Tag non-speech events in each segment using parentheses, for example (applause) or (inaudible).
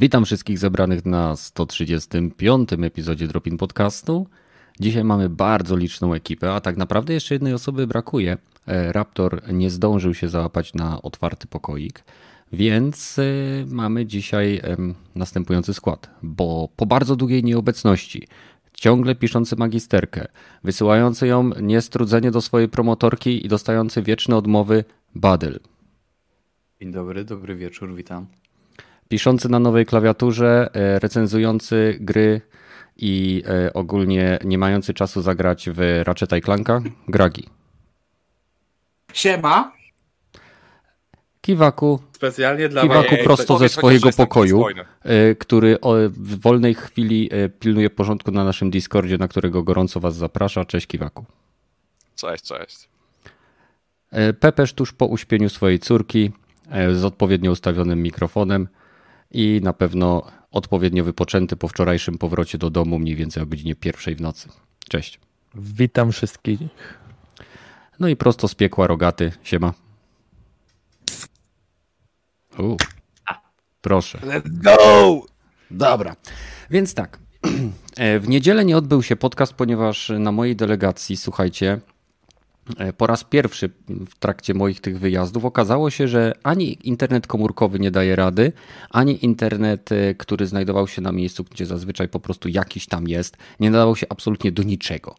Witam wszystkich zebranych na 135. epizodzie Dropin Podcastu. Dzisiaj mamy bardzo liczną ekipę, a tak naprawdę jeszcze jednej osoby brakuje. E, Raptor nie zdążył się załapać na otwarty pokoik, więc e, mamy dzisiaj następujący skład. Bo po bardzo długiej nieobecności, ciągle piszący magisterkę, wysyłający ją niestrudzenie do swojej promotorki i dostający wieczne odmowy Badyl. Dzień dobry, dobry wieczór, witam piszący na nowej klawiaturze, e, recenzujący gry i e, ogólnie nie mający czasu zagrać w Ratchet Clanka, Gragi. Siema. Kiwaku. Specjalnie dla Kiwaku prosto ze swojego pokoju, e, który w wolnej chwili pilnuje porządku na naszym Discordzie, na którego gorąco was zaprasza. Cześć Kiwaku. Cześć, cześć. Pepesz tuż po uśpieniu swojej córki z odpowiednio ustawionym mikrofonem i na pewno odpowiednio wypoczęty po wczorajszym powrocie do domu mniej więcej o godzinie pierwszej w nocy. Cześć. Witam wszystkich. No i prosto z piekła rogaty. Siema. U. Proszę. Let's go! Dobra. Więc tak. (clears throat) E, w niedzielę nie odbył się podcast, ponieważ na mojej delegacji, słuchajcie, po raz pierwszy w trakcie moich tych wyjazdów okazało się, że ani internet komórkowy nie daje rady, ani internet, e, który znajdował się na miejscu, gdzie zazwyczaj po prostu jakiś tam jest, nie nadawał się absolutnie do niczego.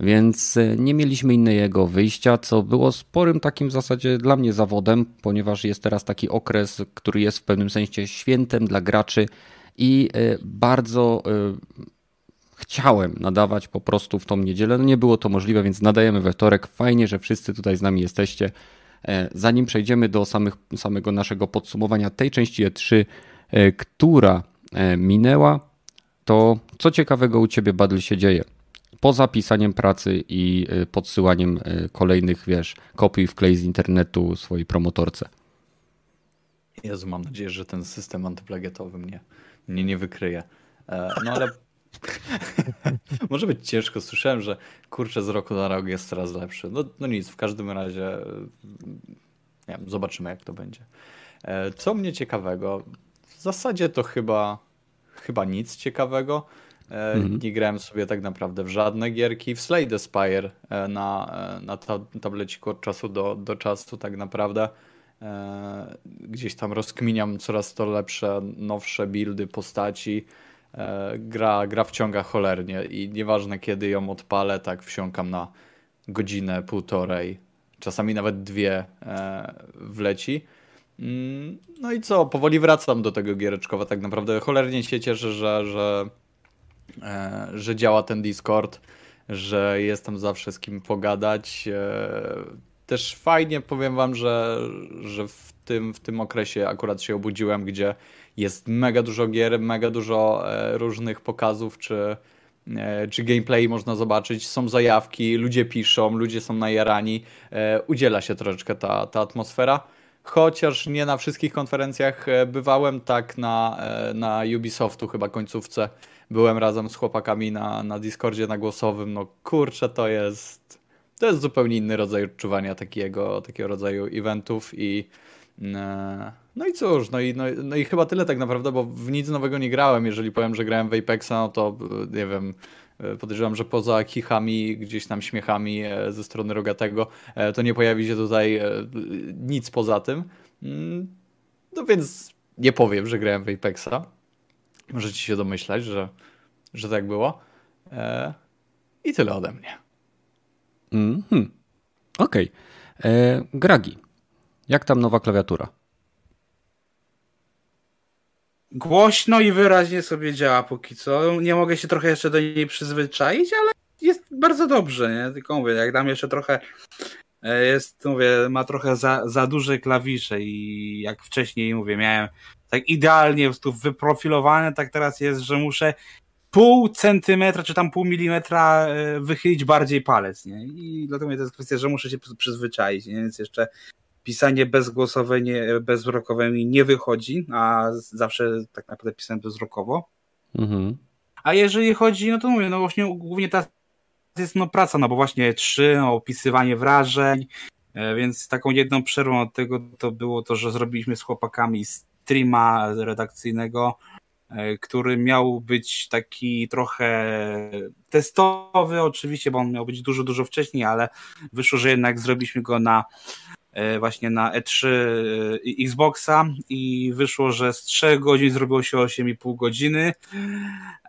Więc e, nie mieliśmy innego wyjścia, co było sporym takim w zasadzie dla mnie zawodem, ponieważ jest teraz taki okres, który jest w pewnym sensie świętem dla graczy i bardzo chciałem nadawać po prostu w tą niedzielę. No nie było to możliwe, więc nadajemy we wtorek. Fajnie, że wszyscy tutaj z nami jesteście. E, zanim przejdziemy do samych, samego naszego podsumowania tej części E3, e, która e, minęła, to co ciekawego u Ciebie, Badl, się dzieje? Poza pisaniem pracy i podsyłaniem kolejnych, wiesz, kopii wklej z internetu swojej promotorce. Jezu, mam nadzieję, że ten system antyplagiatowy mnie, mnie nie wykryje. No ale (laughs) Może być ciężko. Słyszałem, że kurczę z roku na rok jest coraz lepszy. No, no nic, w każdym razie nie wiem, zobaczymy jak to będzie. E, co mnie ciekawego? W zasadzie to chyba, chyba nic ciekawego. E, mhm. Nie grałem sobie tak naprawdę w żadne gierki. W Slade Spire e, na, na tableciku od czasu do, do czasu tak naprawdę. Gdzieś tam rozkminiam coraz to lepsze, nowsze buildy postaci. E, gra, gra wciąga cholernie i nieważne kiedy ją odpalę, tak wsiąkam na godzinę, półtorej, czasami nawet dwie e, wleci. Mm, no i co, powoli wracam do tego giereczkowa tak naprawdę. Cholernie się cieszę, że, że, e, że działa ten Discord, że jestem zawsze z kim pogadać. Też fajnie powiem wam, że, że w, tym, w tym okresie akurat się obudziłem, gdzie jest mega dużo gier, mega dużo e, różnych pokazów, czy, e, czy gameplay można zobaczyć, są zajawki, ludzie piszą, ludzie są najarani, e, udziela się troszeczkę ta, ta atmosfera. Chociaż nie na wszystkich konferencjach bywałem, tak na, na Ubisoftu chyba końcówce byłem razem z chłopakami na, na Discordzie na głosowym. No kurczę, to jest to jest zupełnie inny rodzaj odczuwania takiego, takiego rodzaju eventów i no i cóż, no i, no, no i chyba tyle tak naprawdę, bo w nic nowego nie grałem. Jeżeli powiem, że grałem w Apexa, no to nie wiem, e, podejrzewam, że poza kichami, gdzieś tam śmiechami e, ze strony Rogatego, e, to nie pojawi się tutaj nic poza tym. Mm, no więc nie powiem, że grałem w Apexa. Możecie się domyślać, że, że tak było. I tyle ode mnie. -hmm. Okej. Okay. Gragi, jak tam nowa klawiatura? Głośno i wyraźnie sobie działa póki co. Nie mogę się trochę jeszcze do niej przyzwyczaić, ale jest bardzo dobrze, nie? Tylko mówię, jak dam jeszcze trochę e, jest, mówię, ma trochę za, za duże klawisze i jak wcześniej mówię, miałem tak idealnie po wyprofilowane, tak teraz jest, że muszę pół centymetra, czy tam pół milimetra e, wychylić bardziej palec, nie? I dlatego to jest kwestia, że muszę się przyzwyczaić, nie? Więc jeszcze pisanie bezgłosowe, nie, bezwzrokowe mi nie wychodzi, a zawsze tak naprawdę pisałem bezwzrokowo. Mhm. A jeżeli chodzi, no to mówię, no właśnie głównie ta jest no praca, no bo właśnie trzy, no, opisywanie wrażeń, e, więc taką jedną przerwą od tego to było to, że zrobiliśmy z chłopakami streama redakcyjnego e, który miał być taki trochę testowy, oczywiście, bo on miał być dużo, dużo wcześniej, ale wyszło, że jednak zrobiliśmy go na właśnie na E3 e, Xboxa i wyszło, że z 3 godzin zrobiło się 8,5 godziny,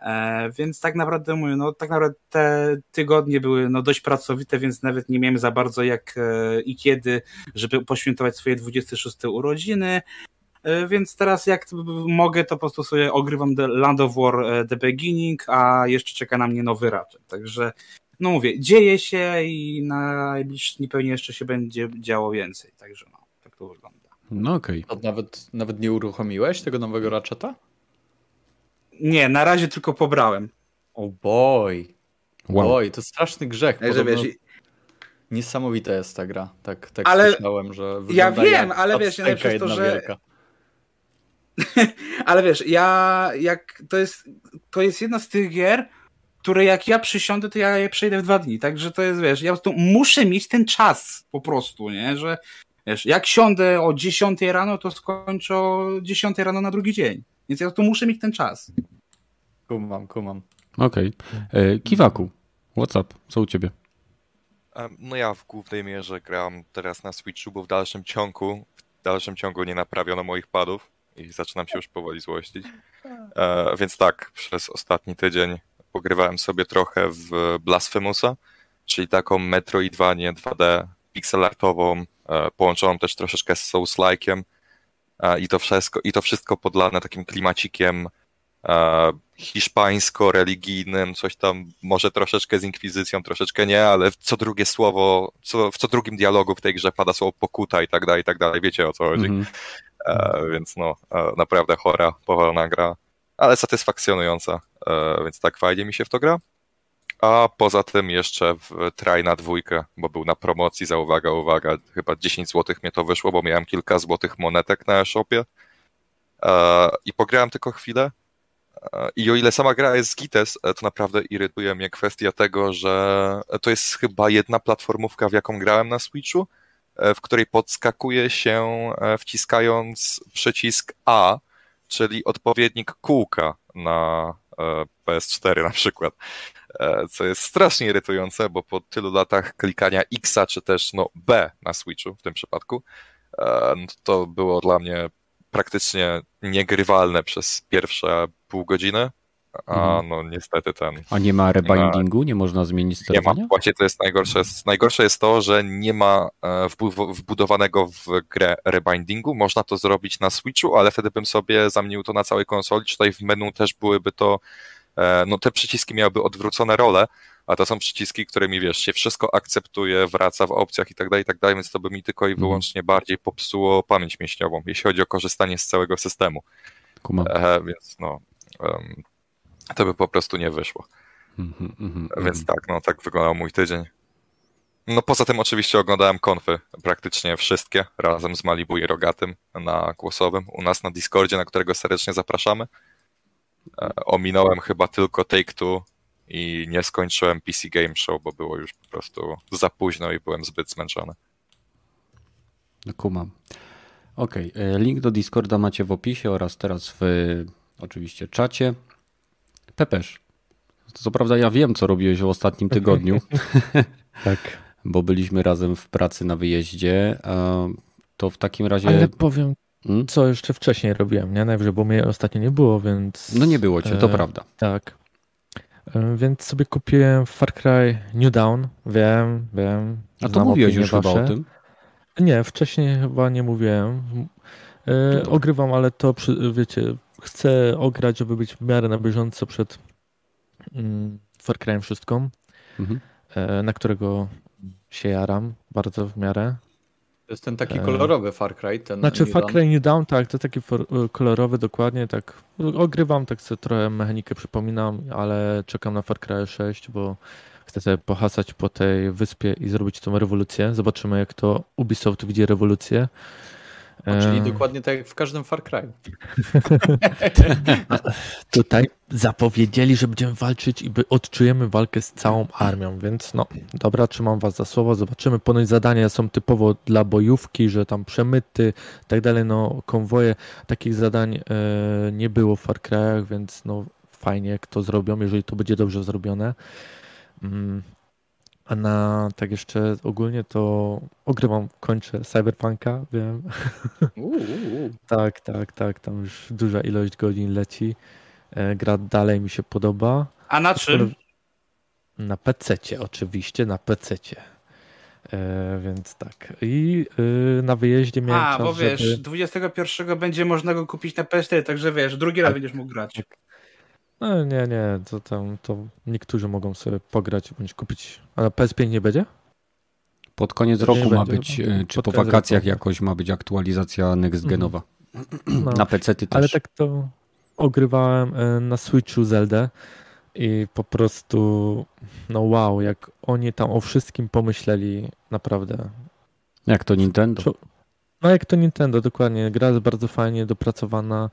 e, więc tak naprawdę mówię, no tak naprawdę te tygodnie były no dość pracowite, więc nawet nie miałem za bardzo jak i kiedy, żeby poświętować swoje 26 urodziny, więc teraz jak mogę, to po prostu sobie ogrywam The Land of War The Beginning, a jeszcze czeka na mnie nowy Ratchet, także no mówię, dzieje się i na najbliższy pewnie jeszcze się będzie działo więcej, także no, tak to wygląda. No okej. Okay. Nawet, nawet nie uruchomiłeś tego nowego Ratcheta? Nie, na razie tylko pobrałem. O oh boy. Wow. Oj, to straszny grzech. Że wiesz, Niesamowita jest ta gra. Tak, tak ale słyszałem, że Ja wiem, ale wiesz, najlepsze jest to, że... (laughs) ale wiesz, ja jak to jest to jest jedna z tych gier, które jak ja przysiądę, to ja je przejdę w dwa dni. Także to jest, wiesz, ja po prostu muszę mieć ten czas po prostu, nie? Że wiesz, jak siądę o 10 rano, to skończę o 10 rano na drugi dzień. Więc ja tu muszę mieć ten czas. Kumam, kumam. Okej. Okay. E, Kiwaku, what's up? Co u ciebie? No ja w głównej mierze gram teraz na Switchu, bo w dalszym ciągu, w dalszym ciągu nie naprawiono moich padów i zaczynam się już powoli złościć. E, więc tak, przez ostatni tydzień pogrywałem sobie trochę w Blasphemousa, czyli taką Metroidvanię 2D pixelartową, e, połączoną też troszeczkę z Souls-like'iem e, i to wszystko, i to wszystko podlane takim klimacikiem e, hiszpańsko-religijnym, coś tam może troszeczkę z inkwizycją, troszeczkę nie, ale co drugie słowo, co, w co drugim dialogu w tej grze pada słowo pokuta i tak dalej, i tak dalej, wiecie o co chodzi. Mm -hmm. więc no, naprawdę chora, powolna gra ale satysfakcjonująca, e, więc tak fajnie mi się w to gra. A poza tym jeszcze w try na dwójkę, bo był na promocji, za uwaga, uwaga, chyba 10 zł mnie to wyszło, bo miałem kilka złotych monetek na e-shopie e, i pograłem tylko chwilę. E, I o ile sama gra jest z Gites, to naprawdę irytuje mnie kwestia tego, że to jest chyba jedna platformówka, w jaką grałem na Switchu, w której podskakuje się wciskając przycisk A, czyli odpowiednik kółka na e, PS4 na przykład, e, co jest strasznie irytujące, bo po tylu latach klikania X, czy też no B na Switchu w tym przypadku, e, to było dla mnie praktycznie niegrywalne przez pierwsze pół godziny, a mhm. no niestety ten... A nie ma rebindingu? Nie można zmienić sterowania? Nie ma. Właśnie to jest najgorsze. Najgorsze jest to, że nie ma e, wbudowanego w grę rebindingu. Można to zrobić na Switchu, ale wtedy bym sobie zamienił to na całej konsoli. Tutaj w menu też byłyby to e, no te przyciski miałyby odwrócone role, a to są przyciski, którymi wiesz, się wszystko akceptuje, wraca w opcjach i tak dalej, i tak dalej, więc to by mi tylko i mhm. wyłącznie bardziej popsuło pamięć mięśniową, jeśli chodzi o korzystanie z całego systemu. E, więc no, um, to by po prostu nie wyszło. Mm -hmm, Więc tak, no tak wyglądał mój tydzień. No poza tym oczywiście oglądałem konfy, praktycznie wszystkie, razem z Malibu i Rogatym na głosowym u nas na Discordzie, na którego serdecznie zapraszamy. E, ominąłem chyba tylko Take-Two i nie skończyłem PC Game Show, bo było już po prostu za późno i byłem zbyt zmęczony. No kumam. Okej, okay. E, link do Discorda macie w opisie oraz teraz w oczywiście czacie. Pepesz. Co prawda ja wiem, co robiłeś w ostatnim tygodniu. (laughs) tak. Bo byliśmy razem w pracy na wyjeździe. To w takim razie. Ale powiem, hmm? co jeszcze wcześniej robiłem, nie? Najwyżej, bo mnie ostatnio nie było, więc. No nie było cię, to e, prawda. Tak. E, więc sobie kupiłem Far Cry New Dawn. Wiem, wiem. A to mówiłeś już wasze. chyba o tym? Nie, wcześniej chyba nie mówiłem. E, ogrywam, ale to, wiecie, chcę ograć, żeby być w miarę na bieżąco przed mm, Far Cry'em wszystką, mhm. E, na którego się jaram bardzo w miarę. To jest ten taki e, kolorowy Far Cry. Ten znaczy New Far Cry New Dawn, tak, to taki e, kolorowy dokładnie, tak. Ogrywam, tak sobie trochę mechanikę przypominam, ale czekam na Far Cry 6, bo chcę sobie pohasać po tej wyspie i zrobić tą rewolucję. Zobaczymy, jak to Ubisoft widzi rewolucję. Czyli dokładnie tak jak w każdym Far Cry. (laughs) Tutaj zapowiedzieli, że będziemy walczyć i by odczujemy walkę z całą armią, więc no, dobra, trzymam was za słowo, zobaczymy. Ponoć zadania są typowo dla bojówki, że tam przemyty i tak dalej, no konwoje. Takich zadań e, nie było w Far Cry'ach, więc no fajnie, jak to zrobią, jeżeli to będzie dobrze zrobione. Mm. A na tak jeszcze ogólnie to ogrywam, kończę Cyberpunka, wiem. Uuu. (laughs) Tak, tak, tak, tam już duża ilość godzin leci. E, Gra dalej mi się podoba. A na czym? Na PC oczywiście, na PC. E, więc tak. I y, na wyjeździe miałem A, czas, bo wiesz, żeby... 21 będzie można go kupić na PS4, także wiesz, drugi raz Tak. będziesz mógł grać. No, nie, nie, to tam to niektórzy mogą sobie pograć bądź kupić. A na PS5 nie będzie? Pod koniec Nie roku ma będzie, być, no. e, czy po wakacjach roku. jakoś ma być aktualizacja next-genowa. (clears throat) No. Na PC ty też. Ale tak to ogrywałem e, na Switchu Zeldę i po prostu no wow, jak oni tam o wszystkim pomyśleli, naprawdę. Jak to Nintendo? No jak to Nintendo, dokładnie. Gra jest bardzo fajnie dopracowana.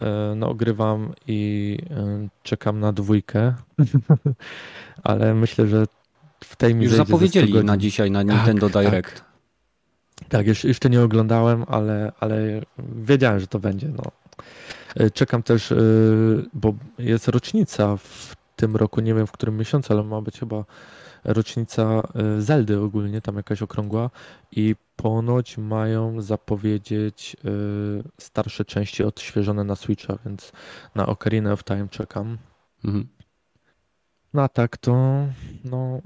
E, No ogrywam i e, czekam na dwójkę. (laughs) Ale myślę, że w tej mi Już zejdzie ze 100 zapowiedzieli na dzisiaj na Tak, Nintendo tak. Direct. Tak, jeszcze, jeszcze nie oglądałem, ale, ale wiedziałem, że to będzie. No. E, Czekam też, bo jest rocznica w tym roku, nie wiem w którym miesiącu, ale ma być chyba rocznica e, Zeldy ogólnie, tam jakaś okrągła i ponoć mają zapowiedzieć e, starsze części odświeżone na Switcha, więc na Ocarina of Time czekam. Mhm. No a tak to no,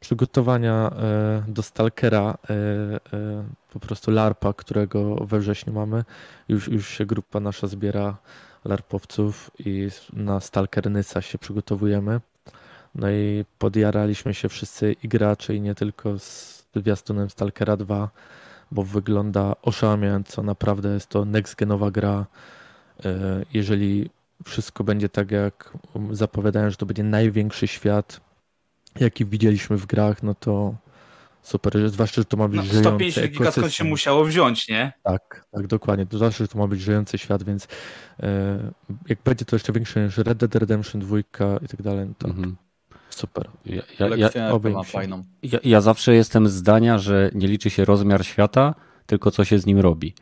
przygotowania e, do Stalkera, po prostu LARPa, którego we wrześniu mamy. Już, już się grupa nasza zbiera LARPowców i na Stalker Nysa się przygotowujemy. No i podjaraliśmy się wszyscy i gracze i nie tylko z zwiastunem Stalkera 2, bo wygląda oszałamiająco. Naprawdę jest to next-genowa gra. E, Jeżeli wszystko będzie tak, jak zapowiadają, że to będzie największy świat, jaki widzieliśmy w grach, no to super. Zwłaszcza, że to ma być No, żyjący 150 giga skąd się musiało wziąć, nie? Tak, tak, dokładnie. To Zwłaszcza, że to ma być żyjący świat, więc e, jak będzie to jeszcze większe niż Red Dead Redemption 2 i tak dalej, no to Mhm. Super. Ja, ja, ja, ma fajną. ja, ja zawsze jestem zdania, że nie liczy się rozmiar świata, tylko co się z nim robi.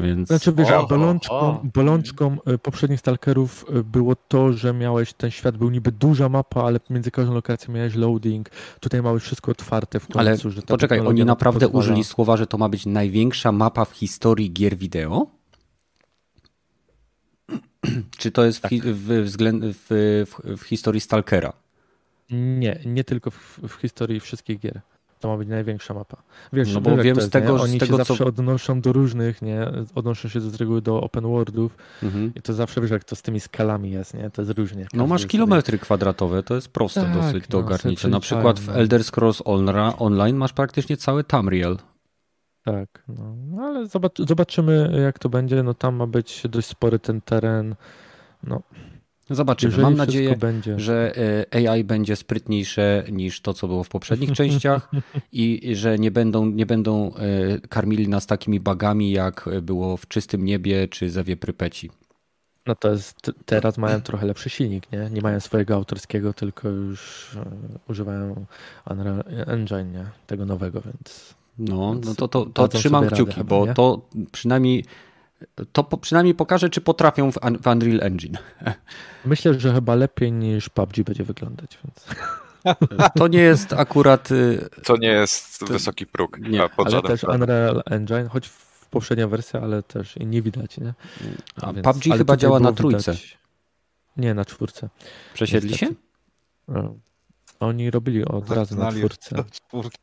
Więc Znaczy wiesz, O, bolączką, o. bolączką e, poprzednich Stalkerów e, było to, że miałeś, ten świat był niby duża mapa, ale między każdą lokacją miałeś loading. Tutaj miałeś wszystko otwarte w końcu. Ale że poczekaj, oni naprawdę pozwala. użyli słowa, że to ma być największa mapa w historii gier wideo? Czy to jest hi- w, w, w, w historii Stalkera? Nie, nie tylko w, w historii wszystkich gier. To ma być największa mapa. Wiesz, No bo wiem z tego- nie? z Oni tego, się co- zawsze odnoszą do różnych, nie? Odnoszą się z reguły do open worldów Mhm. i to zawsze wiesz, jak to z tymi skalami jest, nie? To jest różnie. No masz sobie- kilometry kwadratowe, to jest proste Tak, dosyć do no, ogarnięcia. Na przykład w no. Elder Scrolls Onra- Online masz praktycznie cały Tamriel. Tak, no, no ale zobacz, zobaczymy jak to będzie. No tam ma być dość spory ten teren. No, Zobaczymy. jeżeli Mam nadzieję, będzie. że e, AI będzie sprytniejsze niż to, co było w poprzednich (laughs) częściach i że nie będą, nie będą e, karmili nas takimi bagami, jak było w czystym niebie czy zewie Prypeci. No to jest, teraz mają trochę lepszy silnik, nie? Nie mają swojego autorskiego, tylko już e, używają Unreal Engine, nie? Tego nowego, więc No, no to, to, to trzymam radę kciuki, chyba, bo nie? to przynajmniej to po, przynajmniej pokaże, czy potrafią w, w Unreal Engine. (laughs) myślę, że chyba lepiej niż PUBG będzie wyglądać, więc... (laughs) To nie jest akurat. y, To nie jest To- wysoki próg. nie, Ale też względem. Unreal Engine, choć w poprzednia wersja, ale też i nie widać, nie? A Więc- PUBG chyba działa na trójce. widać- Nie, na czwórce. Przesiedli się? Niestety. No. Oni robili od razu na czwórce. od czwórki.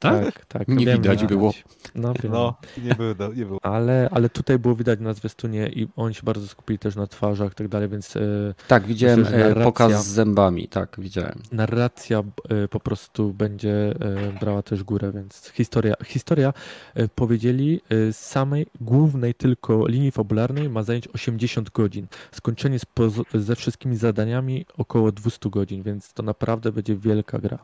Tak, tak. Nie wiem, widać było. No, wiem. No, nie było, nie było. Ale, ale tutaj było widać na zwiastunie i oni się bardzo skupili też na twarzach i tak dalej, więc e, Tak, widziałem Myślę, e, narracja- pokaz z zębami. Tak, widziałem. narracja e, po prostu będzie brała też górę, więc historia, historia powiedzieli z samej głównej tylko linii fabularnej ma zająć 80 godzin. Skończenie ze wszystkimi zadaniami około 200 godzin, więc to naprawdę będzie wielka gra.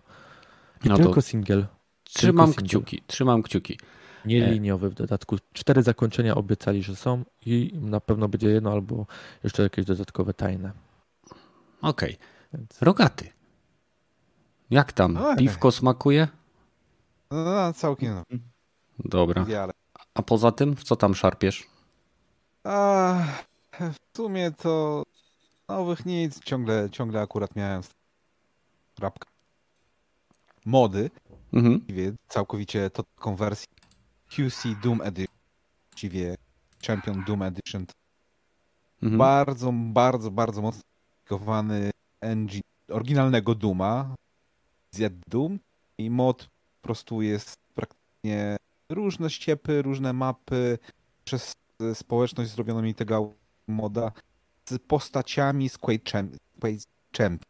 I No to tylko single. Trzymam kciuki, trzymam kciuki. Nieliniowy w dodatku. Cztery zakończenia obiecali, że są i na pewno będzie jedno albo jeszcze jakieś dodatkowe tajne. Okej. Więc... Rogaty. Jak tam? Piwko smakuje? No, no całkiem. Dobra. A poza tym, w co tam szarpiesz? A, w sumie to nowych nic. Ciągle, ciągle akurat miałem rapka mody. Mhm. Całkowicie to konwersję QC Doom Edition. Właściwie Champion Doom Edition. Mhm. Bardzo, bardzo, bardzo mocno aplikowany engine oryginalnego Duma. Z Doom i mod po prostu jest praktycznie różne ściepy, różne mapy przez społeczność zrobiono mi tego moda z postaciami z Quake Champ.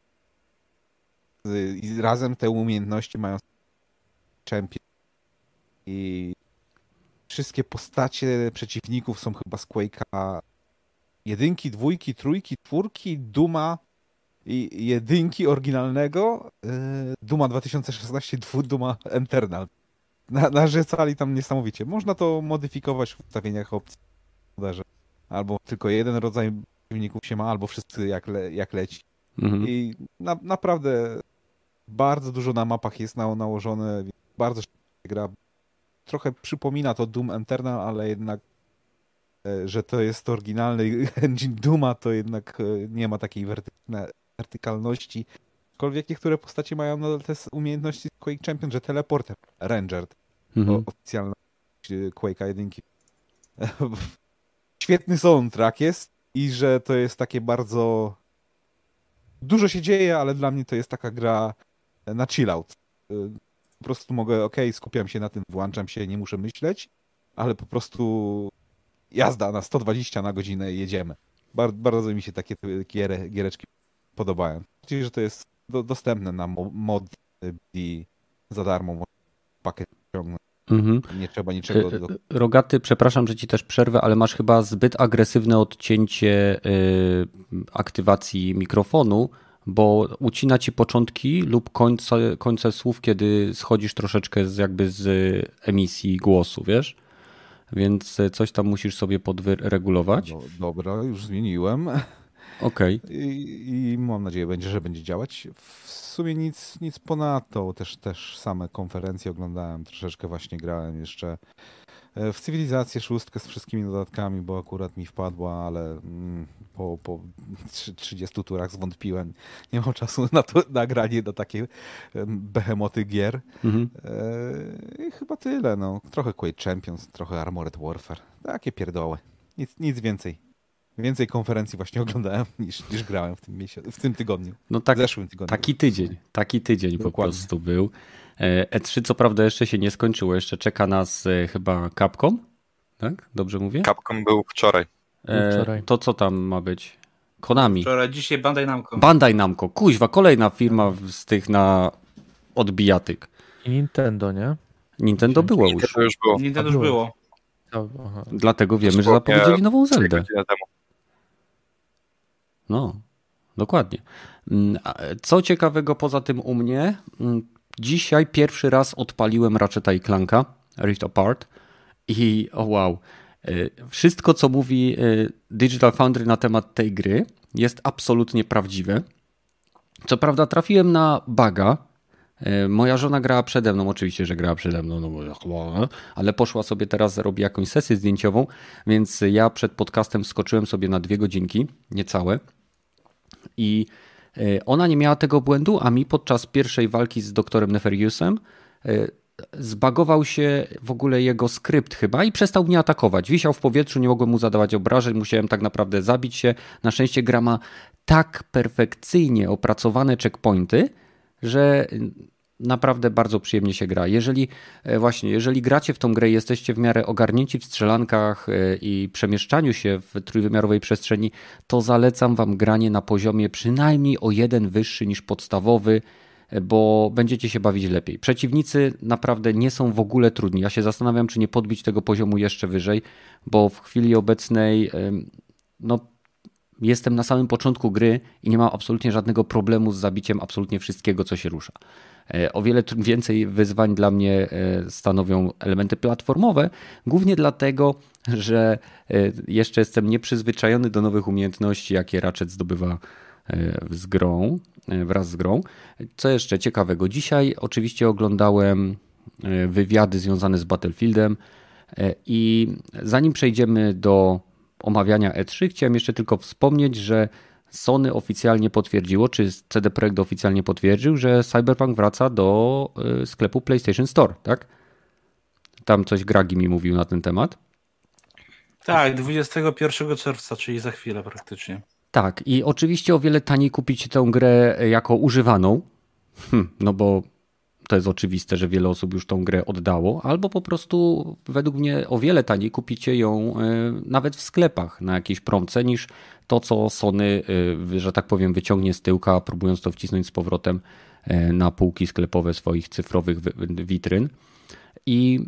I razem te umiejętności mają Champion. I wszystkie postacie przeciwników są chyba z Quake'a jedynki, dwójki, trójki, czwórki, Duma i jedynki oryginalnego, y, Duma 2016, Duma Eternal. Na, narzucali tam niesamowicie. Można to modyfikować w ustawieniach opcji Albo tylko jeden rodzaj przeciwników się ma, albo wszyscy jak, le, jak leci. Mhm. I na, naprawdę bardzo dużo na mapach jest na, nałożone, bardzo gra. Trochę przypomina to Doom Eternal, ale jednak e, że to jest oryginalny (laughs) engine Duma, to jednak e, nie ma takiej wertykalności. Aczkolwiek niektóre postacie mają nadal te umiejętności Quake Champion, że teleporter, Ranger, mhm. oficjalna Quake'a jedynki. (laughs) Świetny soundtrack jest i że to jest takie bardzo dużo się dzieje, ale dla mnie to jest taka gra na chill out. Po prostu mogę, ok, skupiam się na tym, włączam się, nie muszę myśleć, ale po prostu jazda na 120 na godzinę jedziemy. Bardzo, bardzo mi się takie gier, giereczki podobają. Czyli, że to jest do, dostępne na mod i za darmo pakiet ciągnąć. Mhm. Nie trzeba niczego. Do... Rogaty, przepraszam, że ci też przerwę, ale masz chyba zbyt agresywne odcięcie y, aktywacji mikrofonu, bo ucina ci początki lub końce, końce słów, kiedy schodzisz troszeczkę z, jakby z emisji głosu, wiesz? Więc coś tam musisz sobie podregulować. Do, dobra, już zmieniłem. Okej. Okay. I, I, mam nadzieję, będzie, że będzie działać. W sumie nic, nic ponadto. Też, też same konferencje oglądałem. Troszeczkę właśnie grałem jeszcze e, w cywilizację szóstkę z wszystkimi dodatkami, bo akurat mi wpadła, ale mm, po, po 30 turach zwątpiłem. Nie mam czasu na to nagranie do takiej behemoty gier. Mhm. E, I chyba tyle. No. Trochę Quake Champions, trochę Armored Warfare. Takie pierdoły. Nic, nic więcej. Więcej konferencji właśnie (laughs) oglądałem niż, niż grałem w tym, miesiącu, w tym tygodniu. No tak, w zeszłym tygodniu. Taki tydzień, taki tydzień Dokładnie. po prostu był. E3 co prawda jeszcze się nie skończyło, jeszcze czeka nas e, chyba Capcom, tak? Dobrze mówię? Capcom był wczoraj. E, wczoraj. To co tam ma być? Konami. Wczoraj, dzisiaj Bandai Namco. Bandai Namco, kuźwa, kolejna firma z tych na odbijatyk. I Nintendo, nie? Nintendo było już. Nintendo już było. Nintendo już było. Dlatego wiemy, że zapowiedzieli nową Zeldę. No, dokładnie. Mm, co ciekawego poza tym u mnie, mm, dzisiaj pierwszy raz odpaliłem Ratcheta i Clanka Rift Apart i oh wow, e, wszystko co mówi e, Digital Foundry na temat tej gry jest absolutnie prawdziwe. Co prawda trafiłem na baga, e, Moja żona grała przede mną, oczywiście, że grała przede mną, no bo, ale poszła sobie teraz, robi jakąś sesję zdjęciową, więc ja przed podcastem skoczyłem sobie na dwie godzinki, niecałe. I ona nie miała tego błędu, a mi podczas pierwszej walki z doktorem Neferiusem e, zbagował się w ogóle jego skrypt chyba i przestał mnie atakować. Wisiał w powietrzu, nie mogłem mu zadawać obrażeń, musiałem tak naprawdę zabić się. Na szczęście gra ma tak perfekcyjnie opracowane checkpointy, że naprawdę bardzo przyjemnie się gra. Jeżeli e, właśnie, jeżeli gracie w tą grę i jesteście w miarę ogarnięci w strzelankach e, i przemieszczaniu się w trójwymiarowej przestrzeni, to zalecam wam granie na poziomie przynajmniej o jeden wyższy niż podstawowy, e, bo będziecie się bawić lepiej. Przeciwnicy naprawdę nie są w ogóle trudni. Ja się zastanawiam, czy nie podbić tego poziomu jeszcze wyżej, bo w chwili obecnej no jestem na samym początku gry i nie mam absolutnie żadnego problemu z zabiciem absolutnie wszystkiego, co się rusza. E, o wiele więcej wyzwań dla mnie e, stanowią elementy platformowe, głównie dlatego, że jeszcze jestem nieprzyzwyczajony do nowych umiejętności, jakie Ratchet zdobywa z grą, wraz z grą. Co jeszcze ciekawego? Dzisiaj oczywiście oglądałem wywiady związane z Battlefieldem i zanim przejdziemy do omawiania E3, chciałem jeszcze tylko wspomnieć, że Sony oficjalnie potwierdziło, czy CD Projekt oficjalnie potwierdził, że Cyberpunk wraca do y, sklepu PlayStation Store, tak? Tam coś Gragi mi mówił na ten temat. Tak, 21 czerwca, czyli za chwilę praktycznie. Tak, i oczywiście o wiele taniej kupić tę grę jako używaną, hm, no bo to jest oczywiste, że wiele osób już tą grę oddało, albo po prostu według mnie o wiele taniej kupicie ją y, nawet w sklepach na jakiejś promce niż to, co Sony, y, że tak powiem, wyciągnie z tyłka, próbując to wcisnąć z powrotem y, na półki sklepowe swoich cyfrowych witryn. I,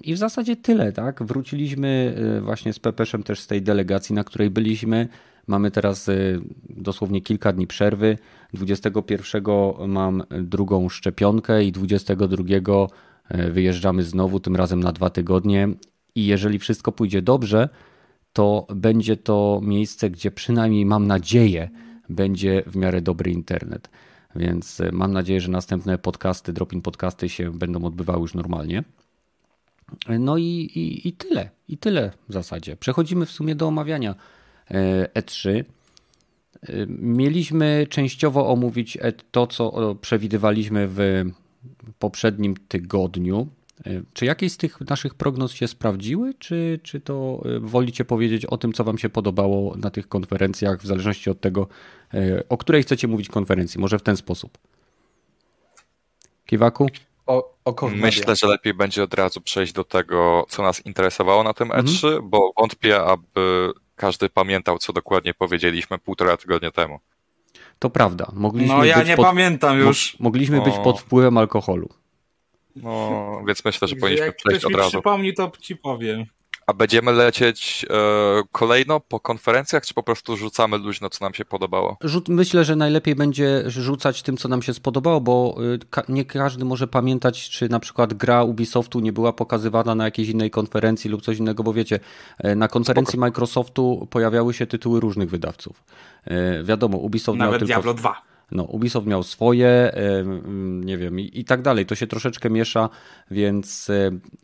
i w zasadzie tyle, tak? Wróciliśmy właśnie z Pepeszem też z tej delegacji, na której byliśmy. Mamy teraz dosłownie kilka dni przerwy. 21 mam drugą szczepionkę i 22 e, wyjeżdżamy znowu, tym razem na dwa tygodnie. I jeżeli wszystko pójdzie dobrze, to będzie to miejsce, gdzie przynajmniej mam nadzieję, będzie w miarę dobry internet. Więc e, mam nadzieję, że następne podcasty, drop-in podcasty się będą odbywały już normalnie. No i, i, i tyle. I tyle w zasadzie. Przechodzimy w sumie do omawiania E3. Mieliśmy częściowo omówić to, co przewidywaliśmy w poprzednim tygodniu. Czy jakieś z tych naszych prognoz się sprawdziły, czy, czy to e, wolicie powiedzieć o tym, co Wam się podobało na tych konferencjach, w zależności od tego, e, o której chcecie mówić konferencji? Może w ten sposób. Kiwaku? O, o Myślę, że lepiej będzie od razu przejść do tego, co nas interesowało na tym E3, mhm. bo wątpię, aby każdy pamiętał, co dokładnie powiedzieliśmy półtora tygodnia temu. To prawda. Mogliśmy no ja nie pod... pamiętam już. Mogliśmy być pod wpływem alkoholu. No, więc myślę, że powinniśmy Jak przejść od razu. Jak przypomni, to ci powiem. A będziemy lecieć e, kolejno po konferencjach, czy po prostu rzucamy luźno, co nam się podobało? Rzut, myślę, że najlepiej będzie rzucać tym, co nam się spodobało, bo y, ka nie każdy może pamiętać, czy na przykład gra Ubisoftu nie była pokazywana na jakiejś innej konferencji lub coś innego, bo wiecie, e, na konferencji Spoko. Microsoftu pojawiały się tytuły różnych wydawców. E, wiadomo, Ubisoft Nawet miał tylko... Diablo 2. No, Ubisoft miał swoje, nie wiem, i, i tak dalej. To się troszeczkę miesza, więc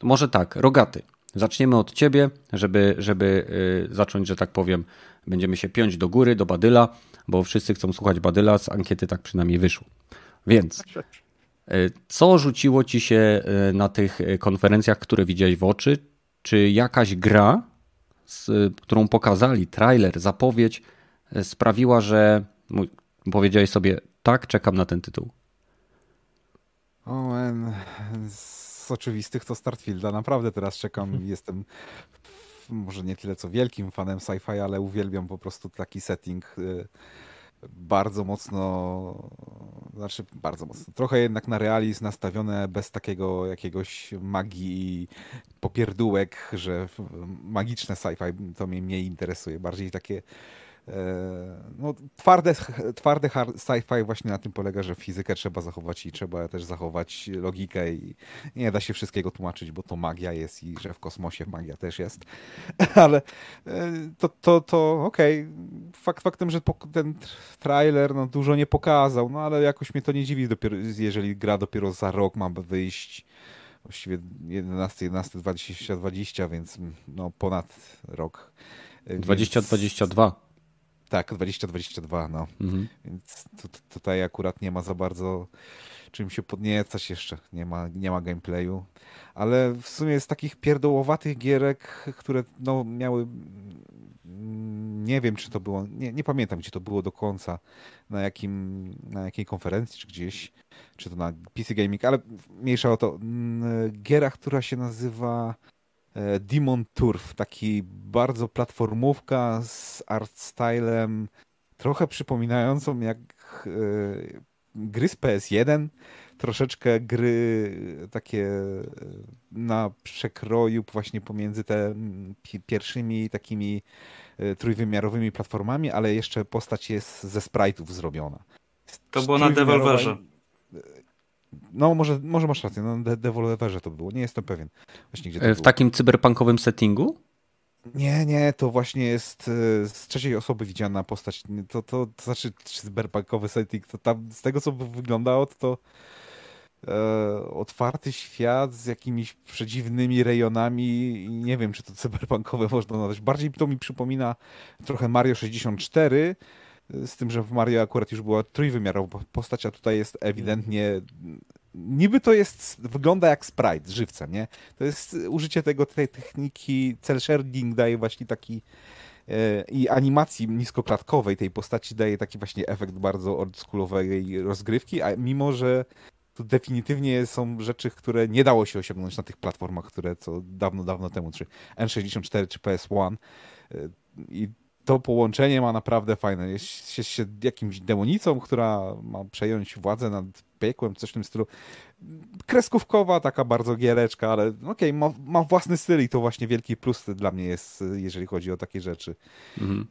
może tak, rogaty. Zaczniemy od ciebie, żeby, żeby y, zacząć, że tak powiem, będziemy się piąć do góry, do Badyla, bo wszyscy chcą słuchać Badyla, z ankiety tak przynajmniej wyszło. Więc y, co rzuciło ci się y, na tych konferencjach, które widziałeś w oczy? Czy jakaś gra, z, którą pokazali, trailer, zapowiedź, sprawiła, że powiedziałeś sobie, tak, czekam na ten tytuł? O, man oczywistych to Startfielda. Naprawdę teraz czekam. (laughs) Jestem może nie tyle co wielkim fanem sci-fi, ale uwielbiam po prostu taki setting y, bardzo mocno, znaczy bardzo mocno, trochę jednak na realizm nastawione bez takiego jakiegoś magii i popierdółek, że magiczne sci-fi to mnie mniej interesuje. Bardziej takie no, twarde, twarde sci-fi właśnie na tym polega, że fizykę trzeba zachować i trzeba też zachować logikę i nie da się wszystkiego tłumaczyć, bo to magia jest i że w kosmosie magia też jest. (laughs) Ale e, to, to, to okej. Okay. Fakt faktem, że ten trailer no, dużo nie pokazał, no ale jakoś mnie to nie dziwi, dopiero, jeżeli gra dopiero za rok ma wyjść właściwie 11, 11, 20, 20, więc no ponad rok. 2022. Tak, 2022, no. Mhm. Więc tutaj akurat nie ma za bardzo czym się podniecać jeszcze. Nie ma, nie ma gameplayu. Ale w sumie z takich pierdołowatych gierek, które no, miały mm, nie wiem, czy to było, nie, nie pamiętam, gdzie to było do końca, na, jakim, na jakiej konferencji, czy gdzieś, czy to na PC Gaming, ale mniejsza o to. Mm, giera, która się nazywa Demon Turf, taki bardzo platformówka z art stylem trochę przypominającą jak e, gry z PS1, troszeczkę gry takie e, na przekroju właśnie pomiędzy te pierwszymi takimi trójwymiarowymi platformami, ale jeszcze postać jest ze sprite'ów zrobiona. To było na Devolverze. No, może, może masz rację, no, de Devolverze to było, nie jestem pewien. Właśnie, gdzie to E, W było. takim cyberpunkowym settingu? Nie, nie, to właśnie jest e, z trzeciej osoby widziana postać. To, to, to znaczy cyberpunkowy setting, to tam z tego co wyglądało, to, to e, otwarty świat z jakimiś przedziwnymi rejonami nie wiem, czy to cyberpunkowe (laughs) można nazwać. Bardziej to mi przypomina trochę Mario 64, e, z tym, że w Mario akurat już była trójwymiarowa postać, a tutaj jest ewidentnie niby to jest, wygląda jak sprite żywcem, nie? To jest użycie tego, tej techniki, cel shading daje właśnie taki e, i animacji niskoklatkowej tej postaci daje taki właśnie efekt bardzo oldschoolowej rozgrywki, a mimo, że to definitywnie są rzeczy, które nie dało się osiągnąć na tych platformach, które co dawno, dawno temu, czy N64, czy PS1 e, i to połączenie ma naprawdę fajne. Jest jest się jakimś demonicą, która ma przejąć władzę nad piekłem, coś w tym stylu. Kreskówkowa, taka bardzo giereczka, ale okej, ma, ma własny styl i to właśnie wielki plus dla mnie jest, jeżeli chodzi o takie rzeczy. Mhm.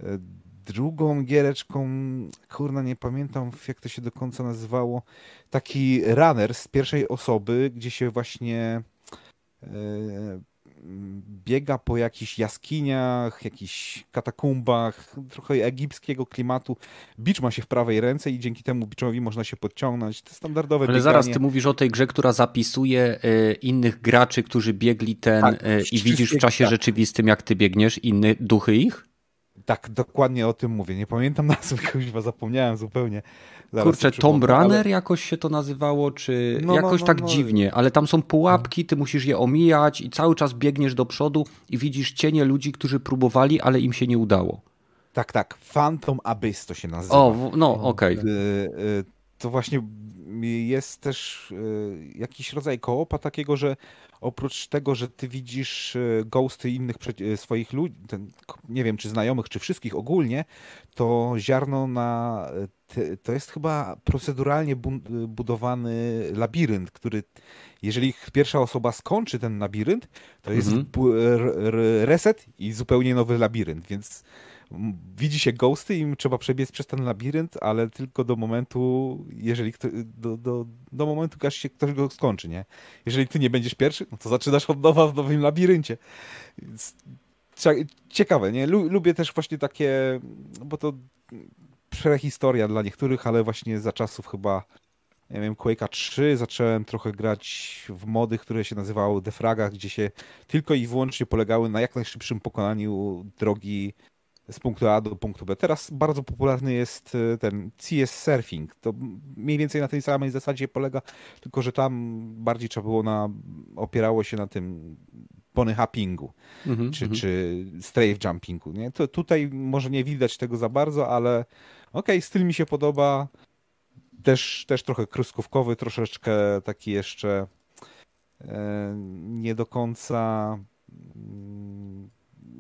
Drugą giereczką, kurna, nie pamiętam jak to się do końca nazywało, taki runner z pierwszej osoby, gdzie się właśnie e, biega po jakichś jaskiniach, jakichś katakumbach, trochę egipskiego klimatu. Bicz ma się w prawej ręce i dzięki temu biczowi można się podciągnąć. To standardowe Ale bieganie. zaraz ty mówisz o tej grze, która zapisuje e, innych graczy, którzy biegli ten Tak, e, i widzisz w czasie rzeczywistym, jak ty biegniesz, inne duchy ich? Tak, dokładnie o tym mówię. Nie pamiętam (laughs) nazwy, kuźwa, zapomniałem zupełnie. Zaraz Kurczę, Tomb Runner ale- jakoś się to nazywało, czy No, jakoś no, tak no. dziwnie, ale tam są pułapki, ty musisz je omijać i cały czas biegniesz do przodu i widzisz cienie ludzi, którzy próbowali, ale im się nie udało. Tak, tak. Phantom Abyss to się nazywa. O, no okej. Y, y, to właśnie jest też y, jakiś rodzaj koopa takiego, że oprócz tego, że ty widzisz y, ghosty innych y, swoich ludzi, ten, nie wiem czy znajomych, czy wszystkich ogólnie, to ziarno na. y, To jest chyba proceduralnie bu- budowany labirynt, który jeżeli pierwsza osoba skończy ten labirynt, to jest Mhm. r- reset i zupełnie nowy labirynt, więc widzi się ghosty i trzeba przebiec przez ten labirynt, ale tylko do momentu, jeżeli kto, do, do, do momentu, aż się ktoś go skończy, nie? Jeżeli ty nie będziesz pierwszy, no to zaczynasz od nowa w nowym labiryncie. Ciekawe, nie? Lu- Lubię też właśnie takie, bo to prehistoria dla niektórych, ale właśnie za czasów chyba nie wiem, Quake'a 3 zacząłem trochę grać w mody, które się nazywały Defragach, gdzie się tylko i wyłącznie polegały na jak najszybszym pokonaniu drogi z punktu A do punktu B. Teraz bardzo popularny jest e, ten CS Surfing. To mniej więcej na tej samej zasadzie polega, tylko że tam bardziej trzeba było na, opierało się na tym pony hoppingu Mhm, czy, mhm. czy strafe jumpingu. Nie? To tutaj może nie widać tego za bardzo, ale okej, styl mi się podoba. Też, też trochę kruskówkowy, troszeczkę taki jeszcze e, nie do końca mm,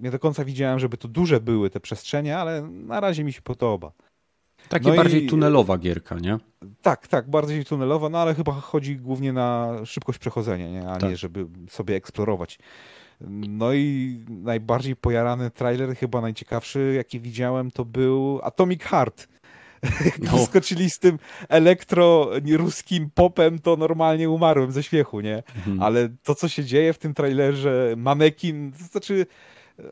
nie do końca widziałem, żeby to duże były te przestrzenie, ale na razie mi się podoba. Takie no i- bardziej tunelowa gierka, nie? Tak, tak, bardziej tunelowa, no ale chyba chodzi głównie na szybkość przechodzenia, nie? a Tak. nie żeby sobie eksplorować. No i najbardziej pojarany trailer, chyba najciekawszy, jaki widziałem, to był Atomic Heart. Jak (laughs) No. wyskoczyli z tym elektro-ruskim popem, to normalnie umarłem ze śmiechu, nie? Mhm. Ale to, co się dzieje w tym trailerze, manekin, to znaczy...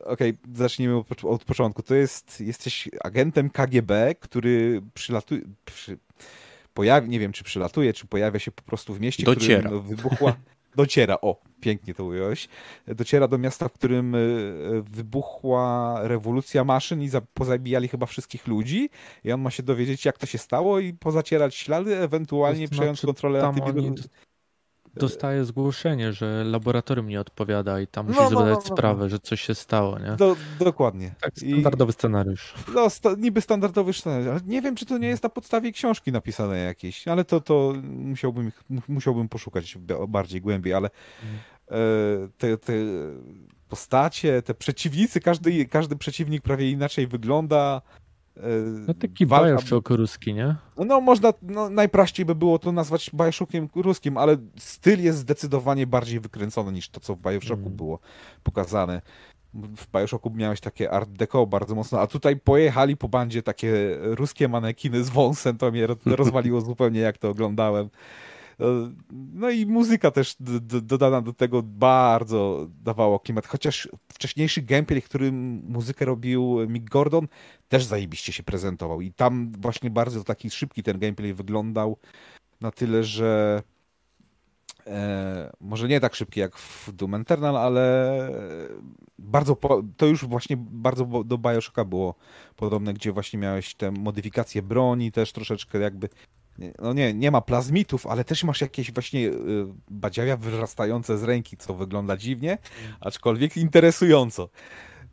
Okej, zacznijmy od, początku. To jest, jesteś agentem KGB, który przylatuje, przy, pojawi, nie wiem czy przylatuje, czy pojawia się po prostu w mieście, Dociera. którym wybuchła, (laughs) dociera, o, pięknie to ująłeś, dociera do miasta, w którym y, wybuchła rewolucja maszyn i za, pozabijali chyba wszystkich ludzi i on ma się dowiedzieć, jak to się stało i pozacierać ślady, ewentualnie To przejąć znaczy, kontrolę tam antywiru- oni Dostaje zgłoszenie, że laboratorium nie odpowiada i tam No, musisz no, zadać no, no. sprawę, że coś się stało, nie? Do, dokładnie. Tak, I- standardowy scenariusz. No, sta, niby standardowy scenariusz, ale nie wiem, czy to nie jest na podstawie książki napisane jakieś, ale to, to musiałbym, mu- musiałbym poszukać ba- bardziej głębiej, ale e, te, te postacie, te przeciwnicy, każdy, każdy przeciwnik prawie inaczej wygląda. E, No taki walka- Bioshock ruski, nie? No można, no, najprościej by było to nazwać Bioshockiem ruskim, ale styl jest zdecydowanie bardziej wykręcony niż to, co w Bioshocku Mm. było pokazane. W Bioshocku miałeś takie art deco bardzo mocno, a tutaj pojechali po bandzie takie ruskie manekiny z wąsem, to mnie ro- (laughs) rozwaliło zupełnie jak to oglądałem. No i muzyka też dodana do tego bardzo dawała klimat, chociaż wcześniejszy gameplay, którym muzykę robił Mick Gordon, też zajebiście się prezentował. I tam właśnie bardzo taki szybki ten gameplay wyglądał na tyle, że e, może nie tak szybki jak w Doom Eternal, ale bardzo po, to już właśnie bardzo do Bioshocka było podobne, gdzie właśnie miałeś te modyfikacje broni też troszeczkę jakby no nie, nie ma plazmitów, ale też masz jakieś właśnie y, badziawia wyrastające z ręki, co wygląda dziwnie, aczkolwiek interesująco.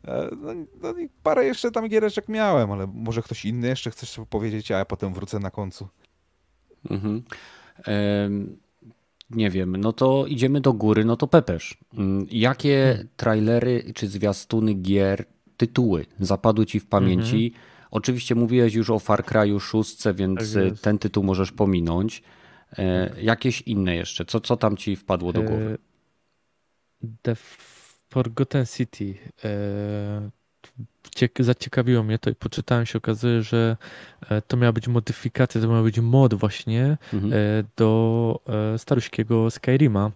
E, no, no i parę jeszcze tam giereczek miałem, ale może ktoś inny jeszcze chce sobie powiedzieć, a ja potem wrócę na końcu. Mhm. nie wiem, no to idziemy do góry, no to Pepesz. Mm, jakie hmm. trailery czy zwiastuny gier, tytuły zapadły ci w pamięci? Mhm Oczywiście mówiłeś już o Far Cry'u 6, więc tak ten tytuł możesz pominąć. E, jakieś inne jeszcze? Co, co tam ci wpadło do głowy? E, The Forgotten City. E, zaciekawiło mnie to i poczytałem się, okazuje, że to miała być modyfikacja, to miał być mod właśnie mhm. do staruśkiego Skyrima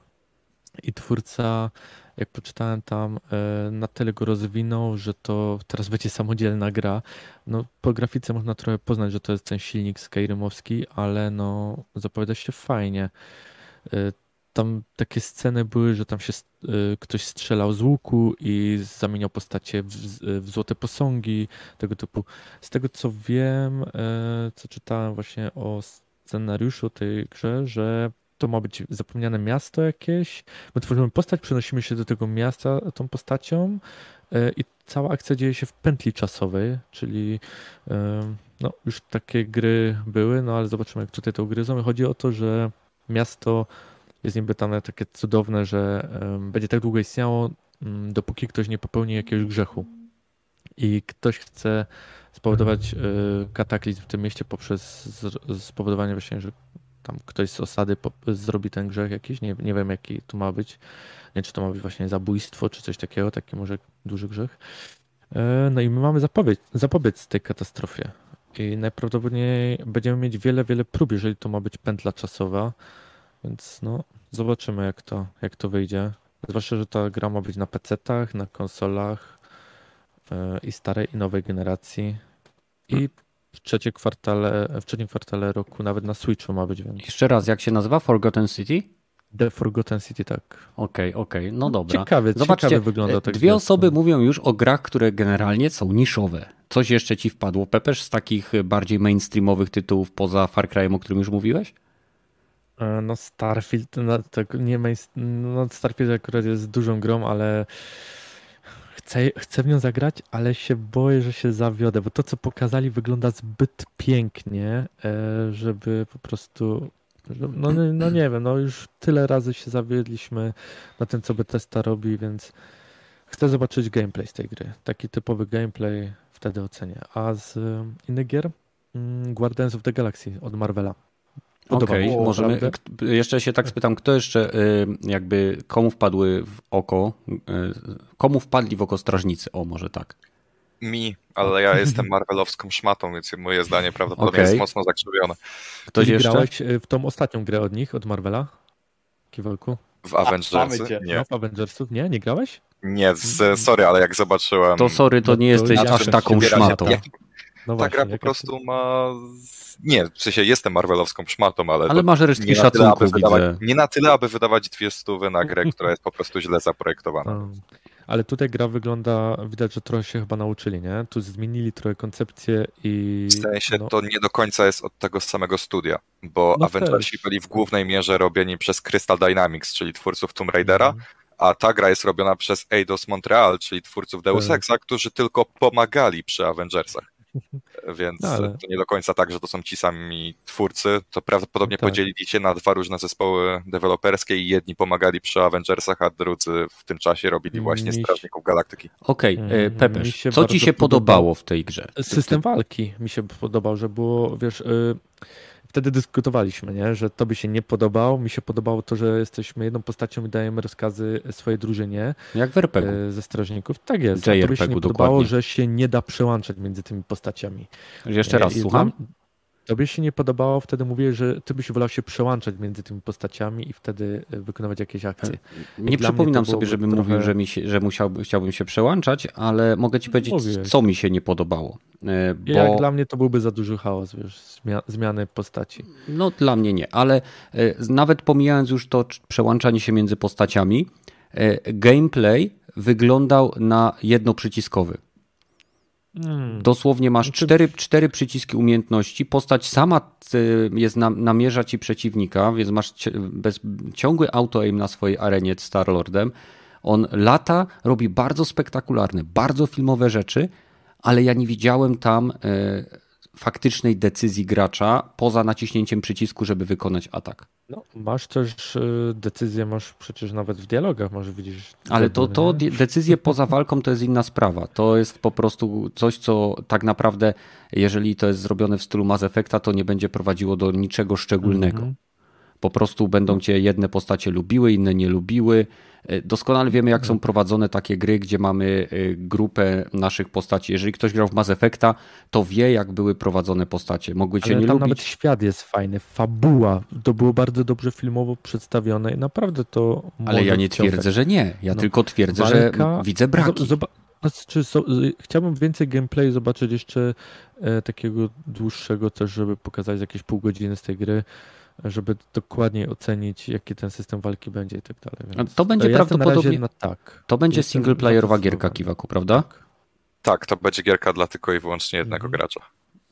i twórca jak poczytałem tam, e, na tyle go rozwinął, że to teraz będzie samodzielna gra. No, po grafice można trochę poznać, że to jest ten silnik Skyrymowski, ale no, zapowiada się fajnie. E, tam takie sceny były, że tam się e, ktoś strzelał z łuku i zamieniał postacie w, w złote posągi, tego typu. Z tego co wiem, co czytałem właśnie o scenariuszu tej grze, że to ma być zapomniane miasto jakieś. My tworzymy postać, przenosimy się do tego miasta tą postacią e, i cała akcja dzieje się w pętli czasowej, czyli e, no, już takie gry były, no ale zobaczymy, jak tutaj to ugryzą. Chodzi o to, że miasto jest niby tam takie cudowne, że będzie tak długo istniało, mm, dopóki ktoś nie popełni jakiegoś grzechu. I ktoś chce spowodować e, kataklizm w tym mieście poprzez spowodowanie właśnie, że tam ktoś z osady zrobi ten grzech jakiś, nie, nie wiem jaki tu ma być, nie czy to ma być właśnie zabójstwo, czy coś takiego, taki może duży grzech. E, no i my mamy zapowiedź, zapobiec tej katastrofie i najprawdopodobniej będziemy mieć wiele, wiele prób, jeżeli to ma być pętla czasowa, więc no zobaczymy jak to, jak to wyjdzie. Zwłaszcza, że ta gra ma być na PC-tach, na konsolach e, i starej i nowej generacji i w, trzecie kwartale, w trzecim kwartale roku nawet na Switchu ma być. Więc... Jeszcze raz, jak się nazywa? Forgotten City? The Forgotten City, tak. Okej, okay, okej, okay. no dobra. Ciekawie, Zobaczcie, ciekawie wygląda tak. Dwie osoby mówią już o grach, które generalnie są niszowe. Coś jeszcze ci wpadło, Pepesz, z takich bardziej mainstreamowych tytułów poza Far Cry'em, o którym już mówiłeś? E, no Starfield, no, tak nie main, no Starfield akurat jest dużą grą, ale chcę, chcę w nią zagrać, ale się boję, że się zawiodę, bo to, co pokazali, wygląda zbyt pięknie, e, żeby po prostu. No, no nie wiem, no już tyle razy się zawiedliśmy na tym, co Bethesda robi, więc chcę zobaczyć gameplay z tej gry. Taki typowy gameplay wtedy ocenię. A z innych gier? Mm, Guardians of the Galaxy od Marvela. Okej, okay, możemy. Jeszcze się tak spytam, kto jeszcze y, jakby komu wpadły w oko, y, komu wpadli w oko strażnicy? O, może tak. Mi, ale ja jestem marvelowską szmatą, więc moje zdanie prawdopodobnie okay. jest mocno zakrzywione. Ktoś jeszcze? grałeś y, w tą ostatnią grę od nich, od Marvela? Kiwalku? W Avengersy? Nie. No, w Avengersów? Nie? Nie grałeś? Nie, z, sorry, ale jak zobaczyłem... To sorry, to nie jesteś aż taką szmatą. No ta gra po prostu ma. Nie, w sensie jestem marvelowską szmatą, ale. Ale masz resztki szacunku, tyle, wydawać... Nie na tyle, aby wydawać dwie stówy na grę, która jest po prostu źle zaprojektowana. Ale tutaj gra wygląda, widać, że trochę się chyba nauczyli, nie? Tu zmienili trochę koncepcję i... W sensie no... to nie do końca jest od tego samego studia, bo no Avengersi byli w głównej mierze robieni przez Crystal Dynamics, czyli twórców Tomb Raidera, mhm. a ta gra jest robiona przez Eidos Montreal, czyli twórców Deus tak. Exa, którzy tylko pomagali przy Avengersach. (laughs) Więc no, ale... to nie do końca tak, że to są ci sami twórcy. To prawdopodobnie tak. podzielili się na dwa różne zespoły deweloperskie i jedni pomagali przy Avengersach, a drudzy w tym czasie robili właśnie mi... Strażników Galaktyki. Okej, okay. E, Pepeż, co ci się podobało w tej grze? System walki mi się podobał, że było, wiesz... Y, wtedy dyskutowaliśmy, nie? że to by się nie podobało. Mi się podobało to, że jesteśmy jedną postacią i dajemy rozkazy swojej drużynie. Jak w RPG. E, ze strażników. Tak jest. JRPG, to by się nie podobało, dokładnie. że się nie da przełączać między tymi postaciami. Jeszcze raz, I słucham? Tobie się nie podobało, wtedy mówię, że ty byś wolał się przełączać między tymi postaciami i wtedy e, wykonywać jakieś akcje. Nie dla przypominam sobie, żebym trochę- mówił, że, mi się, że musiałby, chciałbym się przełączać, ale mogę ci powiedzieć, Mówiłeś. co mi się nie podobało. E, Bo... Jak dla mnie to byłby za duży chaos, wiesz, zmia- zmiany postaci. No dla mnie nie, ale e, nawet pomijając już to cz- przełączanie się między postaciami, gameplay wyglądał na jednoprzyciskowy. Mm. Dosłownie masz Znaczy- cztery, cztery przyciski umiejętności. Postać sama e, jest na, namierza ci przeciwnika, więc masz bez, ciągły auto-aim na swojej arenie z Starlordem. On lata, robi bardzo spektakularne, bardzo filmowe rzeczy, ale ja nie widziałem tam e, faktycznej decyzji gracza poza naciśnięciem przycisku, żeby wykonać atak. No, masz też y, decyzję, masz przecież nawet w dialogach, może widzisz. Ale to, to decyzje poza walką to jest inna sprawa. To jest po prostu coś, co tak naprawdę, jeżeli to jest zrobione w stylu Mass Effecta, to nie będzie prowadziło do niczego szczególnego. Mhm. Po prostu będą cię jedne postacie lubiły, inne nie lubiły. E, Doskonale wiemy, jak są prowadzone takie gry, gdzie mamy e, grupę naszych postaci. Jeżeli ktoś grał w Mass Effecta, to wie, jak były prowadzone postacie. Mogły cię Ale nie tam lubić. nawet świat jest fajny, fabuła, to było bardzo dobrze filmowo przedstawione i naprawdę to Ale ja nie wciągać. twierdzę, że nie. Ja No, tylko twierdzę, walka- że widzę braki. Zob- znaczy, so, y, chciałbym więcej gameplayu zobaczyć jeszcze e, takiego dłuższego też, żeby pokazać jakieś pół godziny z tej gry, żeby dokładniej ocenić, jaki ten system walki będzie i tak dalej. Więc To będzie na prawdopodobnie- Na tak. To będzie singleplayerowa gierka. Kiwaku, prawda? Tak, to będzie gierka dla tylko i wyłącznie jednego Mhm. gracza.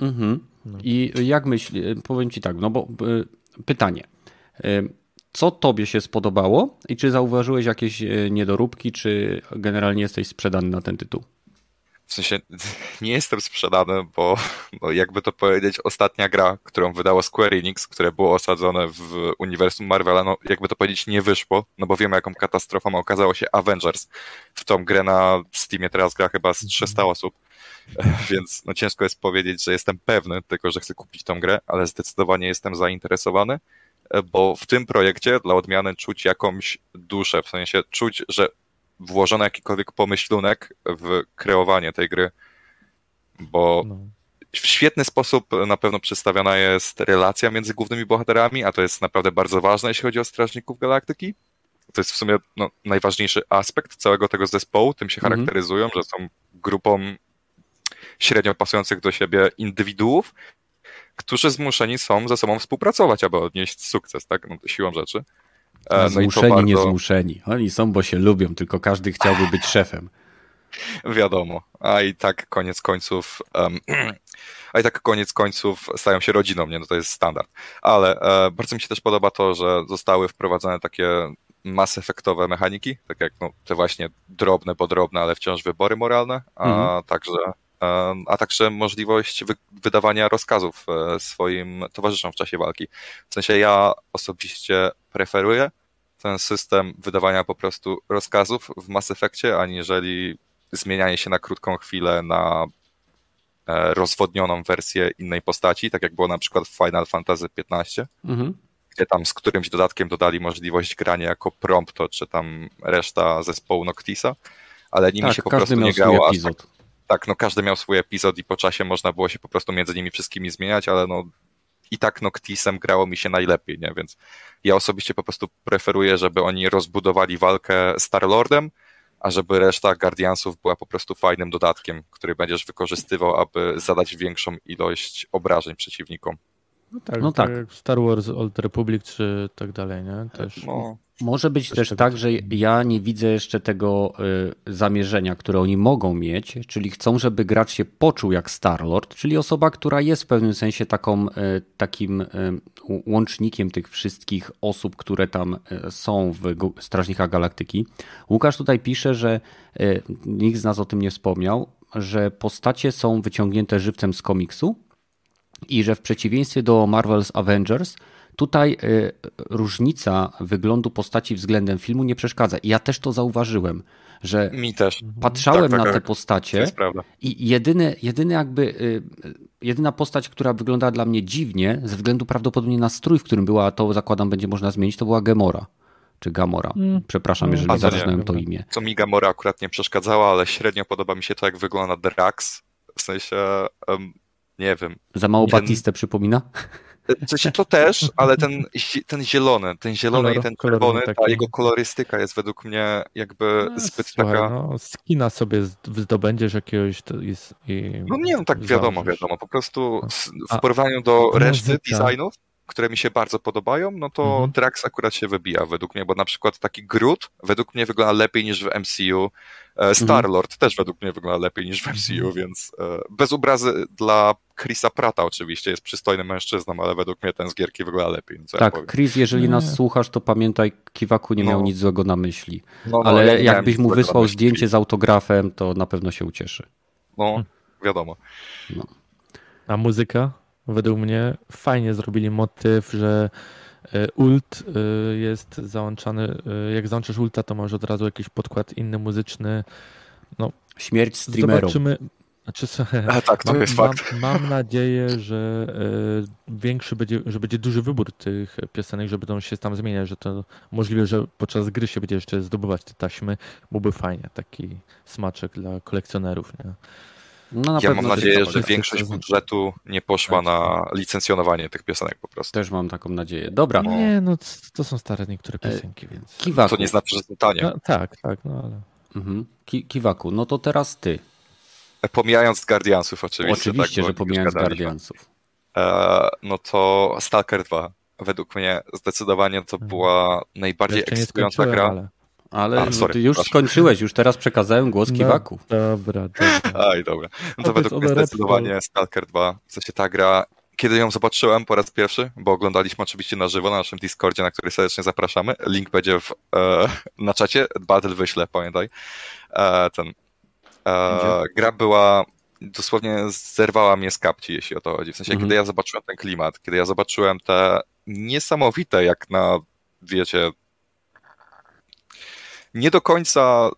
Mhm. No. I jak myślisz, powiem ci tak, no bo y, pytanie. Y, Co tobie się spodobało i czy zauważyłeś jakieś y, niedoróbki, czy generalnie jesteś sprzedany na ten tytuł? W sensie (laughs) nie jestem sprzedany, bo no jakby to powiedzieć, ostatnia gra, którą wydało Square Enix, które było osadzone w uniwersum Marvela, no jakby to powiedzieć, nie wyszło, no bo wiemy, jaką katastrofą okazało się Avengers. W tą grę na Steamie teraz gra chyba z 300 osób, (laughs) więc no ciężko jest powiedzieć, że jestem pewny, tylko że chcę kupić tą grę, ale zdecydowanie jestem zainteresowany, bo w tym projekcie dla odmiany czuć jakąś duszę, w sensie czuć, że włożono jakikolwiek pomyślunek w kreowanie tej gry, bo No. w świetny sposób na pewno przedstawiona jest relacja między głównymi bohaterami, a to jest naprawdę bardzo ważne, jeśli chodzi o Strażników Galaktyki. To jest w sumie no, najważniejszy aspekt całego tego zespołu, tym się Mhm. charakteryzują, że są grupą średnio pasujących do siebie indywiduów, którzy zmuszeni są ze sobą współpracować, aby odnieść sukces, tak? No, siłą rzeczy. E, no zmuszeni, nie bardzo- zmuszeni. Oni są, bo się lubią, tylko każdy chciałby być szefem. Wiadomo, a i tak koniec końców, em, (clears throat) a i tak koniec końców stają się rodziną, nie? No to jest standard. Ale e, bardzo mi się też podoba to, że zostały wprowadzone takie Mass Effectowe mechaniki, tak jak no, te właśnie drobne, podrobne, ale wciąż wybory moralne, a Mhm. także a także możliwość wy, wydawania rozkazów e, swoim towarzyszom w czasie walki. W sensie ja osobiście preferuję ten system wydawania po prostu rozkazów w Mass Effectie, aniżeli zmienianie się na krótką chwilę na e, rozwodnioną wersję innej postaci, tak jak było na przykład w Final Fantasy XV, Mhm. gdzie tam z którymś dodatkiem dodali możliwość grania jako prompto, czy tam reszta zespołu Noctisa, ale nimi Tak, się po prostu nie grało aż epizod. tak, no każdy miał swój epizod i po czasie można było się po prostu między nimi wszystkimi zmieniać, ale no i tak Noctisem grało mi się najlepiej, nie? Więc ja osobiście po prostu preferuję, żeby oni rozbudowali walkę Starlordem, a żeby reszta Guardiansów była po prostu fajnym dodatkiem, który będziesz wykorzystywał, aby zadać większą ilość obrażeń przeciwnikom. No tak, No tak. tak. Star Wars Old Republic czy tak dalej, nie? Też. No, Może być też tak, że ja nie widzę jeszcze tego y, zamierzenia, które oni mogą mieć, czyli chcą, żeby gracz się poczuł jak Starlord, czyli osoba, która jest w pewnym sensie taką, y, takim y, łącznikiem tych wszystkich osób, które tam są w Strażnikach Galaktyki. Łukasz tutaj pisze, że nikt z nas o tym nie wspomniał, że postacie są wyciągnięte żywcem z komiksu i że w przeciwieństwie do Marvel's Avengers, tutaj y, różnica wyglądu postaci względem filmu nie przeszkadza. I ja też to zauważyłem, że mi też. patrzałem Tak, tak, na te tak. Postacie i jedyny, jedyny jakby, y, jedyna postać, która wyglądała dla mnie dziwnie, ze względu prawdopodobnie na strój, w którym była, a to zakładam będzie można zmienić, to była Gemora. Czy Gamora. Mm. Przepraszam, No, jeżeli zaczynałem to imię. Co mi Gamora akurat nie przeszkadzała, ale średnio podoba mi się to, jak wygląda Drax. W sensie, em, nie wiem. Za mało Ten- Batistę przypomina? W sensie to też, ale ten, ten zielony, ten zielony Kolor- i ten czerwony, ta taki. jego kolorystyka jest według mnie jakby No, zbyt Słuchaj, taka... no, skina sobie zdobędziesz jakiegoś to jest, i No nie, no tak wiadomo, wiadomo. Po prostu w porównaniu do reszty designów, które mi się bardzo podobają, no to Mhm. Drax akurat się wybija według mnie, bo na przykład taki Groot według mnie wygląda lepiej niż w MCU. E, Star-Lord też według mnie wygląda lepiej niż w MCU, Mhm. więc e, bez obrazy dla Chrisa Prata oczywiście, jest przystojnym mężczyzną, ale według mnie ten z gierki wygląda lepiej. No co ja Tak, powiem. Chris, jeżeli Nie. nas słuchasz, to pamiętaj, Kiwaku nie miał No. nic złego na myśli. No, no, Ale ja jakbyś mu wysłał zdjęcie z autografem, to na pewno się ucieszy. No, wiadomo. A muzyka? Według mnie fajnie zrobili motyw, że e, ult e, jest załączany, e, jak załączysz ulta, to masz od razu jakiś podkład inny muzyczny. Śmierć streamerom. Zobaczymy. Znaczy, (laughs) A tak, to mam, jest mam, fakt. mam nadzieję, że większy będzie, że będzie duży wybór tych piosenek, że będą się tam zmieniać, że to możliwe, że podczas gry się będzie jeszcze zdobywać te taśmy. Byłby fajnie, taki smaczek dla kolekcjonerów. Nie? No, na Ja pewno mam nadzieję, że większość budżetu nie poszła Tak. na licencjonowanie tych piosenek po prostu. Też mam taką nadzieję. Dobra, No. Nie, no to są stare niektóre E, piosenki, więc... Kiwaku. To nie znaczy, że to tanie. No, tak, tak, no ale... Mhm. Ki Kiwaku, no to teraz ty. Pomijając Guardiansów oczywiście. Oczywiście, tak, że pomijając. Guardiansów. E, no to Stalker 2. Według mnie zdecydowanie to była najbardziej ekscytująca gra. ale... Ale A, sorry, ty już przepraszam. skończyłeś, już teraz przekazałem głos No, Kiwaku. Dobra, dobra. (laughs) Aj, dobra. No to według mnie zdecydowanie Stalker 2. W sensie ta gra, kiedy ją zobaczyłem po raz pierwszy, bo oglądaliśmy oczywiście na żywo na naszym Discordzie, na który serdecznie zapraszamy. Link będzie w, e, (laughs) na czacie. Battle wyślę, pamiętaj. E, ten. E, gra była dosłownie zerwała mnie z kapci, jeśli o to chodzi. W sensie, Mhm. kiedy ja zobaczyłem ten klimat, kiedy ja zobaczyłem te niesamowite, jak na, wiecie, nie do końca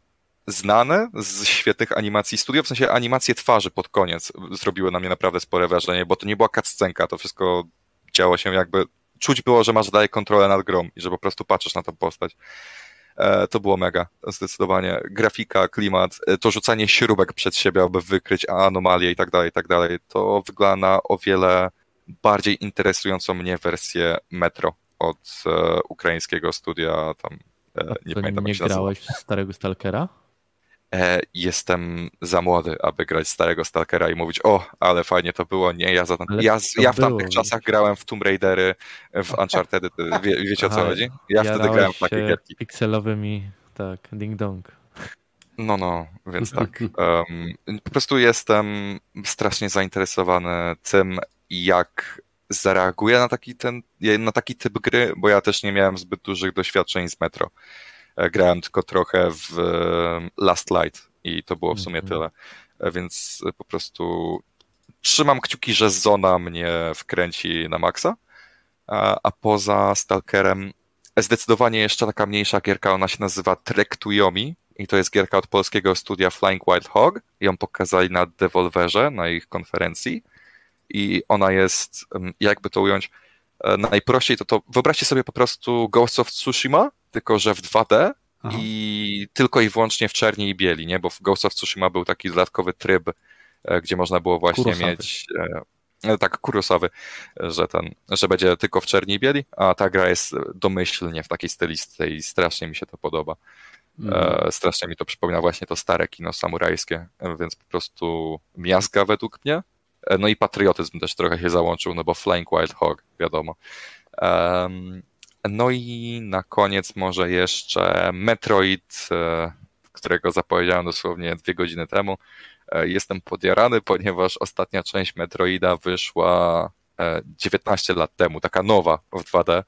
znane z świetnych animacji studio, w sensie animacje twarzy pod koniec zrobiły na mnie naprawdę spore wrażenie, bo to nie była cutscenka, to wszystko działo się jakby, czuć było, że masz dalej kontrolę nad grą i że po prostu patrzysz na tę postać. E, To było mega, zdecydowanie. Grafika, klimat, e, to rzucanie śrubek przed siebie, aby wykryć anomalie i tak dalej, i tak dalej. To wygląda na o wiele bardziej interesującą mnie wersję Metro od e, ukraińskiego studia tam, nie To pamiętam nie grałeś w starego Stalkera? E, jestem za młody, aby grać starego Stalkera i mówić, o, ale fajnie to było. Nie, ja, za, Ale ja, ja w tamtych było. czasach grałem w Tomb Raidery, w (laughs) Uncharted, wie, wiecie o co chodzi? Ja wtedy Jarałeś grałem w takie gierki. pikselowymi, tak, ding dong. No, no, więc (laughs) tak. em, po prostu jestem strasznie zainteresowany tym, jak zareaguję na taki, ten, na taki typ gry, bo ja też nie miałem zbyt dużych doświadczeń z Metro. E, Grałem tylko trochę w em, Last Light i to było w sumie Mhm. tyle. E, Więc po prostu trzymam kciuki, że Zona mnie wkręci na maksa, a, a poza Stalkerem zdecydowanie jeszcze taka mniejsza gierka, ona się nazywa Trek to Yomi i to jest gierka od polskiego studia Flying Wild Hog. Ją pokazali na Devolverze, na ich konferencji i ona jest, jakby to ująć, e, najprościej to to, wyobraźcie sobie po prostu Ghost of Tsushima, tylko że w 2D Aha. i tylko i wyłącznie w czerni i bieli, nie? Bo w Ghost of Tsushima był taki dodatkowy tryb, e, gdzie można było właśnie Kurosawy. mieć e, tak kurusowy, że ten, że będzie tylko w czerni i bieli, a ta gra jest domyślnie w takiej stylistyce i strasznie mi się to podoba. E, strasznie mi to przypomina właśnie to stare kino samurajskie, więc po prostu miazga według mnie. E, No i patriotyzm też trochę się załączył, no bo Flying Wild Hog, wiadomo. No i na koniec może jeszcze Metroid, e, którego zapowiedziałem dosłownie dwie godziny temu. E, Jestem podjarany, ponieważ ostatnia część Metroida wyszła e, 19 lat temu, taka nowa w 2D.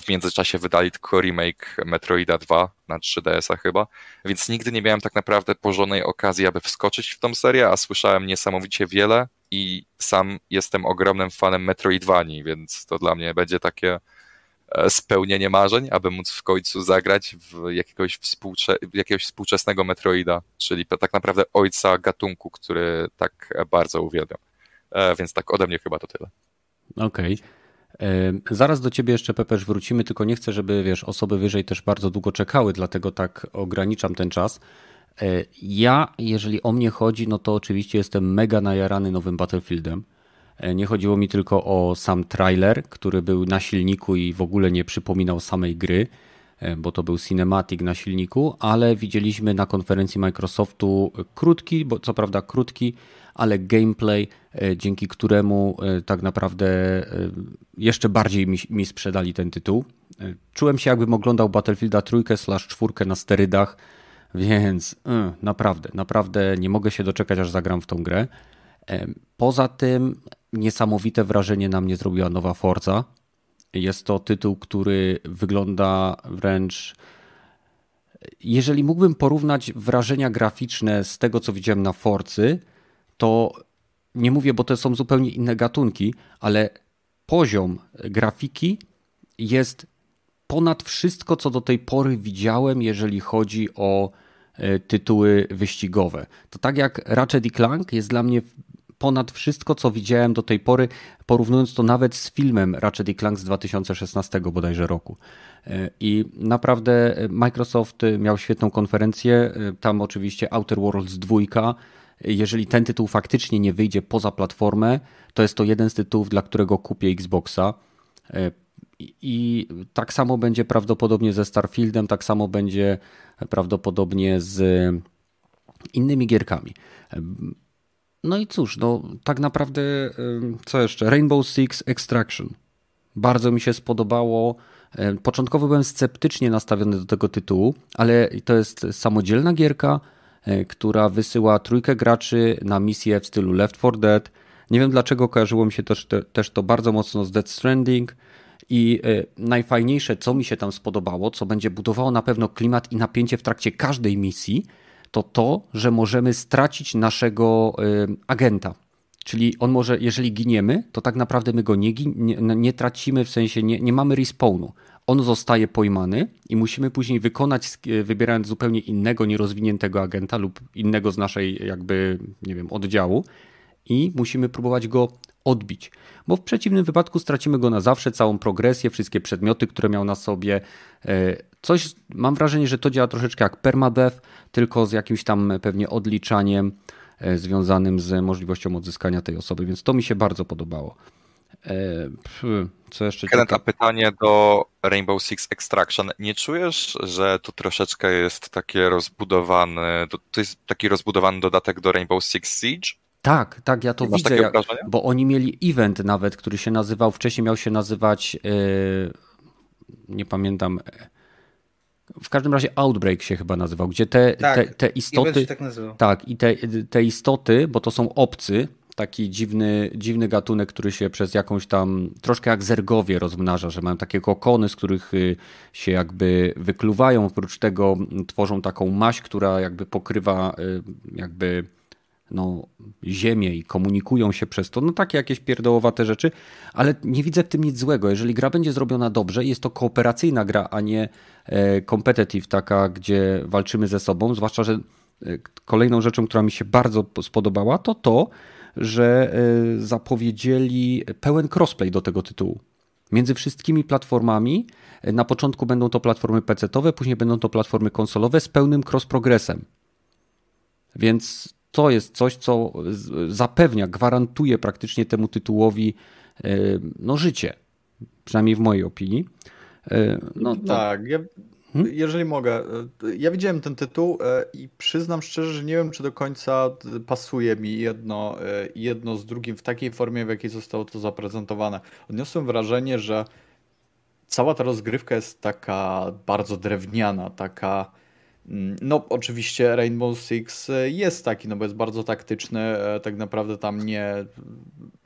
W międzyczasie wydali tylko remake Metroida 2 na 3DS-a chyba, więc nigdy nie miałem tak naprawdę porządnej okazji, aby wskoczyć w tą serię, a słyszałem niesamowicie wiele i sam jestem ogromnym fanem Metroidvanii, więc to dla mnie będzie takie e, spełnienie marzeń, aby móc w końcu zagrać w jakiegoś, współcze- jakiegoś współczesnego Metroida, czyli tak naprawdę ojca gatunku, który tak bardzo uwielbiam. E, Więc tak ode mnie chyba to tyle. Okej. E, Zaraz do ciebie jeszcze, Pepeż, wrócimy, tylko nie chcę, żeby, wiesz, osoby wyżej też bardzo długo czekały, dlatego tak ograniczam ten czas. E, ja, jeżeli o mnie chodzi, no to oczywiście jestem mega najarany nowym Battlefieldem. E, nie chodziło mi tylko o sam trailer, który był na silniku i w ogóle nie przypominał samej gry, e, bo to był cinematic na silniku, ale widzieliśmy na konferencji Microsoftu krótki, bo co prawda krótki, ale gameplay, dzięki któremu tak naprawdę jeszcze bardziej mi, mi sprzedali ten tytuł. Czułem się jakbym oglądał Battlefielda trójkę slash czwórkę na sterydach, więc y, naprawdę, naprawdę nie mogę się doczekać, aż zagram w tą grę. Poza tym niesamowite wrażenie na mnie zrobiła nowa Forza. Jest to tytuł, który wygląda wręcz. Jeżeli mógłbym porównać wrażenia graficzne z tego, co widziałem na Forcy, to nie mówię, bo to są zupełnie inne gatunki, ale poziom grafiki jest ponad wszystko, co do tej pory widziałem, jeżeli chodzi o E, tytuły wyścigowe. To tak jak Ratchet Clank jest dla mnie ponad wszystko, co widziałem do tej pory, porównując to nawet z filmem Ratchet Clank z 2016 bodajże roku. E, I naprawdę Microsoft miał świetną konferencję, e, tam oczywiście Outer Worlds 2. Jeżeli ten tytuł faktycznie nie wyjdzie poza platformę, to jest to jeden z tytułów, dla którego kupię Xboxa. I tak samo będzie prawdopodobnie ze Starfieldem, tak samo będzie prawdopodobnie z innymi gierkami. No i cóż, no tak naprawdę, co jeszcze? Rainbow Six Extraction. Bardzo mi się spodobało. Początkowo byłem sceptycznie nastawiony do tego tytułu, ale to jest samodzielna gierka, e, która wysyła trójkę graczy na misję w stylu Left 4 Dead. Nie wiem dlaczego kojarzyło mi się też, też to bardzo mocno z Dead Stranding. I e, najfajniejsze, co mi się tam spodobało, co będzie budowało na pewno klimat i napięcie w trakcie każdej misji, to to, że możemy stracić naszego e, agenta. Czyli on może, jeżeli giniemy, to tak naprawdę my go nie, nie, nie tracimy, w sensie nie, nie mamy respawnu. On zostaje pojmany i musimy później wykonać, e, wybierając zupełnie innego, nierozwiniętego agenta lub innego z naszej jakby, nie wiem, oddziału i musimy próbować go odbić, bo w przeciwnym wypadku stracimy go na zawsze, całą progresję, wszystkie przedmioty, które miał na sobie. E, coś, mam wrażenie, że to działa troszeczkę jak permadeath, tylko z jakimś tam pewnie odliczaniem związanym z możliwością odzyskania tej osoby, więc to mi się bardzo podobało. E, co jeszcze? Kenneth, a pytanie do Rainbow Six Extraction. Nie czujesz, że to troszeczkę jest takie rozbudowany, to jest taki rozbudowany dodatek do Rainbow Six Siege? Tak, tak, ja to widzę, jak, bo oni mieli event nawet, który się nazywał, wcześniej miał się nazywać, yy, nie pamiętam, w każdym razie Outbreak się chyba nazywał, gdzie te, tak, te, te istoty, tak, tak, i te, te istoty, bo to są obcy, taki dziwny, dziwny gatunek, który się przez jakąś tam, troszkę jak zergowie rozmnaża, że mają takie kokony, z których y, się jakby wykluwają, oprócz tego tworzą taką maść, która jakby pokrywa y, jakby no, ziemię i komunikują się przez to, no takie jakieś pierdołowate rzeczy, ale nie widzę w tym nic złego. Jeżeli gra będzie zrobiona dobrze, jest to kooperacyjna gra, a nie e, competitive, taka, gdzie walczymy ze sobą, zwłaszcza, że e, kolejną rzeczą, która mi się bardzo spodobała, to to, że e, zapowiedzieli pełen crossplay do tego tytułu. Między wszystkimi platformami, na początku będą to platformy PC-owe, później będą to platformy konsolowe z pełnym cross-progresem. Więc to jest coś, co zapewnia, gwarantuje praktycznie temu tytułowi e, no, życie. Przynajmniej w mojej opinii. E, no, no. tak, ja, hmm? jeżeli mogę. E, ja widziałem ten tytuł i przyznam szczerze, że nie wiem, czy do końca pasuje mi jedno, jedno z drugim w takiej formie, w jakiej zostało to zaprezentowane. Odniosłem wrażenie, że cała ta rozgrywka jest taka bardzo drewniana, taka no, oczywiście Rainbow Six e, jest taki, no bo jest bardzo taktyczny. E, tak naprawdę tam nie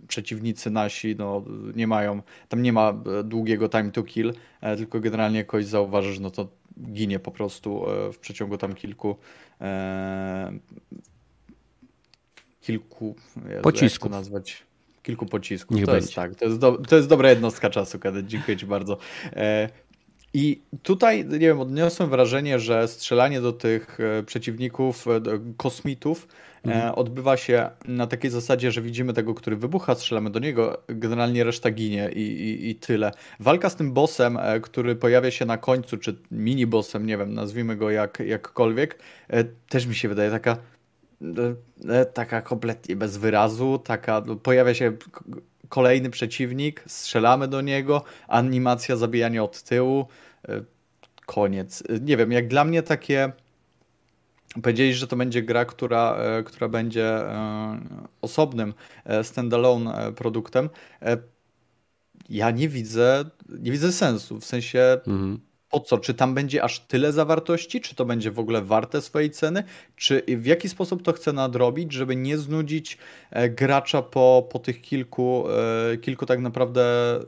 przeciwnicy nasi no, nie mają, tam nie ma e, długiego time to kill, tylko generalnie jakoś zauważysz, no to ginie po prostu w przeciągu tam kilku kilku pocisków. nazwać kilku pocisków. Niech to będzie. jest tak, to jest, do, to jest dobra jednostka czasu, Kadet. Dziękuję Ci bardzo. E, I tutaj, nie wiem, odniosłem wrażenie, że strzelanie do tych e, przeciwników, e, do kosmitów, mhm. odbywa się na takiej zasadzie, że widzimy tego, który wybucha, strzelamy do niego, generalnie reszta ginie i, i, i tyle. Walka z tym bossem, który pojawia się na końcu, czy mini-bossem, nie wiem, nazwijmy go jak, jakkolwiek, też mi się wydaje taka taka kompletnie bez wyrazu, taka, no, pojawia się kolejny przeciwnik, strzelamy do niego, animacja zabijania od tyłu, e, koniec. Nie wiem, jak dla mnie takie Powiedzieli, że to będzie gra, która, e, która będzie e, osobnym standalone produktem. Ja nie widzę, nie widzę sensu. W sensie, mhm po co? Czy tam będzie aż tyle zawartości? Czy to będzie w ogóle warte swojej ceny? Czy w jaki sposób to chce nadrobić, żeby nie znudzić e, gracza po, po tych kilku, e, kilku tak naprawdę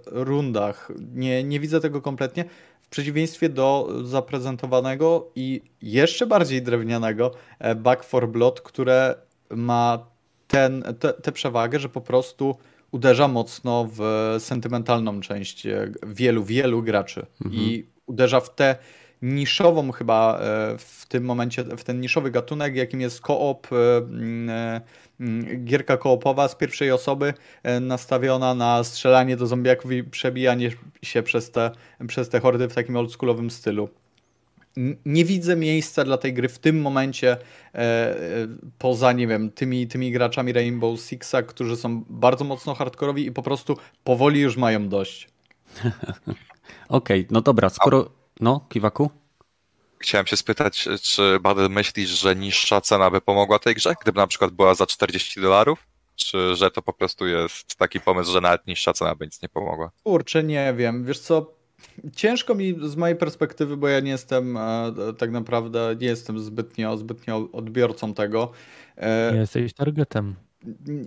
rundach? Nie, nie widzę tego kompletnie. W przeciwieństwie do zaprezentowanego i jeszcze bardziej drewnianego e, Back for Blood, które ma ten, tę przewagę, że po prostu uderza mocno w sentymentalną część wielu, wielu graczy. Mhm. I uderza w tę niszową chyba e, w tym momencie, w ten niszowy gatunek, jakim jest koop, e, e, gierka koopowa z pierwszej osoby nastawiona na strzelanie do zombiaków i przebijanie się przez te, przez te hordy w takim oldschoolowym stylu. Nie widzę miejsca dla tej gry w tym momencie poza, nie wiem, tymi, tymi graczami Rainbow Sixa, którzy są bardzo mocno hardkorowi i po prostu powoli już mają dość. (laughs) Okej, okay, no dobra, skoro... No, Kiwaku? Chciałem się spytać, czy Badel myślisz, że niższa cena by pomogła tej grze, gdyby na przykład była za 40 dolarów? Czy że to po prostu jest taki pomysł, że nawet niższa cena by nic nie pomogła? Kurczę, nie wiem. Wiesz co, ciężko mi z mojej perspektywy, bo ja nie jestem e, tak naprawdę, nie jestem zbytnio, zbytnio odbiorcą tego. E, nie jesteś targetem.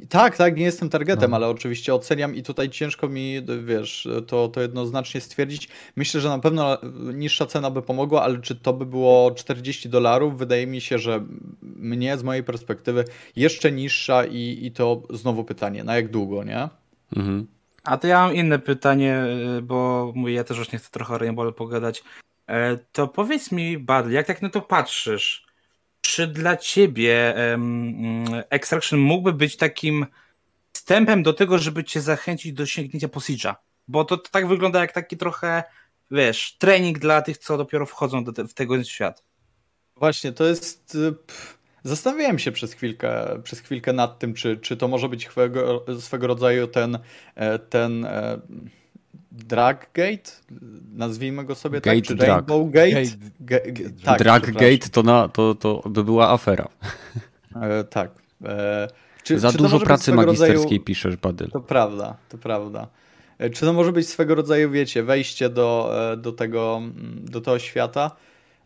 Tak, tak, nie jestem targetem, no. ale oczywiście oceniam i tutaj ciężko mi, wiesz, to, to jednoznacznie stwierdzić. Myślę, że na pewno niższa cena by pomogła, ale czy to by było 40 dolarów? Wydaje mi się, że mnie z mojej perspektywy jeszcze niższa i, i to znowu pytanie, na jak długo, nie? Mhm. A to ja mam inne pytanie, bo mówię, ja też już nie chcę trochę o Rainbow pogadać. E, to powiedz mi, Badl, jak tak na to patrzysz? Czy dla ciebie um, Extraction mógłby być takim wstępem do tego, żeby cię zachęcić do sięgnięcia po Siege'a? Bo to, to, tak wygląda jak taki trochę, wiesz, trening dla tych, co dopiero wchodzą do te, w tego świat. Właśnie, to jest... Y, zastanawiałem się przez chwilkę, przez chwilkę nad tym, czy, czy to może być swego, swego rodzaju ten, e, ten e, Draggate, nazwijmy go sobie Gate tak, czy drag. Rainbow Gate? Gate. tak, Draggate to, na, to, to by była afera. E, tak. E, czy, Za czy dużo pracy magisterskiej rodzaju... piszesz, Badyl. To prawda, to prawda. E, czy to może być swego rodzaju, wiecie, wejście do, e, do, tego, mm, do tego świata,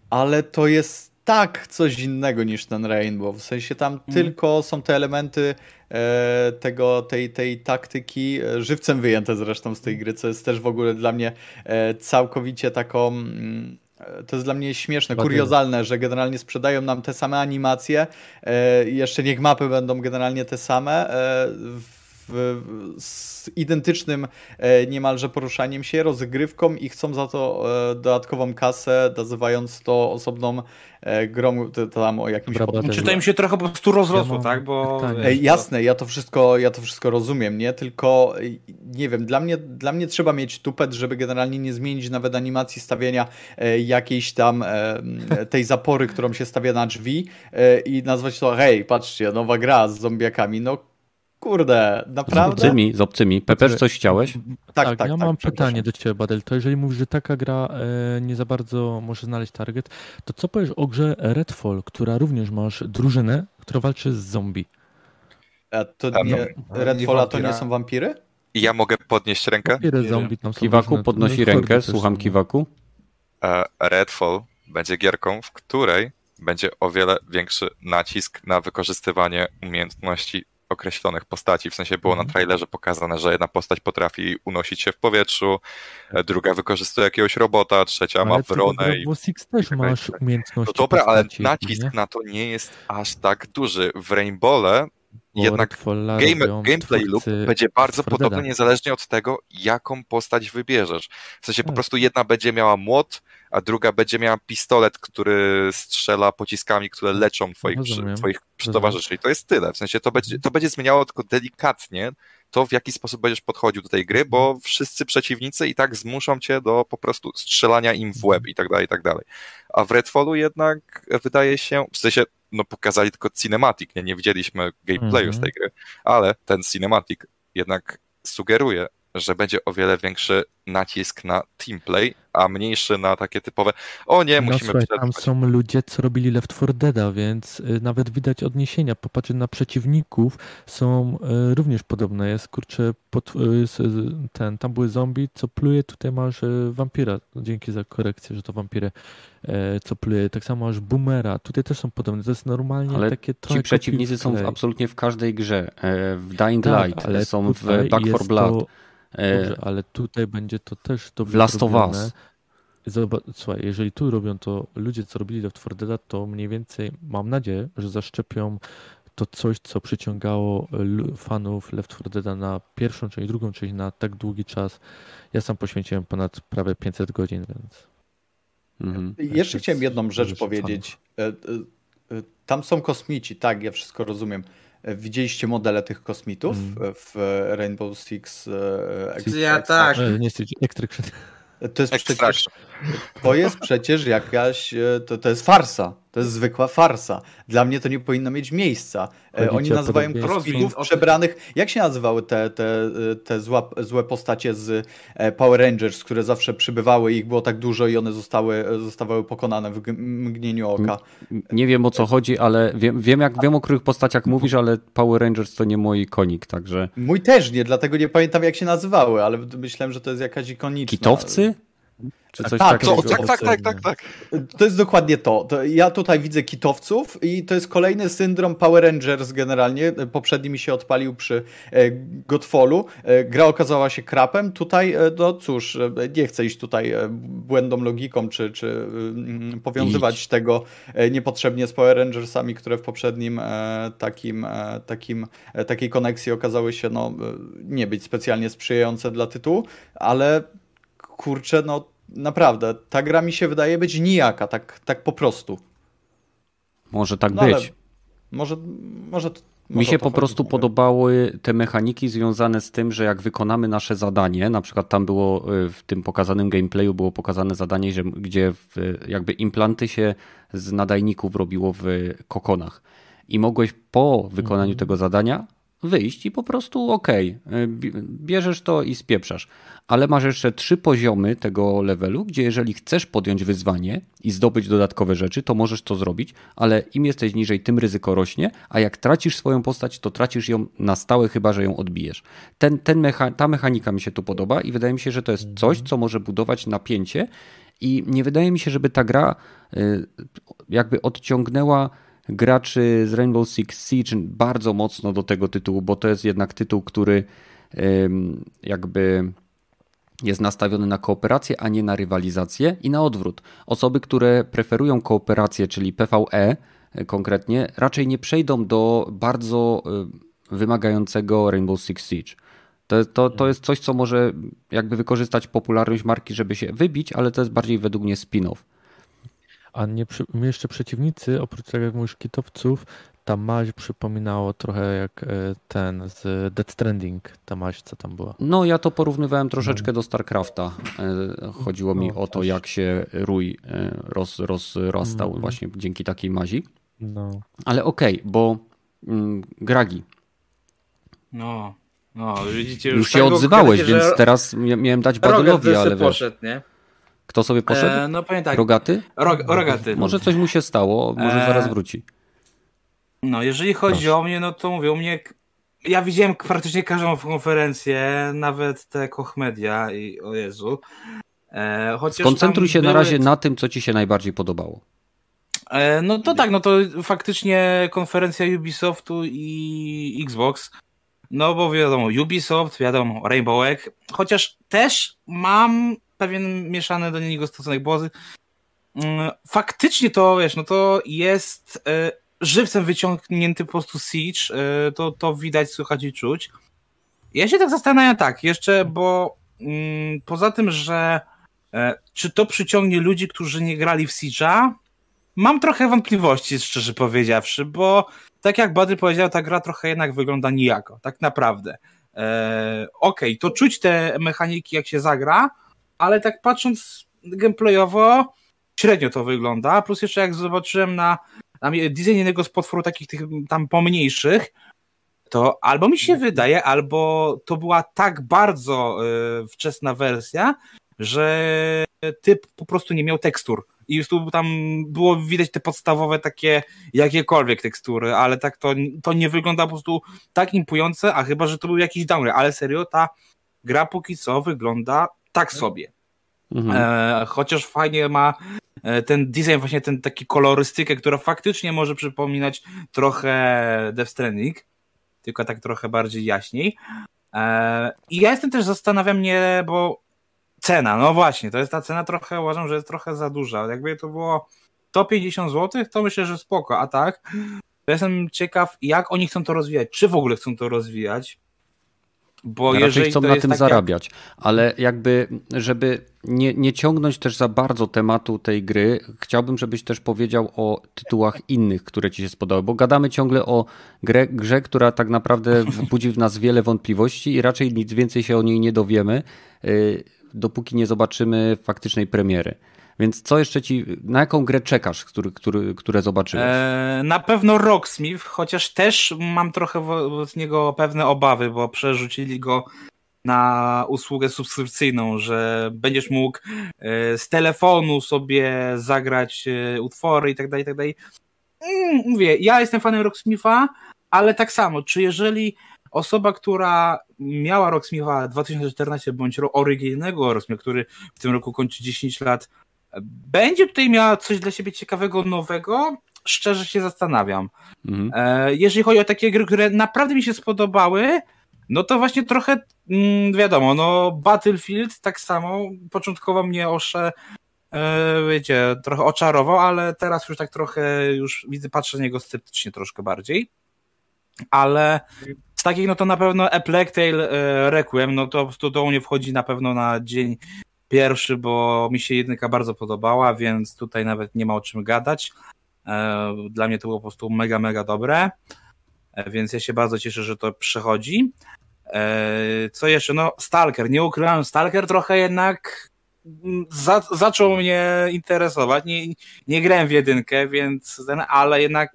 ale to jest tak coś innego niż ten Rainbow. W sensie tam mm. tylko są te elementy e, tego, tej, tej taktyki, e, żywcem wyjęte zresztą z tej gry, co jest też w ogóle dla mnie e, całkowicie taką. Mm, e, to jest dla mnie śmieszne, kuriozalne, że generalnie sprzedają nam te same animacje. E, jeszcze niech mapy będą generalnie te same. E, w, z identycznym e, niemalże poruszaniem się, rozgrywką i chcą za to e, dodatkową kasę, nazywając to osobną e, grą tam o jakimś... Czy to im się trochę po prostu rozrosło, ja tak? Bo... Ej, jasne, ja to, wszystko, ja to wszystko rozumiem, nie? Tylko nie wiem, dla mnie, dla mnie trzeba mieć tupet, żeby generalnie nie zmienić nawet animacji stawiania jakiejś tam tej zapory, którą się stawia na drzwi i nazwać to hej, patrzcie, nowa gra z zombiakami. No Kurde, naprawdę? Z obcymi, z obcymi. Pepeż, coś chciałeś? Tak, tak, tak ja tak, mam pytanie do ciebie, Badel. To jeżeli mówisz, że taka gra e, nie za bardzo może znaleźć target, to co powiesz o grze Redfall, która również masz drużynę, która walczy z zombie? A to nie, Redfalla to nie są wampiry? Ja mogę podnieść rękę? Wampiry, zombie tam są Kiwaku, różne, podnosi rękę, słucham Kiwaku. E, Redfall będzie gierką, w której będzie o wiele większy nacisk na wykorzystywanie umiejętności określonych postaci. W sensie było na mhm. trailerze pokazane, że jedna postać potrafi unosić się w powietrzu, e, druga wykorzystuje jakiegoś robota, trzecia ale ma wronę. Bo Six też masz umiejętności. No dobra, ale nacisk nie? na to nie jest aż tak duży. W Rainbowle jednak game, gameplay loop twórcy będzie bardzo podobny niezależnie od tego, jaką postać wybierzesz. W sensie po Tak. prostu jedna będzie miała młot, a druga będzie miała pistolet, który strzela pociskami, które leczą twoich, Rozumiem. twoich towarzyszy. I to jest tyle. W sensie to będzie, to będzie zmieniało tylko delikatnie to, w jaki sposób będziesz podchodził do tej gry, bo wszyscy przeciwnicy i tak zmuszą cię do po prostu strzelania im w łeb i tak dalej, i tak dalej. A w Redfallu jednak wydaje się, w sensie, no pokazali tylko cinematic, nie, nie widzieliśmy gameplayu Mhm. z tej gry, ale ten cinematic jednak sugeruje, że będzie o wiele większy nacisk na teamplay, a mniejszy na takie typowe o nie, No musimy słuchaj, tam są ludzie, co robili Left 4 Deada, więc y, nawet widać odniesienia. Popatrzeć na przeciwników, są y, również podobne. Jest kurczę, pod, y, ten, tam były zombie, co pluje, tutaj masz wampira. Dzięki za korekcję, że to wampirę, e, co pluje. Tak samo masz boomera. Tutaj też są podobne. To jest normalnie Ale takie Ci przeciwnicy są w, absolutnie w każdej grze. E, W Dying Tak, Light, ale są w Back 4 jest Blood. To, dobrze, ale tutaj będzie to też dobrze W Last of. Us. Zobacz, słuchaj, jeżeli tu robią to ludzie, co robili Left 4 Deada, to mniej więcej mam nadzieję, że zaszczepią to coś, co przyciągało fanów Left 4 Deada na pierwszą część, drugą część na tak długi czas. Ja sam poświęciłem ponad prawie 500 godzin, więc mhm. Jeszcze chciałem jedną rzecz powiedzieć. E, e, e, Tam są kosmici, tak, ja wszystko rozumiem. Widzieliście modele tych kosmitów Mm. w Rainbow Six e, Ja tak. nie Extraction. To jest przecież, to jest przecież jakaś, e, to, to jest farsa. To jest zwykła farsa. Dla mnie to nie powinno mieć miejsca. E, Chodzi Oni nazywają Rozwiń- przebranych. Jak się nazywały te, te, te zła, złe postacie z e, Power Rangers, które zawsze przybywały, ich było tak dużo i one zostały, zostawały pokonane w mgnieniu oka. Nie wiem o co chodzi, ale wiem, wiem, jak, wiem o których postaciach mówisz, ale Power Rangers to nie mój konik, także... Mój też nie, dlatego nie pamiętam jak się nazywały, ale myślałem, że to jest jakaś ikoniczna. Kitowcy? Czy coś Tak, takiego? To, tak, tak, tak, tak, tak. To jest dokładnie to. to. Ja tutaj widzę kitowców i to jest kolejny syndrom Power Rangers generalnie. Poprzedni mi się odpalił przy e, Godfallu. E, gra okazała się krapem. Tutaj, e, no cóż, e, nie chcę iść tutaj e, błędną logiką, czy, czy mm, powiązywać Idź. tego e, niepotrzebnie z Power Rangersami, które w poprzednim e, takim, e, takim, e, takiej koneksji okazały się no, e, nie być specjalnie sprzyjające dla tytułu, ale kurczę, no naprawdę, ta gra mi się wydaje być nijaka, tak, tak po prostu. Może tak No być. Może, może, Mi się po chodzi, prostu nie wiem. podobały te mechaniki związane z tym, że jak wykonamy nasze zadanie, na przykład tam było y, w tym pokazanym gameplayu było pokazane zadanie, że, gdzie jakby implanty się z nadajników robiło w kokonach. I mogłeś po wykonaniu tego zadania wyjść i po prostu okej, y, bi- bierzesz to i spieprzasz. Ale masz jeszcze trzy poziomy tego levelu, gdzie jeżeli chcesz podjąć wyzwanie i zdobyć dodatkowe rzeczy, to możesz to zrobić, ale im jesteś niżej, tym ryzyko rośnie, a jak tracisz swoją postać, to tracisz ją na stałe, chyba że ją odbijesz. Ten, ten mecha ta mechanika mi się tu podoba i wydaje mi się, że to jest coś, co może budować napięcie i nie wydaje mi się, żeby ta gra y, jakby odciągnęła graczy z Rainbow Six Siege bardzo mocno do tego tytułu, bo to jest jednak tytuł, który jakby jest nastawiony na kooperację, a nie na rywalizację i na odwrót. Osoby, które preferują kooperację, czyli PvE y, konkretnie, raczej nie przejdą do bardzo y, wymagającego Rainbow Six Siege. To, to, to jest coś, co może jakby wykorzystać popularność marki, żeby się wybić, ale to jest bardziej według mnie spin-off. A nie przy, jeszcze przeciwnicy, oprócz tego jak mówisz kitowców, ta maź przypominało trochę jak e, ten z Death Stranding, ta maź co tam była. No, ja to porównywałem troszeczkę do StarCrafta. E, Chodziło mi No, o to, też. jak się rój e, roz, rozrastał Mhm. właśnie dzięki takiej mazi. No. Ale okej, bo mm, Gragi, No, no, widzicie, już, już się tak odzywałeś, więc że teraz mia- miałem dać Badylowi, ale wiesz, poszedł, nie? Kto sobie poszedł? E, no powiem tak, Rogaty? rog, rogaty. Może coś mu się stało, może E, zaraz wróci. No, jeżeli chodzi Proszę. o mnie, no to mówię, u mnie... Ja widziałem praktycznie każdą konferencję, nawet te Koch Media i o Jezu. E, Skoncentruj się na były- razie na tym, co ci się najbardziej podobało. E, no to tak, no to faktycznie konferencja Ubisoftu i Xbox. No bo wiadomo, Ubisoft, wiadomo, Rainbow Egg. Chociaż też mam pewien mieszany do niego stosunek, bo mm, faktycznie to, wiesz, no to jest e, żywcem wyciągnięty po prostu Siege, y, to, to widać, słychać i czuć. Ja się tak zastanawiam tak, jeszcze, bo mm, poza tym, że e, czy to przyciągnie ludzi, którzy nie grali w Siege'a, mam trochę wątpliwości, szczerze powiedziawszy, bo tak jak Badry powiedział, ta gra trochę jednak wygląda nijako, tak naprawdę. E, Okej, okay, to czuć te mechaniki, jak się zagra, ale tak patrząc gameplayowo, średnio to wygląda. Plus jeszcze jak zobaczyłem na, na design jednego z potworów takich tych tam pomniejszych, to albo mi się wydaje, albo to była tak bardzo y, wczesna wersja, że typ po prostu nie miał tekstur. I już tu tam było widać te podstawowe takie jakiekolwiek tekstury, ale tak to, to nie wygląda po prostu tak impujące, a chyba, że to był jakiś downer. Ale serio, ta gra póki co wygląda tak sobie. Mhm. E, chociaż fajnie ma e, ten design, właśnie ten taki kolorystykę, która faktycznie może przypominać trochę Death Stranding, tylko tak trochę bardziej jaśniej. E, I ja jestem też zastanawiam mnie, bo cena, no właśnie, to jest ta cena trochę, uważam, że jest trochę za duża. Jakby to było 150 zł, to myślę, że spoko, a tak, to jestem ciekaw, jak oni chcą to rozwijać, czy w ogóle chcą to rozwijać, bo Raczej jeżeli chcą na tym takie... zarabiać, ale jakby, żeby nie, nie ciągnąć też za bardzo tematu tej gry, chciałbym, żebyś też powiedział o tytułach innych, które ci się spodobały, bo gadamy ciągle o grze, grze która tak naprawdę (laughs) budzi w nas wiele wątpliwości i raczej nic więcej się o niej nie dowiemy, y, dopóki nie zobaczymy faktycznej premiery. Więc co jeszcze ci, na jaką grę czekasz, który, który, które zobaczyłeś? Eee, na pewno Rocksmith, chociaż też mam trochę z niego pewne obawy, bo przerzucili go na usługę subskrypcyjną, że będziesz mógł e, z telefonu sobie zagrać e, utwory i tak dalej, i tak dalej. Mm, mówię, ja jestem fanem Rocksmitha, ale tak samo, czy jeżeli osoba, która miała Rocksmitha 2014 bądź oryginalnego Rocksmitha, który w tym roku kończy 10 lat, będzie tutaj miała coś dla siebie ciekawego, nowego? Szczerze się zastanawiam. Mhm. E, jeżeli chodzi o takie gry, które naprawdę mi się spodobały, no to właśnie trochę mm, wiadomo, no Battlefield tak samo początkowo mnie osze e, wiecie, trochę oczarował, ale teraz już tak trochę już widzę, patrzę na niego sceptycznie troszkę bardziej. Ale z takich, no to na pewno A Plague Tale e, Requiem, no to, to do mnie wchodzi na pewno na dzień pierwszy, bo mi się jedynka bardzo podobała, więc tutaj nawet nie ma o czym gadać. E, dla mnie to było po prostu mega, mega dobre, e, więc ja się bardzo cieszę, że to przechodzi. E, co jeszcze? No, Stalker. Nie ukrywam, Stalker trochę jednak mm, za, zaczął mnie interesować. Nie, nie grałem w jedynkę, więc ten, ale jednak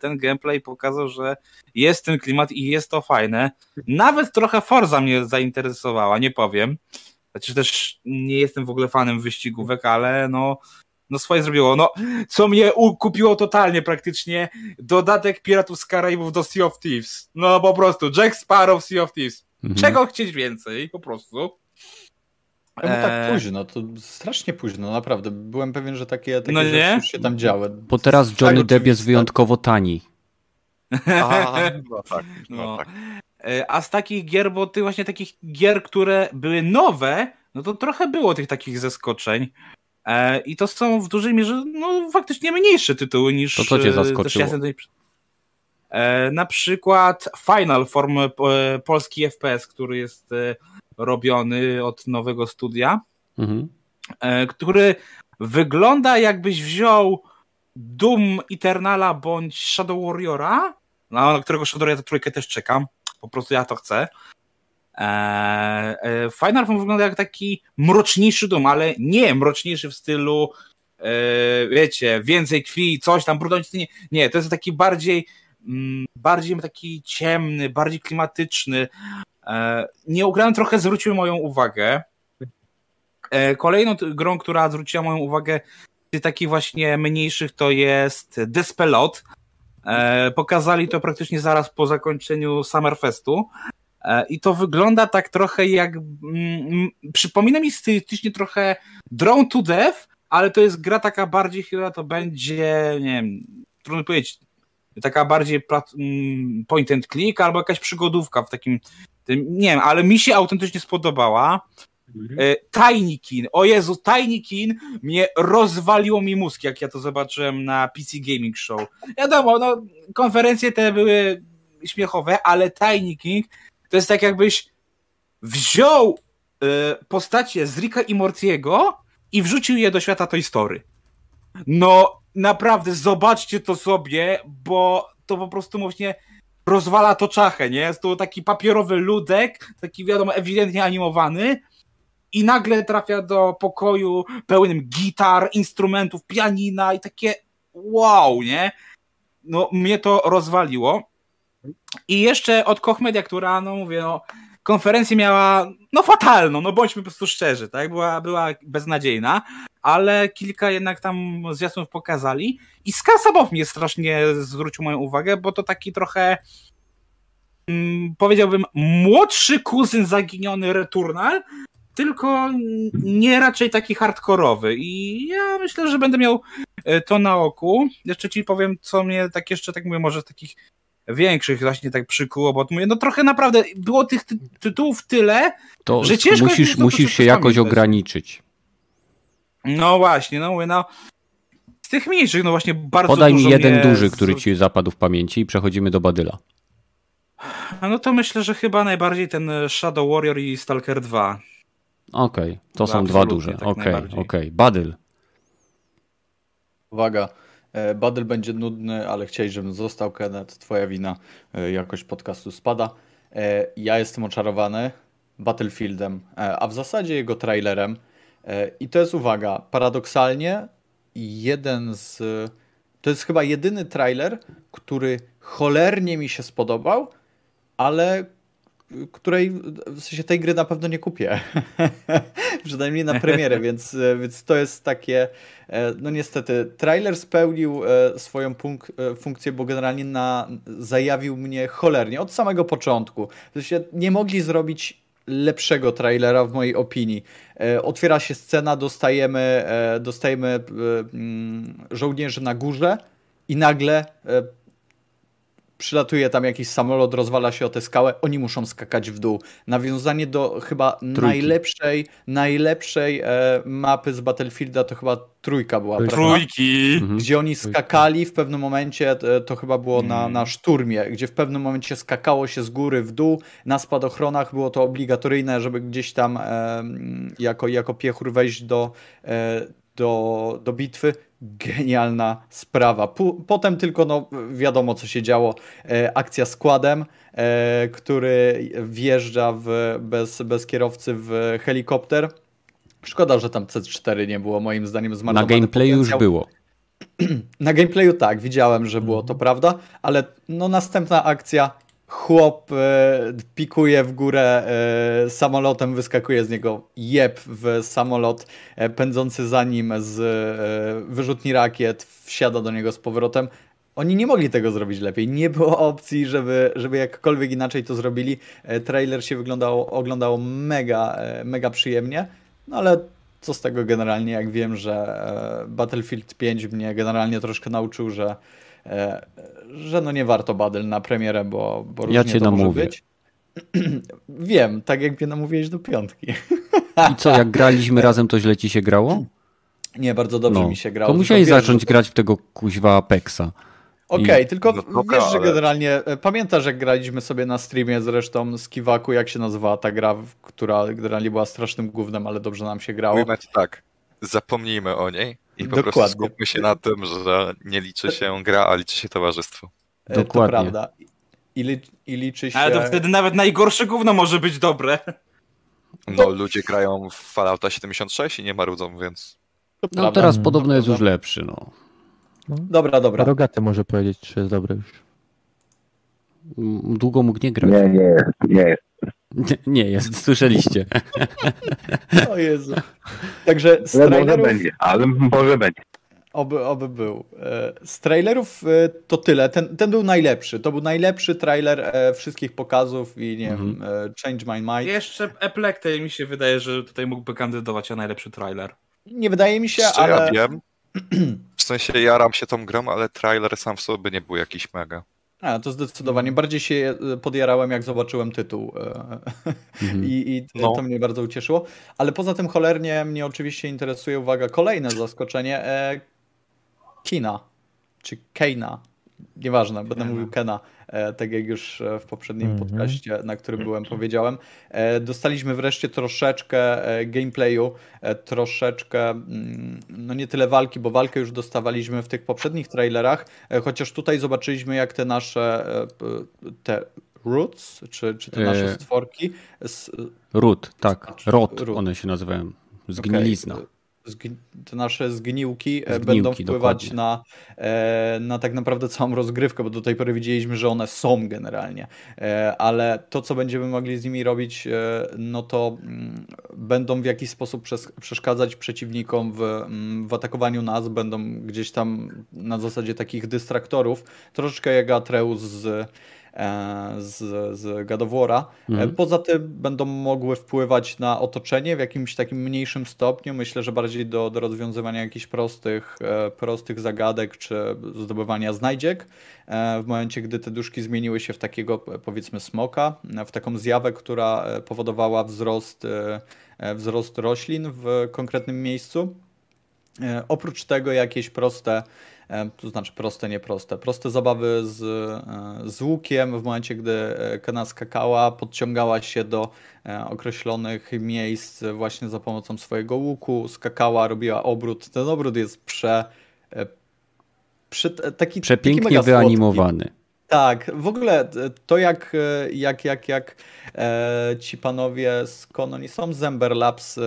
ten gameplay pokazał, że jest ten klimat i jest to fajne. Nawet trochę Forza mnie zainteresowała, nie powiem. Znaczy też nie jestem w ogóle fanem wyścigówek, ale no, no swoje zrobiło. No, co mnie kupiło totalnie praktycznie, dodatek Piratów z Karaibów do Sea of Thieves. No po prostu, Jack Sparrow Sea of Thieves. Mhm. Czego chcieć więcej, po prostu. No tak eee. późno, to strasznie późno, naprawdę. Byłem pewien, że takie, takie no rzeczy już się tam działy. Bo teraz Johnny tak, Depp jest wyjątkowo tani. (laughs) A, no tak, no, no. tak. E, a z takich gier, bo ty właśnie takich gier, które były nowe, no to trochę było tych takich zaskoczeń. E, I to są w dużej mierze no, faktycznie mniejsze tytuły niż. To co cię e, zaskoczyło? Na przykład Final Form polski FPS, który jest robiony od nowego studia, mhm. który wygląda jakbyś wziął Doom Eternala bądź Shadow Warriora, na którego Shadow Warriora trójkę też czekam po prostu ja to chcę. Eee, e, Final Form wygląda jak taki mroczniejszy dom, ale nie mroczniejszy w stylu e, wiecie, więcej krwi, coś tam, brudności, nie, nie, to jest taki bardziej mm, bardziej taki ciemny, bardziej klimatyczny. E, nie ugrałem, trochę zwrócił moją uwagę. Kolejną grą, która zwróciła moją uwagę z takich właśnie mniejszych to jest Despelot. E, pokazali to praktycznie zaraz po zakończeniu Summerfestu. E, I to wygląda tak trochę jak. Mm, mm, przypomina mi stylistycznie trochę Drone to Death, ale to jest gra taka bardziej chyba to będzie, nie wiem, trudno powiedzieć, taka bardziej mm, point and click albo jakaś przygodówka w takim. Tym, nie wiem, ale mi się autentycznie spodobała. E, Tiny. O Jezu, Tiny mnie rozwaliło mi mózg, jak ja to zobaczyłem na PC Gaming Show. Wiadomo, no, konferencje te były śmiechowe, ale Tiny King to jest tak jakbyś wziął e, postacie z Ricka i Mortiego i wrzucił je do świata Toy Story. No, naprawdę, zobaczcie to sobie, bo to po prostu właśnie rozwala to czachę, nie? Jest to taki papierowy ludek, taki wiadomo, ewidentnie animowany i nagle trafia do pokoju pełnym gitar, instrumentów, pianina i takie wow, nie? No, mnie to rozwaliło. I jeszcze od Koch Media, która, no mówię, no, konferencję miała, no fatalną, no bądźmy po prostu szczerzy, tak? Była, była beznadziejna, ale kilka jednak tam zwiastunów pokazali i Skasabow mnie strasznie zwrócił moją uwagę, bo to taki trochę mm, powiedziałbym młodszy kuzyn zaginiony Returnal, tylko nie raczej taki hardkorowy i ja myślę, że będę miał e, to na oku. Jeszcze ci powiem, co mnie tak jeszcze, tak mówię, może z takich większych właśnie tak przykuło, bo mówię, no trochę naprawdę było tych ty tytułów tyle, To że ciężko musisz, jest to musisz się wszystko jakoś ograniczyć. No właśnie, no mówię, no z tych mniejszych, no właśnie bardzo Podaj mi jeden mnie duży, który ci zapadł w pamięci i przechodzimy do Badyla. No to myślę, że chyba najbardziej ten Shadow Warrior i Stalker 2. Okej, to są Absolutnie, dwa duże. tak Okej, najbardziej. okej. Badyl. Uwaga, e, Badyl będzie nudny, ale chciałeś, żebym został, Kenneth, twoja wina, e, jakość podcastu spada. E, Ja jestem oczarowany Battlefieldem, a w zasadzie jego trailerem. I to jest, uwaga, paradoksalnie jeden z... To jest chyba jedyny trailer, który cholernie mi się spodobał, ale której, w sensie tej gry na pewno nie kupię. (laughs) Przynajmniej na premierę, (laughs) więc, więc to jest takie, e, no niestety, trailer spełnił e, swoją punk- e, funkcję, bo generalnie na, zajawił mnie cholernie od samego początku. W sensie nie mogli zrobić lepszego trailera w mojej opinii. E, Otwiera się scena, dostajemy, e, dostajemy e, mm, żołnierzy na górze i nagle e, przylatuje tam jakiś samolot, rozwala się o tę skałę, oni muszą skakać w dół. Nawiązanie do chyba najlepszej, najlepszej e, mapy z Battlefielda to chyba trójka była, Trójka. prawda? Trójki! Mhm. Gdzie oni skakali w pewnym momencie, e, to chyba było na, na szturmie, gdzie w pewnym momencie skakało się z góry w dół, na spadochronach było to obligatoryjne, żeby gdzieś tam e, jako, jako piechur wejść do, e, do, do bitwy. Genialna sprawa. Potem tylko no, wiadomo, co się działo. E, akcja składem, e, który wjeżdża w, bez, bez kierowcy w helikopter. Szkoda, że tam C4 nie było, moim zdaniem Na zmarnowany gameplayu już było. (clears throat) Na gameplayu tak, widziałem, że było to prawda, ale no następna akcja, chłop e, pikuje w górę e, samolotem, wyskakuje z niego jeb w samolot e, pędzący za nim z wyrzutni rakiet, wsiada do niego z powrotem. Oni nie mogli tego zrobić lepiej. Nie było opcji, żeby, żeby jakkolwiek inaczej to zrobili. Trailer się wyglądało, oglądało mega, mega przyjemnie, no ale co z tego generalnie, jak wiem, że Battlefield 5 mnie generalnie troszkę nauczył, że, że no nie warto Battle na premierę, bo, bo Ja cię to może namówię. być. (clears throat) wiem, tak jak mnie namówiłeś do piątki. I co, jak graliśmy (laughs) razem, to źle ci się grało? Nie, bardzo dobrze No. mi się grało. To musiałeś wiesz, zacząć że- grać w tego kuźwa Apexa. Okej, tylko No dobra, wiesz, że generalnie e, pamiętasz, jak graliśmy sobie na streamie zresztą z Kiwaku, jak się nazywała ta gra, która generalnie była strasznym gównem, ale dobrze nam się grało. Ci tak, zapomnijmy o niej i po Dokładnie. prostu skupmy się na tym, że nie liczy się gra, a liczy się towarzystwo. E, To Dokładnie. prawda. I, li, I liczy się... Ale to wtedy nawet najgorsze gówno może być dobre. No, ludzie grają w Fallouta 76 i nie marudzą, więc to No prawda. teraz Mm, podobno jest już lepszy, no. Dobra, dobra. Rogaty może powiedzieć, czy jest dobry już. M- Długo mógł nie grać. Nie, nie nie jest. Nie, (laughs) nie jest, słyszeliście. (laughs) O Jezu. Także z Ale może trailerów, będzie, ale może będzie. oby, oby był. E, Z trailerów e, to tyle. Ten, ten był najlepszy. To był najlepszy trailer e, wszystkich pokazów i nie Mhm. wiem, Change My Mind. Jeszcze Eplecte mi się wydaje, że tutaj mógłby kandydować o najlepszy trailer. Nie wydaje mi się, Czy ja ale wiem? (clears throat) W sensie jaram się tą grą, ale trailer sam w sobie nie był jakiś mega. A, to zdecydowanie. Bardziej się e, podjarałem, jak zobaczyłem tytuł. e, (laughs) Mhm. I, i No. to mnie bardzo ucieszyło. Ale poza tym cholernie mnie oczywiście interesuje, uwaga, kolejne zaskoczenie. E, Kina. Czy Keina. Nieważne, będę mówił Kena, e, tak jak już e, w poprzednim Mhm. podcaście, na którym byłem, powiedziałem. E, dostaliśmy wreszcie troszeczkę gameplayu, troszeczkę, mm, no nie tyle walki, bo walkę już dostawaliśmy w tych poprzednich trailerach, chociaż tutaj zobaczyliśmy, jak te nasze, te roots, czy, czy te nasze stworki, s- Ród, tak. Znaczy, Rot, one się nazywają. Zgnilizna. Zg- Te nasze zgniłki, e, Zgniłki, będą wpływać dokładnie. na, e, na tak naprawdę całą rozgrywkę, bo do tej pory widzieliśmy, że one są generalnie, E, ale to, co będziemy mogli z nimi robić, no to mm, będą w jakiś sposób przes- przeszkadzać przeciwnikom w, mm, w atakowaniu nas, będą gdzieś tam na zasadzie takich dystraktorów, troszeczkę jak Atreus z z, z God of War'a. Mhm. E, Poza tym będą mogły wpływać na otoczenie w jakimś takim mniejszym stopniu. Myślę, że bardziej do, do rozwiązywania jakichś prostych, e, prostych zagadek czy zdobywania znajdziek. E, W momencie, gdy te duszki zmieniły się w takiego powiedzmy smoka, e, w taką zjawę, która e, powodowała wzrost, e, e, wzrost roślin w konkretnym miejscu. E, Oprócz tego jakieś proste, e, to znaczy proste, nieproste, proste zabawy z, e, z łukiem w momencie, gdy e, Kena skakała, podciągała się do e, określonych miejsc właśnie za pomocą swojego łuku, skakała, robiła obrót. Ten obrót jest prze, e, prze taki taki Przepięknie mega słodki. Tak, w ogóle e, to jak, e, jak, jak, jak e, ci panowie z Kononi są z Ember Labs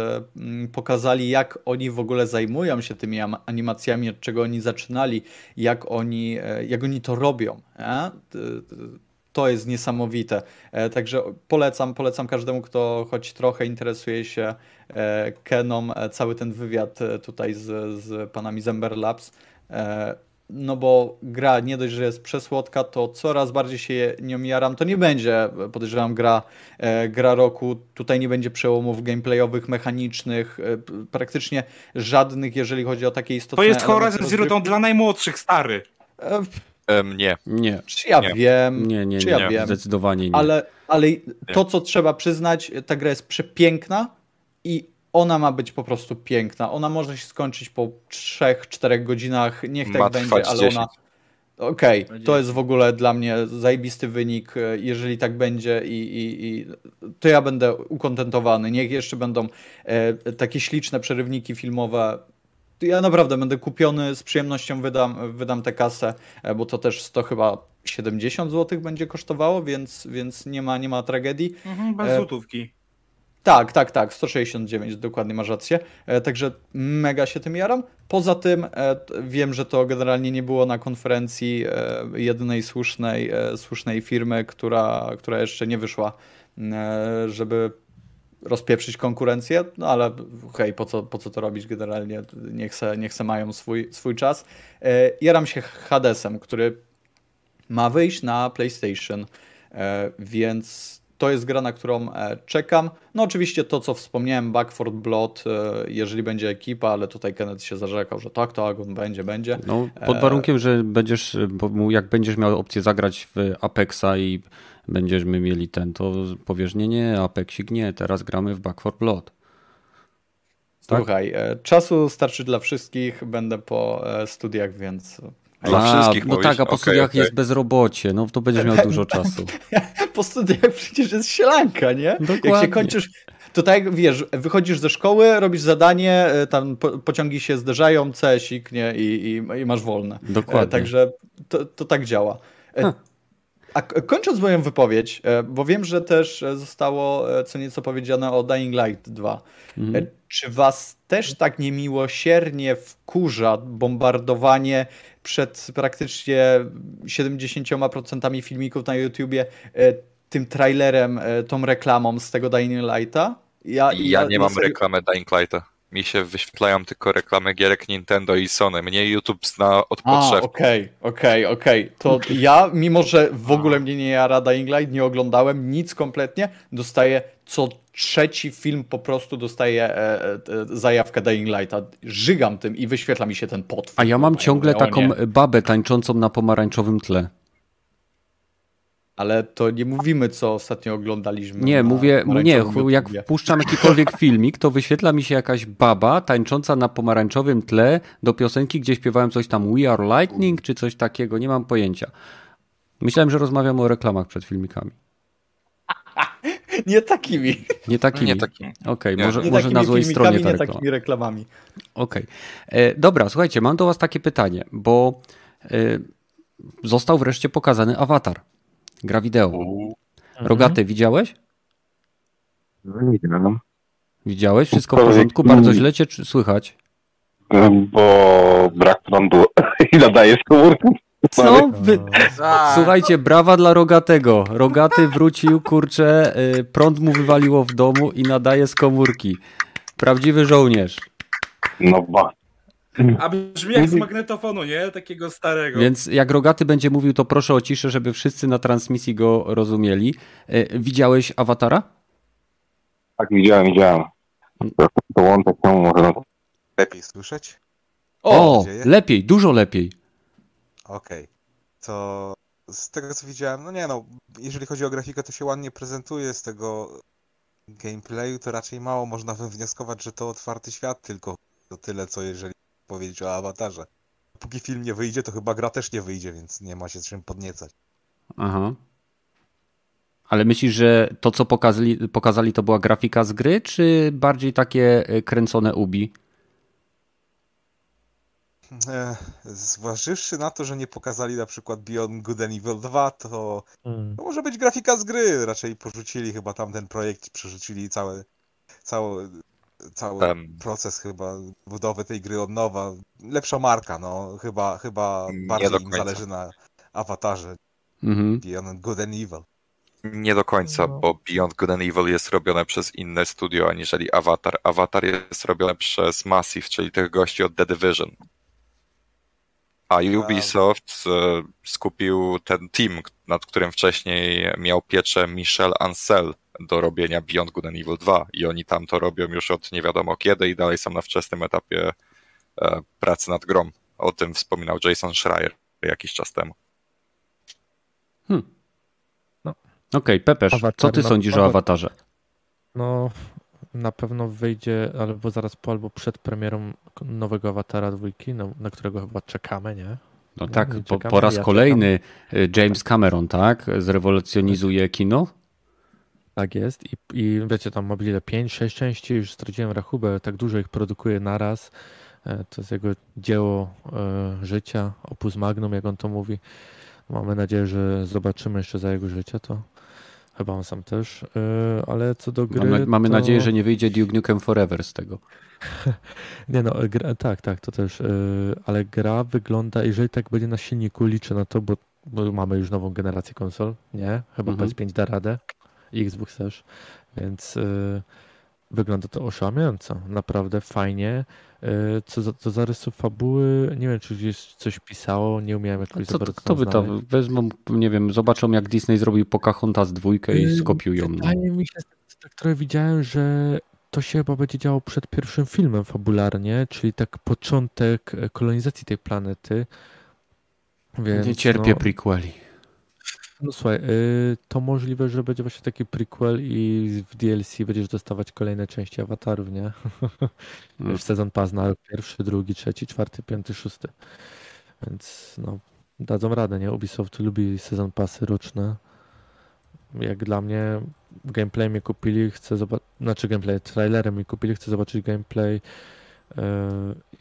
pokazali, jak oni w ogóle zajmują się tymi am- animacjami, od czego oni zaczynali, jak oni, jak oni to robią. To jest niesamowite. Także polecam, polecam każdemu, kto choć trochę interesuje się Keną, e, cały ten wywiad tutaj z, z panami z Ember Labs. No bo gra nie dość, że jest przesłodka, to coraz bardziej się nią jaram. To nie będzie, podejrzewam, gra, e, gra roku. Tutaj nie będzie przełomów gameplayowych, mechanicznych, e, praktycznie żadnych, jeżeli chodzi o takie istotne To jest Horizon Zero Dawn dla najmłodszych, stary. E, Em, nie. Nie, Czy ja Nie. wiem, nie, nie, czy nie, ja wiem. zdecydowanie nie. Ale, ale to, co trzeba przyznać, ta gra jest przepiękna i ona ma być po prostu piękna. Ona może się skończyć po 3-4 godzinach, niech tak Ma będzie, ale 10. ona. Okej, to jest w ogóle dla mnie zajebisty wynik. e, Jeżeli tak będzie, i, i, i to ja będę ukontentowany. Niech jeszcze będą e, takie śliczne przerywniki filmowe. Ja naprawdę będę kupiony, z przyjemnością wydam, wydam tę kasę, e, bo to też to chyba 70 zł będzie kosztowało, więc, więc nie, ma, nie ma tragedii. Mhm, bez E, złotówki. Tak, tak, tak, 169, dokładnie masz rację. E, Także mega się tym jaram. Poza tym e, wiem, że to generalnie nie było na konferencji e, jedynej słusznej, e, słusznej firmy, która, która jeszcze nie wyszła, żeby rozpieprzyć konkurencję, no ale hej, po co, po co to robić generalnie? Niech se, niech se mają swój, swój czas. Jaram się Hadesem, który ma wyjść na PlayStation, więc to jest gra, na którą e, czekam. No oczywiście to, co wspomniałem, Back 4 Blood, e, jeżeli będzie ekipa, ale tutaj Kenneth się zarzekał, że tak, tak, on będzie, będzie. No, pod warunkiem, że będziesz, jak będziesz miał opcję zagrać w Apexa i będziemy mieli ten, to powiesz, nie, nie, Apexik nie, teraz gramy w Back 4 Blood. tak? Słuchaj, e, czasu starczy dla wszystkich, będę po e, studiach, więc... Dla A, wszystkich no mówisz? tak, a po Okej, studiach okej. jest bezrobocie, no to będziesz miał dużo (laughs) czasu. Po studiach przecież jest sielanka, nie? Jak się Dokładnie. kończysz, to tak jak wiesz, wychodzisz ze szkoły, robisz zadanie, e, tam po, pociągi się zderzają, cesik, nie? I, i, i masz wolne. Dokładnie. E, Także to, to tak działa. E, Huh. A kończąc moją wypowiedź, e, bo wiem, że też e, zostało e, co nieco powiedziane o Dying Light 2. Mhm. Czy was też tak niemiłosiernie wkurza bombardowanie przed praktycznie 70% filmików na YouTubie tym trailerem, tą reklamą z tego Dying Lighta? Ja, Ja nie mam serio- reklamy Dying Lighta. Mi się wyświetlają tylko reklamy gierek Nintendo i Sony. Mnie YouTube zna od podszewki. okej, okej, okej. To ja, mimo że w ogóle mnie nie jara Dying Light, nie oglądałem nic kompletnie, dostaję co trzeci film po prostu dostaję e, e, e, zajawkę Dying Lighta. Żygam tym i wyświetla mi się ten potwór. A ja mam ciągle taką babę tańczącą na pomarańczowym tle. Ale to nie mówimy, co ostatnio oglądaliśmy. Nie, na mówię, nie, jak wpuszczam jakikolwiek (laughs) filmik, to wyświetla mi się jakaś baba tańcząca na pomarańczowym tle do piosenki, gdzie śpiewałem coś tam We Are Lightning, czy coś takiego, nie mam pojęcia. Myślałem, że rozmawiamy o reklamach przed filmikami. (laughs) Nie takimi. Nie takimi. Nie takim. Okej, Nie. może, Nie może takimi na złej stronie ta nie reklama. takimi reklamami. Okej. E, Dobra, słuchajcie, mam do Was takie pytanie, bo e, został wreszcie pokazany awatar. Gra wideo. Rogaty, widziałeś? No nie wiem, Widziałeś? Wszystko w porządku? Bardzo źle cię czy- słychać. bo brak prądu (laughs) i nadaje z komórką. Co? Wy... Tak. Słuchajcie, brawa dla Rogatego. Rogaty wrócił, kurczę, y, prąd mu wywaliło w domu i nadaje z komórki. Prawdziwy żołnierz. No ba. A brzmi jak z magnetofonu, nie? Takiego starego. Więc jak Rogaty będzie mówił, to proszę o ciszę, żeby wszyscy na transmisji go rozumieli. Y, Widziałeś awatara? Tak, widziałem, widziałem. To, to łączek temu może Lepiej słyszeć? O, dzieje? lepiej, dużo lepiej. Okej. To z tego co widziałem, no nie no, jeżeli chodzi o grafikę, to się ładnie prezentuje z tego gameplayu, to raczej mało można wywnioskować, że to otwarty świat, tylko to tyle, co jeżeli powiedzieć o awatarze. Póki film nie wyjdzie, to chyba gra też nie wyjdzie, więc nie ma się czym podniecać. Aha. Ale myślisz, że to, co pokazali, pokazali to była grafika z gry, czy bardziej takie y, kręcone ubi? E, zważywszy na to, że nie pokazali na przykład Beyond Good and Evil 2, to Mm. To może być grafika z gry. Raczej porzucili chyba tamten projekt, przerzucili cały, cały, cały Em. proces chyba budowy tej gry od nowa. Lepsza marka, no chyba, chyba bardziej im zależy na awatarze Mhm. Beyond Good and Evil. Nie do końca, No. bo Beyond Good and Evil jest robione przez inne studio aniżeli Avatar. Avatar jest robione przez Massive, czyli tych gości od The Division. A Ubisoft e, skupił ten team, nad którym wcześniej miał pieczę Michel Ancel do robienia Beyond Good and Evil 2 i oni tam to robią już od nie wiadomo kiedy i dalej są na wczesnym etapie e, pracy nad grą. O tym wspominał Jason Schreier jakiś czas temu. Okej, Pepesz, co Awatar, ty no, sądzisz o awatar. awatarze? No, na pewno wyjdzie albo zaraz po, albo przed premierą nowego awatara dwójki, no, na którego chyba czekamy, nie? No No, tak, po, po raz ja kolejny y, James Cameron, tak? Zrewolucjonizuje kino. Tak jest. I, i wiecie, tam ma ile 5-6 części, już straciłem rachubę, tak dużo ich produkuje naraz. E, To jest jego dzieło e, życia, opus magnum, jak on to mówi. Mamy nadzieję, że zobaczymy jeszcze za jego życia to. Chyba on sam też. E, Ale co do gry. Mamy, mamy to... nadzieję, że nie wyjdzie Duke Nukem Forever z tego. (laughs) Nie no, gra, tak, tak, to też. Ale gra wygląda, jeżeli tak będzie na silniku, liczę na to, bo, bo mamy już nową generację konsol, nie? Chyba Mhm. PS5 da radę, Xbox też, więc e, wygląda to oszałamiająco, naprawdę fajnie. E, Co za, co za rysy fabuły, nie wiem, czy gdzieś coś pisało, nie umiałem jakoś Co, bardzo kto by to wezmą, nie wiem, zobaczą jak Disney zrobił Pocahontas dwójkę i Ym, skopiują. Wydaje mi się, tak trochę widziałem, że to się chyba będzie działo przed pierwszym filmem fabularnie, czyli tak początek e, kolonizacji tej planety. Więc, Nie cierpię no, prequeli. No słuchaj, y, to możliwe, że będzie właśnie taki prequel i w DLC będziesz dostawać kolejne części awatarów, nie? (laughs) Mm. Sezon pass na pierwszy, drugi, trzeci, czwarty, piąty, szósty. Więc no, dadzą radę, nie? Ubisoft lubi sezon pasy roczne. Jak dla mnie gameplay mnie kupili, chcę zobaczyć, znaczy gameplay, trailerem mi kupili, chcę zobaczyć gameplay yy,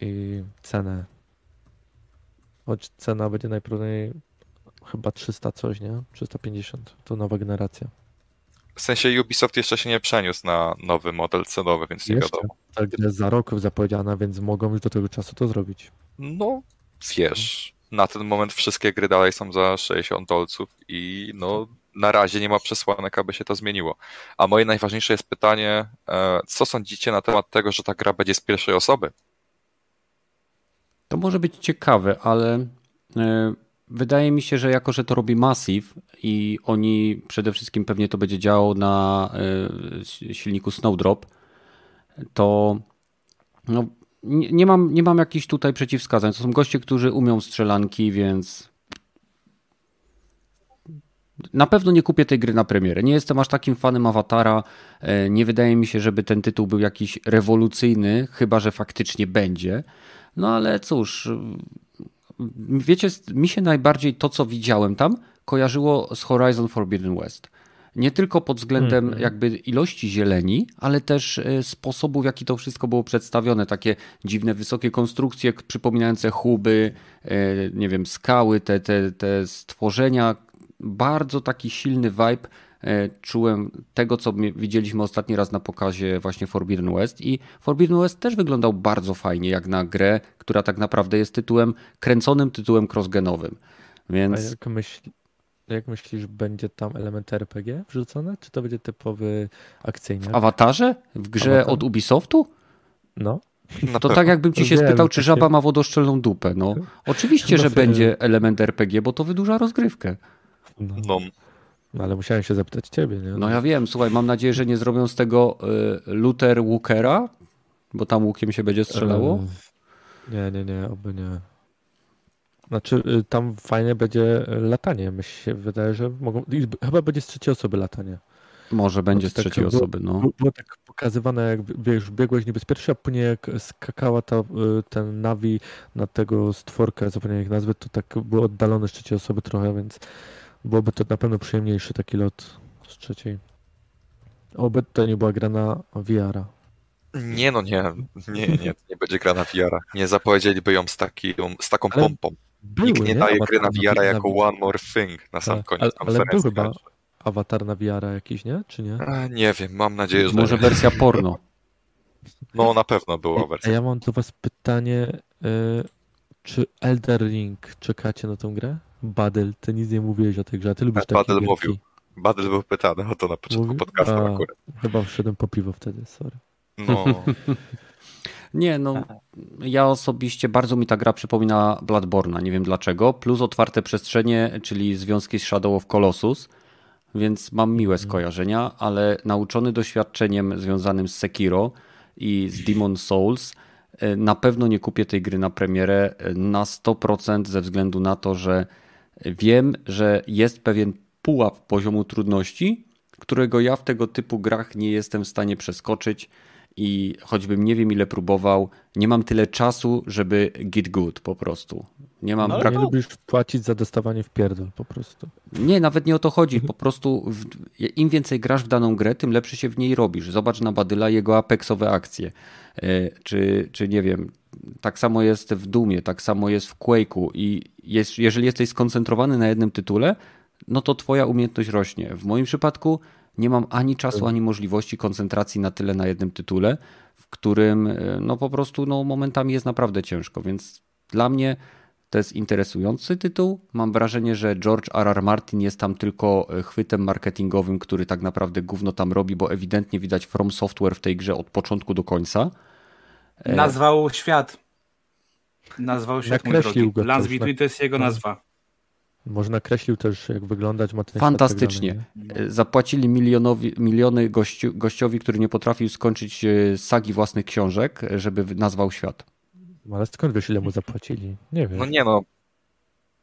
i cenę. Choć cena będzie najprawdopodobniej chyba 300 coś, nie? 350, to nowa generacja. W sensie Ubisoft jeszcze się nie przeniósł na nowy model cenowy, więc nie Jeszcze wiadomo. ta gra jest za rok zapowiedziana, więc mogą już do tego czasu to zrobić. No, wiesz, na ten moment wszystkie gry dalej są za 60 dolców i no, na razie nie ma przesłanek, aby się to zmieniło. A moje najważniejsze jest pytanie, e, co sądzicie na temat tego, że ta gra będzie z pierwszej osoby? To może być ciekawe, ale e, wydaje mi się, że jako, że to robi Massive i oni przede wszystkim pewnie to będzie działało na e, silniku Snowdrop, to no, nie, nie, mam, nie mam jakichś tutaj przeciwwskazań. To są goście, którzy umią strzelanki, więc Na pewno nie kupię tej gry na premierę. Nie jestem aż takim fanem Awatara. E, nie wydaje mi się, żeby ten tytuł był jakiś rewolucyjny, chyba że faktycznie będzie. No ale cóż, wiecie, mi się najbardziej to, co widziałem tam, kojarzyło z Horizon Forbidden West. Nie tylko pod względem Mhm. jakby ilości zieleni, ale też e, sposobu, w jaki to wszystko było przedstawione. Takie dziwne, wysokie konstrukcje przypominające huby, e, nie wiem, skały, te, te, te stworzenia. Bardzo taki silny vibe czułem tego, co widzieliśmy ostatni raz na pokazie właśnie Forbidden West i Forbidden West też wyglądał bardzo fajnie, jak na grę, która tak naprawdę jest tytułem, kręconym tytułem crossgenowym. A Więc jak, myśl, jak myślisz, będzie tam element RPG wrzucone, czy to będzie typowy akcyjny? w awatarze? W grze Awatar? od Ubisoftu? No, Na To pewno. tak jakbym ci się Wiem, spytał, czy żaba ma wodoszczelną dupę. No, oczywiście, No że będzie element RPG, bo to wydłuża rozgrywkę. no. No, ale musiałem się zapytać ciebie, nie? No ja wiem, słuchaj, mam nadzieję, że nie zrobią z tego y, Luther Walkera, bo tam łukiem się będzie strzelało. Nie, nie, nie, oby nie. Znaczy, y, tam fajnie będzie latanie. Mi się wydaje, że mogą. Chyba będzie z trzeciej osoby latanie. Może będzie z tak trzeciej było- osoby, no. Było, było tak pokazywane, jak wiesz, biegłeś niebezpiecznie, a później jak skakała ta, y, ten Navi na tego stworka, zapomniałem jak nazwy, to tak było oddalone z trzeciej osoby trochę, więc byłoby to na pewno przyjemniejszy taki lot z trzeciej. Oby to nie była gra na VR-a. nie no, nie, nie, nie, nie będzie gra na VR-a. Nie zapowiedzieliby ją z, taką z taką Ale pompą. Były, Nikt nie daje gry na na- jako na- one more thing na sam Tak, koniec ale- ale był konferencji. chyba Awatar na VR-a jakiś, nie? Czy nie? A, nie wiem, mam nadzieję, że Może nie. wersja porno. (laughs) No na pewno była A wersja. ja mam do was pytanie, y, czy Elder Ring czekacie na tą grę? Badel, ty nic nie mówiłeś o tej grze, a ty lubisz takie Badel gierki. mówił. Badel był pytany o to na początku Mówi? podcastu A. akurat. Chyba wszedłem po piwo wtedy, sorry. No, (laughs) Nie, no ja osobiście bardzo mi ta gra przypomina Bloodborne'a, nie wiem dlaczego, plus otwarte przestrzenie, czyli związki z Shadow of Colossus, więc mam miłe skojarzenia, ale nauczony doświadczeniem związanym z Sekiro i z Demon Souls, e, na pewno nie kupię tej gry na premierę e, na 100% ze względu na to, że wiem, że jest pewien pułap poziomu trudności, którego ja w tego typu grach nie jestem w stanie przeskoczyć i choćbym nie wiem ile próbował, nie mam tyle czasu, żeby get good po prostu. Nie mam No ale brak... Nie lubisz płacić za dostawanie w pierdol po prostu. Nie, nawet nie o to chodzi. Po prostu w... im więcej grasz w daną grę, tym lepszy się w niej robisz. Zobacz na Badyla jego apexowe akcje. E, Czy, czy nie wiem, tak samo jest w Dumie, tak samo jest w Quake'u i jest, jeżeli jesteś skoncentrowany na jednym tytule, no to twoja umiejętność rośnie. W moim przypadku nie mam ani czasu, ani możliwości koncentracji na tyle na jednym tytule, w którym e, no po prostu no, momentami jest naprawdę ciężko, więc dla mnie to jest interesujący tytuł. Mam wrażenie, że George R. R. Martin jest tam tylko e, chwytem marketingowym, który tak naprawdę gówno tam robi, bo ewidentnie widać From Software w tej grze od początku do końca. E, Nazwał świat. Nazwał świat, mój Nakreślił drogi. go Lance też, tak. Between to jest jego nazwa. Może nakreślił też, jak wyglądać ma ten świat Fantastycznie. tak dalej, E, Zapłacili milionowi, miliony gościu, gościowi, który nie potrafił skończyć e, sagi własnych książek, żeby nazwał świat. Ale skąd wiesz, ile mu zapłacili? Nie wiem. no nie no.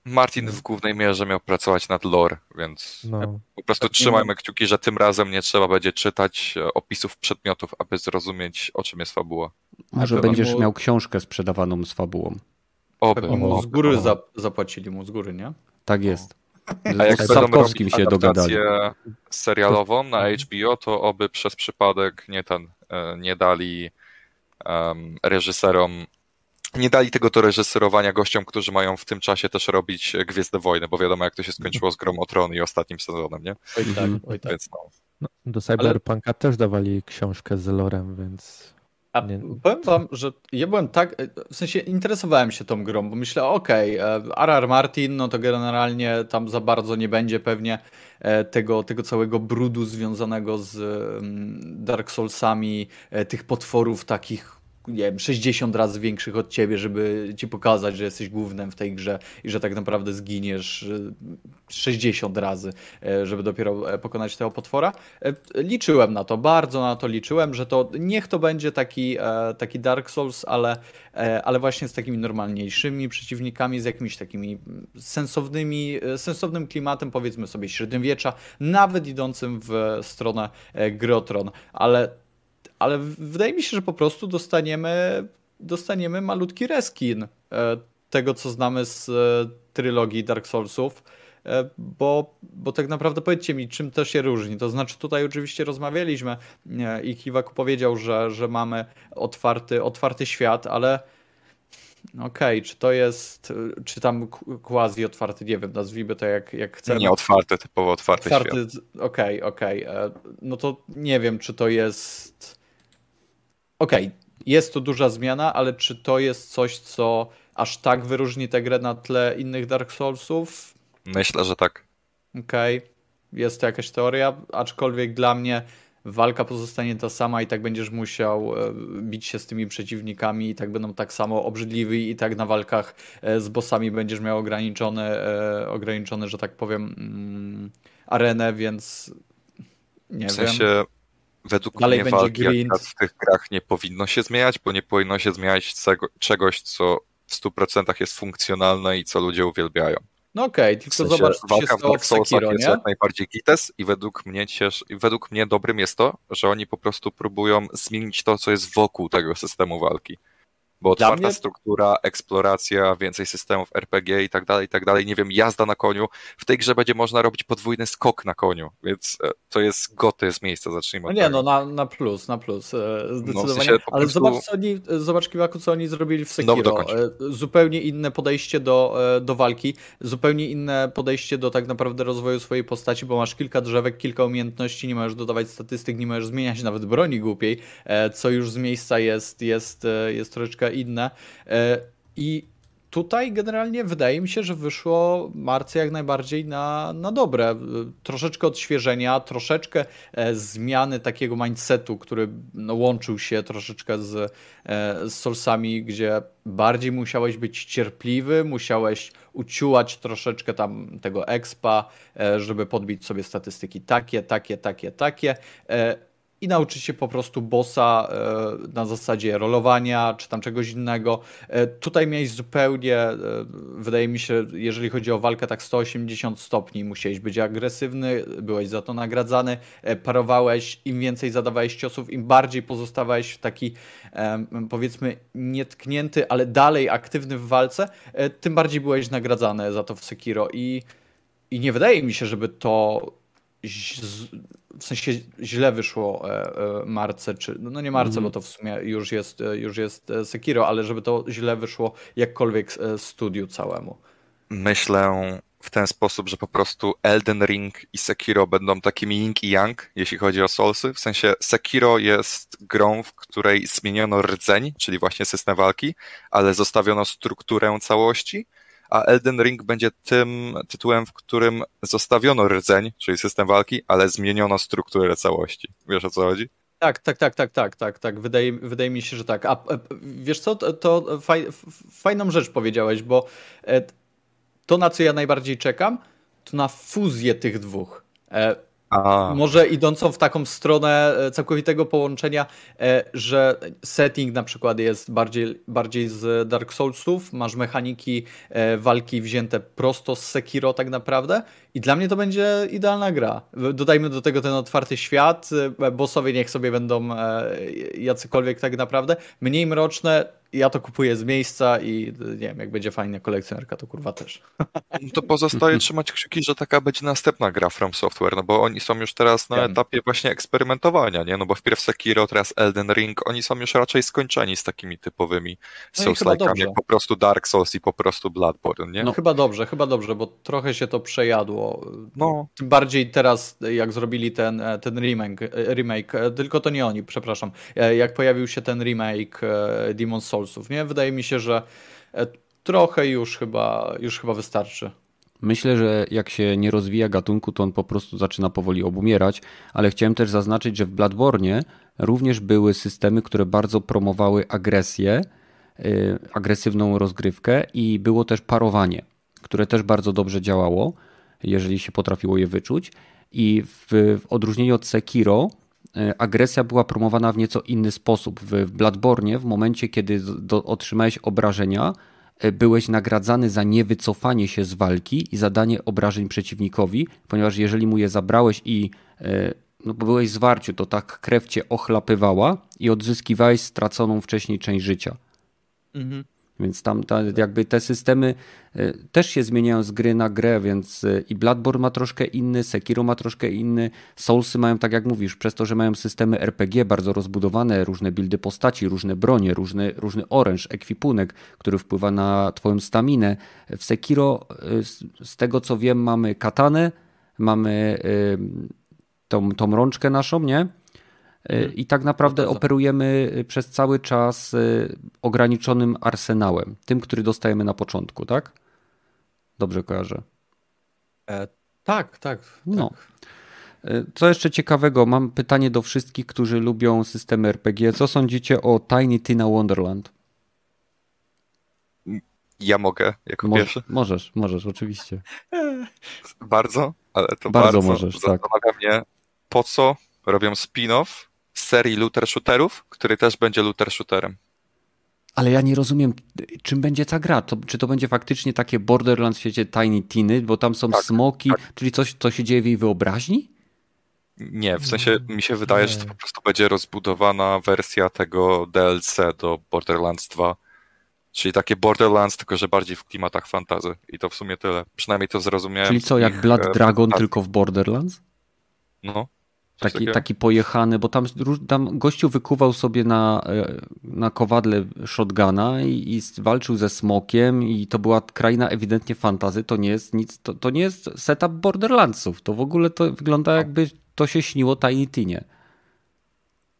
Martin w głównej mierze miał pracować nad lore, więc No. po prostu trzymajmy kciuki, że tym razem nie trzeba będzie czytać e, opisów przedmiotów, aby zrozumieć o czym jest fabuła. Może będziesz mu- miał książkę sprzedawaną z fabułą. Oby. Pewnie mu oby. z góry zap- zapłacili mu z góry, nie? Tak jest. A jak Z Sapkowskim się dogadali. serialową na HBO, to oby przez przypadek nie ten, e, nie dali em, reżyserom, nie dali tego do reżyserowania gościom, którzy mają w tym czasie też robić Gwiezdne Wojny, bo wiadomo jak to się skończyło z Grą o Tron i ostatnim sezonem, nie? Oj tak, Mhm. oj tak. Więc no. No, do Cyberpunka też dawali książkę z lorem, więc A Nie. powiem wam, że ja byłem tak, w sensie interesowałem się tą grą, bo myślę, okej, e, R.R. Martin, no to generalnie tam za bardzo nie będzie pewnie e, tego, tego całego brudu związanego z mm, Dark Soulsami, e, tych potworów takich nie wiem, 60 razy większych od ciebie, żeby ci pokazać, że jesteś głównym w tej grze i że tak naprawdę zginiesz e, 60 razy, e, żeby dopiero e, pokonać tego potwora. E, Liczyłem na to, bardzo na to liczyłem, że to niech to będzie taki, e, taki Dark Souls, ale, e, ale właśnie z takimi normalniejszymi przeciwnikami, z jakimiś takimi sensownymi, e, sensownym klimatem, powiedzmy sobie średniowiecza, nawet idącym w stronę e, gry o Tron, ale ale wydaje mi się, że po prostu dostaniemy, dostaniemy malutki reskin e, tego, co znamy z e, trylogii Dark Soulsów. E, Bo, bo tak naprawdę powiedzcie mi, czym to się różni. To znaczy, tutaj oczywiście rozmawialiśmy i Kiwaku powiedział, że, że mamy otwarty, otwarty świat, ale okej, czy to jest, czy tam quasi otwarty, nie wiem, nazwijmy to jak, jak chcemy. Nie otwarty, typowo otwarty, świat. Otwarty, okej, okej. E, No to nie wiem, czy to jest. Okej, jest to duża zmiana, ale czy to jest coś, co aż tak wyróżni tę grę na tle innych Dark Soulsów? Myślę, że tak. Okej, jest to jakaś teoria, aczkolwiek dla mnie walka pozostanie ta sama i tak będziesz musiał e, bić się z tymi przeciwnikami i tak będą tak samo obrzydliwi i tak na walkach e, z bossami będziesz miał ograniczone, e, ograniczone że tak powiem, mm, arenę, więc nie W wiem. sensie, według Dalej mnie walki w tych grach nie powinno się zmieniać, bo nie powinno się zmieniać cego, czegoś, co w 100% jest funkcjonalne i co ludzie uwielbiają. No okej, W tylko sensie, zobacz, co się walka w stało w Sekiro, jest nie? jak najbardziej gites i według mnie, według mnie dobrym jest to, że oni po prostu próbują zmienić to, co jest wokół tego systemu walki. Bo Dla otwarta mnie- struktura, eksploracja, więcej systemów RPG i tak dalej, i tak dalej. Nie wiem, jazda na koniu. W tej grze będzie można robić podwójny skok na koniu, więc e, to jest goty z miejsca, zacznijmy No od nie, tego. no na, na plus, na plus, zdecydowanie. sensie po Ale prostu- zobacz, co oni, zobacz Kiwaku, co oni zrobili w No, Sekiro. E, Zupełnie inne podejście do, e, do walki, zupełnie inne podejście do tak naprawdę rozwoju swojej postaci, bo masz kilka drzewek, kilka umiejętności, nie możesz dodawać statystyk, nie możesz zmieniać nawet broni głupiej, co już z miejsca jest, jest, jest troszeczkę inne. E, I tutaj generalnie wydaje mi się, że wyszło Marce jak najbardziej na, na dobre. Troszeczkę odświeżenia, troszeczkę e, zmiany takiego mindsetu, który no, łączył się troszeczkę z, e, z Soulsami, gdzie bardziej musiałeś być cierpliwy, musiałeś uciułać troszeczkę tam tego expa, e, żeby podbić sobie statystyki takie, takie, takie, takie. I nauczyć się po prostu bossa e, na zasadzie rolowania czy tam czegoś innego. E, Tutaj miałeś zupełnie, e, wydaje mi się, jeżeli chodzi o walkę, tak 180 stopni. Musiałeś być agresywny, byłeś za to nagradzany, parowałeś, im więcej zadawałeś ciosów, im bardziej pozostawałeś taki powiedzmy nietknięty, ale dalej aktywny w walce, tym bardziej byłeś nagradzany za to w Sekiro i, i nie wydaje mi się, żeby to w sensie źle wyszło e, e, Marce, czy no nie Marce, Mhm. bo to w sumie już jest, e, już jest Sekiro, ale żeby to źle wyszło jakkolwiek studiu całemu. Myślę w ten sposób, że po prostu Elden Ring i Sekiro będą takimi yin i yang, jeśli chodzi o Soulsy. W sensie Sekiro jest grą, w której zmieniono rdzeń, czyli właśnie system walki, ale zostawiono strukturę całości, a Elden Ring będzie tym tytułem, w którym zostawiono rdzeń, czyli system walki, ale zmieniono strukturę całości. Wiesz o co chodzi? Tak, tak, tak, tak, tak, tak, tak. Wydaje, wydaje mi się, że tak. A e, wiesz co, to, to faj, fajną rzecz powiedziałeś, bo e, to, na co ja najbardziej czekam, to na fuzję tych dwóch. A, Może idącą w taką stronę e, całkowitego połączenia, e, że setting na przykład jest bardziej, bardziej z Dark Soulsów, masz mechaniki e, walki wzięte prosto z Sekiro tak naprawdę i dla mnie to będzie idealna gra. Dodajmy do tego ten otwarty świat, e, bossowie niech sobie będą e, jacykolwiek tak naprawdę, mniej mroczne, ja to kupuję z miejsca i e, nie wiem, jak będzie fajna kolekcjonerka, to kurwa też. to pozostaje trzymać kciuki, że taka będzie następna gra From Software, no bo oni są już teraz na Wiem. etapie właśnie eksperymentowania, nie? No bo wpierw Sekiro, teraz Elden Ring, oni są już raczej skończeni z takimi typowymi No Souls-like'ami, jak po prostu Dark Souls i po prostu Bloodborne, nie? No chyba dobrze, chyba dobrze, bo trochę się to przejadło. No. Tym bardziej teraz, jak zrobili ten, ten remake, remake, tylko to nie oni, przepraszam, e, jak pojawił się ten remake e, Demon's Soulsów, nie? Wydaje mi się, że e, trochę już chyba, już chyba wystarczy. Myślę, że jak się nie rozwija gatunku, to on po prostu zaczyna powoli obumierać, ale chciałem też zaznaczyć, że w Bloodborne również były systemy, które bardzo promowały agresję, agresywną rozgrywkę i było też parowanie, które też bardzo dobrze działało, jeżeli się potrafiło je wyczuć. I w, w odróżnieniu od Sekiro, yy, agresja była promowana w nieco inny sposób. W, Bloodborne, w momencie, kiedy do, otrzymałeś obrażenia, yy, byłeś nagradzany za niewycofanie się z walki i zadanie obrażeń przeciwnikowi, ponieważ jeżeli mu je zabrałeś i yy, no bo byłeś zwarciu, to tak krew cię ochlapywała i odzyskiwałeś straconą wcześniej część życia. Mhm. Więc tam ta, jakby te systemy y, też się zmieniają z gry na grę, więc y, i Bloodborne ma troszkę inny, Sekiro ma troszkę inny, Soulsy mają, tak jak mówisz, przez to, że mają systemy RPG bardzo rozbudowane, różne buildy postaci, różne bronie, różny, różny oręż, ekwipunek, który wpływa na twoją staminę. W Sekiro, z, z tego co wiem, mamy katanę, mamy tą, tą rączkę naszą, nie? I tak naprawdę operujemy przez cały czas ograniczonym arsenałem, tym, który dostajemy na początku, tak? Dobrze kojarzę. E, tak, tak. No. tak. Co jeszcze ciekawego? Mam pytanie do wszystkich, którzy lubią systemy RPG. Co sądzicie o Tiny Tina Wonderland? Ja mogę jako Mo pierwszy. Możesz, możesz, oczywiście. Bardzo, ale to Bardzo bardzo, możesz, tak. zastanawia mnie, po co robią spin-off serii looter shooterów, który też będzie looter shooterem. Ale ja nie rozumiem, czym będzie ta gra. To, czy to będzie faktycznie takie Borderlands w świecie Tiny Tiny, bo tam są Tak, smoki, tak. czyli coś, co się dzieje w jej wyobraźni? Nie, w sensie mi się wydaje, że to po prostu będzie rozbudowana wersja tego DLC do Borderlands 2. Czyli takie Borderlands, tylko że bardziej w klimatach fantazy. I to w sumie tyle. Przynajmniej to zrozumiałem. Czyli co, jak Blood e, Dragon, prezentacji. tylko w Borderlands? No. Taki, takiego. taki pojechany, bo tam, tam gościu wykuwał sobie na, e, na kowadle shotguna i, i walczył ze smokiem i to była kraina ewidentnie fantazy, to nie jest nic, to, to nie jest setup Borderlandsów, to w ogóle to wygląda jakby to się śniło Tiny Tinie.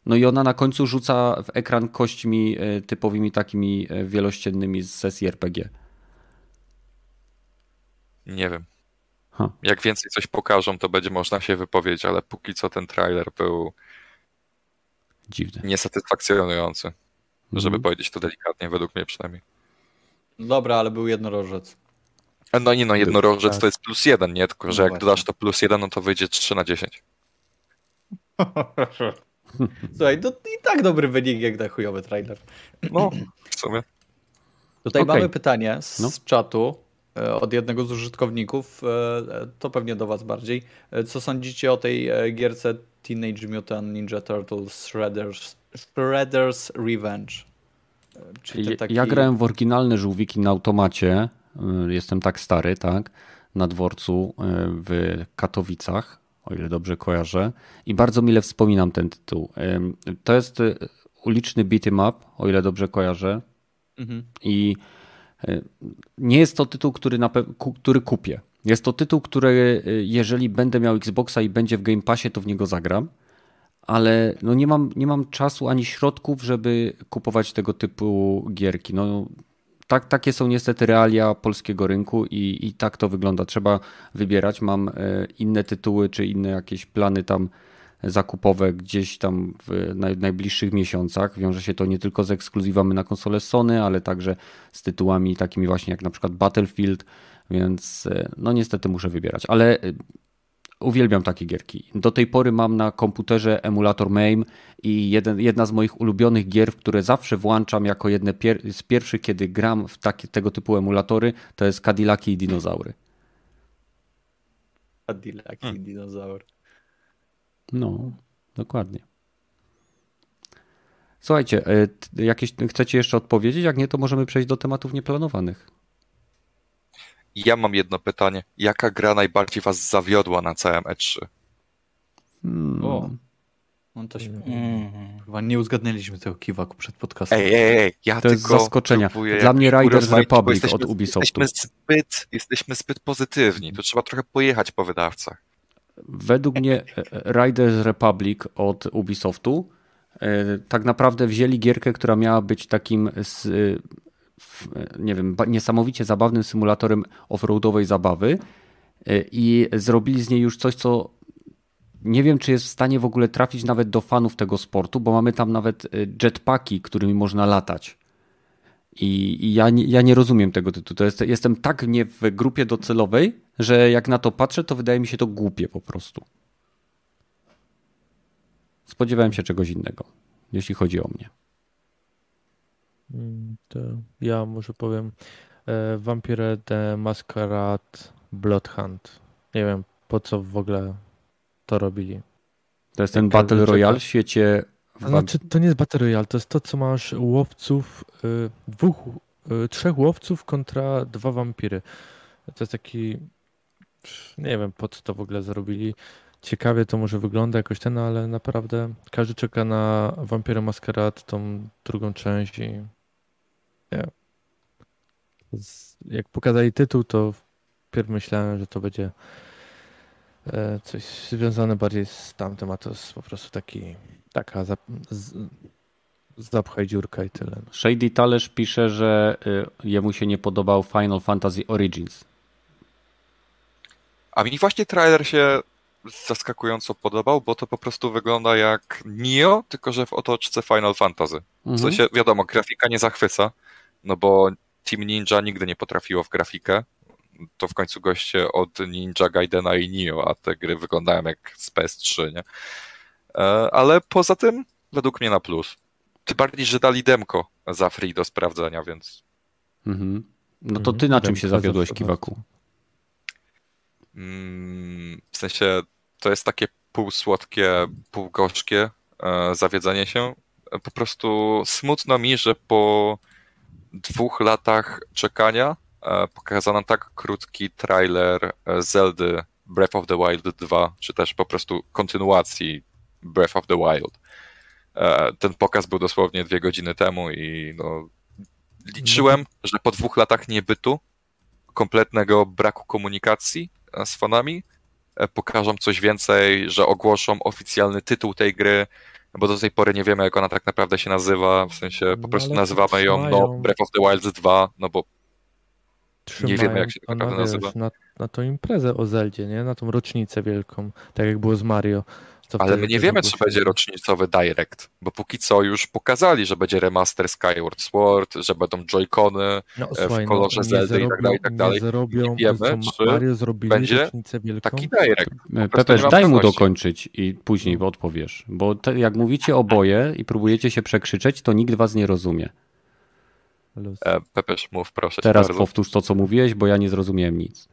No i ona na końcu rzuca w ekran kośćmi e, typowymi takimi e, wielościennymi z sesji RPG. Nie wiem. Jak więcej coś pokażą, to będzie można się wypowiedzieć, ale póki co ten trailer był Dziwne. niesatysfakcjonujący. Żeby Mhm. powiedzieć to delikatnie, według mnie przynajmniej. Dobra, ale był jednorożec. No nie no, jednorożec tak. to jest plus jeden, nie? Tylko, że No jak właśnie. dodasz to plus jeden, no to wyjdzie 3 na 10. (laughs) Słuchaj, to i tak dobry wynik jak na chujowy trailer. No, w sumie. Tutaj Okej. mamy pytanie z No. czatu od jednego z użytkowników. e, To pewnie do was bardziej. E, Co sądzicie o tej e, gierce Teenage Mutant Ninja Turtles Shredder's, Shredder's Revenge? E, Czyli taki... Ja grałem w oryginalne żółwiki na automacie. Jestem tak stary, tak? Na dworcu w Katowicach, o ile dobrze kojarzę. I bardzo mile wspominam ten tytuł. To jest uliczny beat'em up, o ile dobrze kojarzę. Mhm. I nie jest to tytuł, który, na który kupię. Jest to tytuł, który y, jeżeli będę miał Xboxa i będzie w Game Passie, to w niego zagram. Ale no nie, mam, nie mam czasu ani środków, żeby kupować tego typu gierki. No, tak, takie są niestety realia polskiego rynku i, i tak to wygląda. Trzeba wybierać. Mam e, inne tytuły czy inne jakieś plany tam zakupowe gdzieś tam w naj, najbliższych miesiącach. Wiąże się to nie tylko z ekskluzywami na konsolę Sony, ale także z tytułami takimi właśnie jak na przykład Battlefield, więc e, no niestety muszę wybierać. Ale e, uwielbiam takie gierki. Do tej pory mam na komputerze emulator MAME i jeden, jedna z moich ulubionych gier, które zawsze włączam jako jedne pier z pierwszych, kiedy gram w takie, tego typu emulatory, to jest Cadillaki i dinozaury. Cadillac i dinozaur. No, dokładnie. Słuchajcie, e, jakieś chcecie jeszcze odpowiedzieć? Jak nie, to możemy przejść do tematów nieplanowanych. Ja mam jedno pytanie. Jaka gra najbardziej was zawiodła na całym E E3? Hmm. O. No to się... Chyba nie uzgadnęliśmy tego kiwaku przed podcastem. Ej, ej, ej, ja To jest zaskoczenia. Dla mnie Riders Republic jesteśmy, od Ubisoftu. Jesteśmy zbyt, jesteśmy zbyt pozytywni. To trzeba trochę pojechać po wydawcach. Według mnie e, Riders Republic od Ubisoftu e, tak naprawdę wzięli gierkę, która miała być takim e, w, nie wiem, niesamowicie zabawnym symulatorem offroadowej zabawy i zrobili z niej już coś, co nie wiem, czy jest w stanie w ogóle trafić nawet do fanów tego sportu, bo mamy tam nawet jetpacki, którymi można latać. I, i ja, ja nie rozumiem tego tytułu. To jest, jestem tak nie w grupie docelowej, że jak na to patrzę, to wydaje mi się to głupie po prostu. Spodziewałem się czegoś innego, jeśli chodzi o mnie. Mm, To ja może powiem e, Vampire the Masquerade Bloodhunt. Nie wiem po co w ogóle to robili. To jest ten Jak Battle. Royale w świecie. A Znaczy, to nie jest Battle Royale, to jest to, co masz łowców, y, dwóch, y, trzech łowców kontra dwa wampiry. To jest taki, nie wiem po co to w ogóle zrobili. Ciekawie to może wygląda jakoś ten, ale naprawdę każdy czeka na Vampire Masquerade, tą drugą część i nie. Jak pokazali tytuł, to wpierw myślałem, że to będzie e, coś związane bardziej z tamtym, a to jest po prostu taki Taka zap, z, zapchaj dziurka i tyle. Shady Talerz pisze, że y, jemu się nie podobał Final Fantasy Origins. A mi właśnie trailer się zaskakująco podobał, bo to po prostu wygląda jak Nio, tylko że w otoczce Final Fantasy. W Mhm. sensie, wiadomo, grafika nie zachwyca, no bo Team Ninja nigdy nie potrafiło w grafikę. To w końcu goście od Ninja Gaidena i Nio, a te gry wyglądają jak z PS3, nie? E, Ale poza tym, według mnie na plus. Tym bardziej, że dali demko za free do sprawdzenia, więc Mhm. No to Mhm. ty na czym się zawiodłeś, Kiwaku? Mm, w sensie to jest takie półsłodkie, półgorzkie e, zawiedzenie się. E, Po prostu smutno mi, że po dwóch latach czekania e, pokazano tak krótki trailer Zeldy Breath of the Wild 2, czy też po prostu kontynuacji Breath of the Wild. Ten pokaz był dosłownie dwie godziny temu i no, liczyłem, że po dwóch latach niebytu, kompletnego braku komunikacji z fanami, e, pokażą coś więcej, że ogłoszą oficjalny tytuł tej gry, bo do tej pory nie wiemy, jak ona tak naprawdę się nazywa, w sensie po No, prostu nazywamy ją no, Breath of the Wild 2, no bo Trzymają wiemy, jak się tak naprawdę nazywa. Na, na tą imprezę o Zeldzie, nie? Na tą rocznicę wielką, tak jak było z Mario. Ale my nie wiemy, czy będzie rocznicowy Direct, bo póki co już pokazali, że będzie remaster Skyward Sword, że będą Joy-Cony, no, w słuchaj, kolorze nie Zeldy i tak dalej, i tak dalej. Nie zrobią, Nie wiemy, czy Mario zrobili będzie rocznicę wielką. taki Direct. E, Pepeż, daj mu dokończyć i później odpowiesz. Bo te, jak mówicie oboje i próbujecie się przekrzyczeć, to nikt was nie rozumie. E, Pepeż, mów proszę Teraz powtórz to, co mówiłeś, bo ja nie zrozumiałem nic.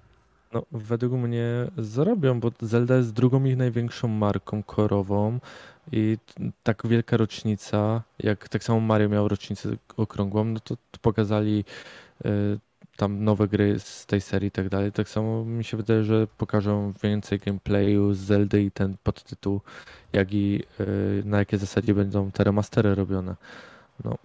No, według mnie zrobią, bo Zelda jest drugą ich największą marką korową i tak wielka rocznica, jak tak samo Mario miał rocznicę okrągłą, no to, pokazali y, tam nowe gry z tej serii i tak dalej. Tak samo mi się wydaje, że pokażą więcej gameplayu z Zeldy i ten podtytuł, jak i y, na jakiej zasadzie będą te remastery robione. No,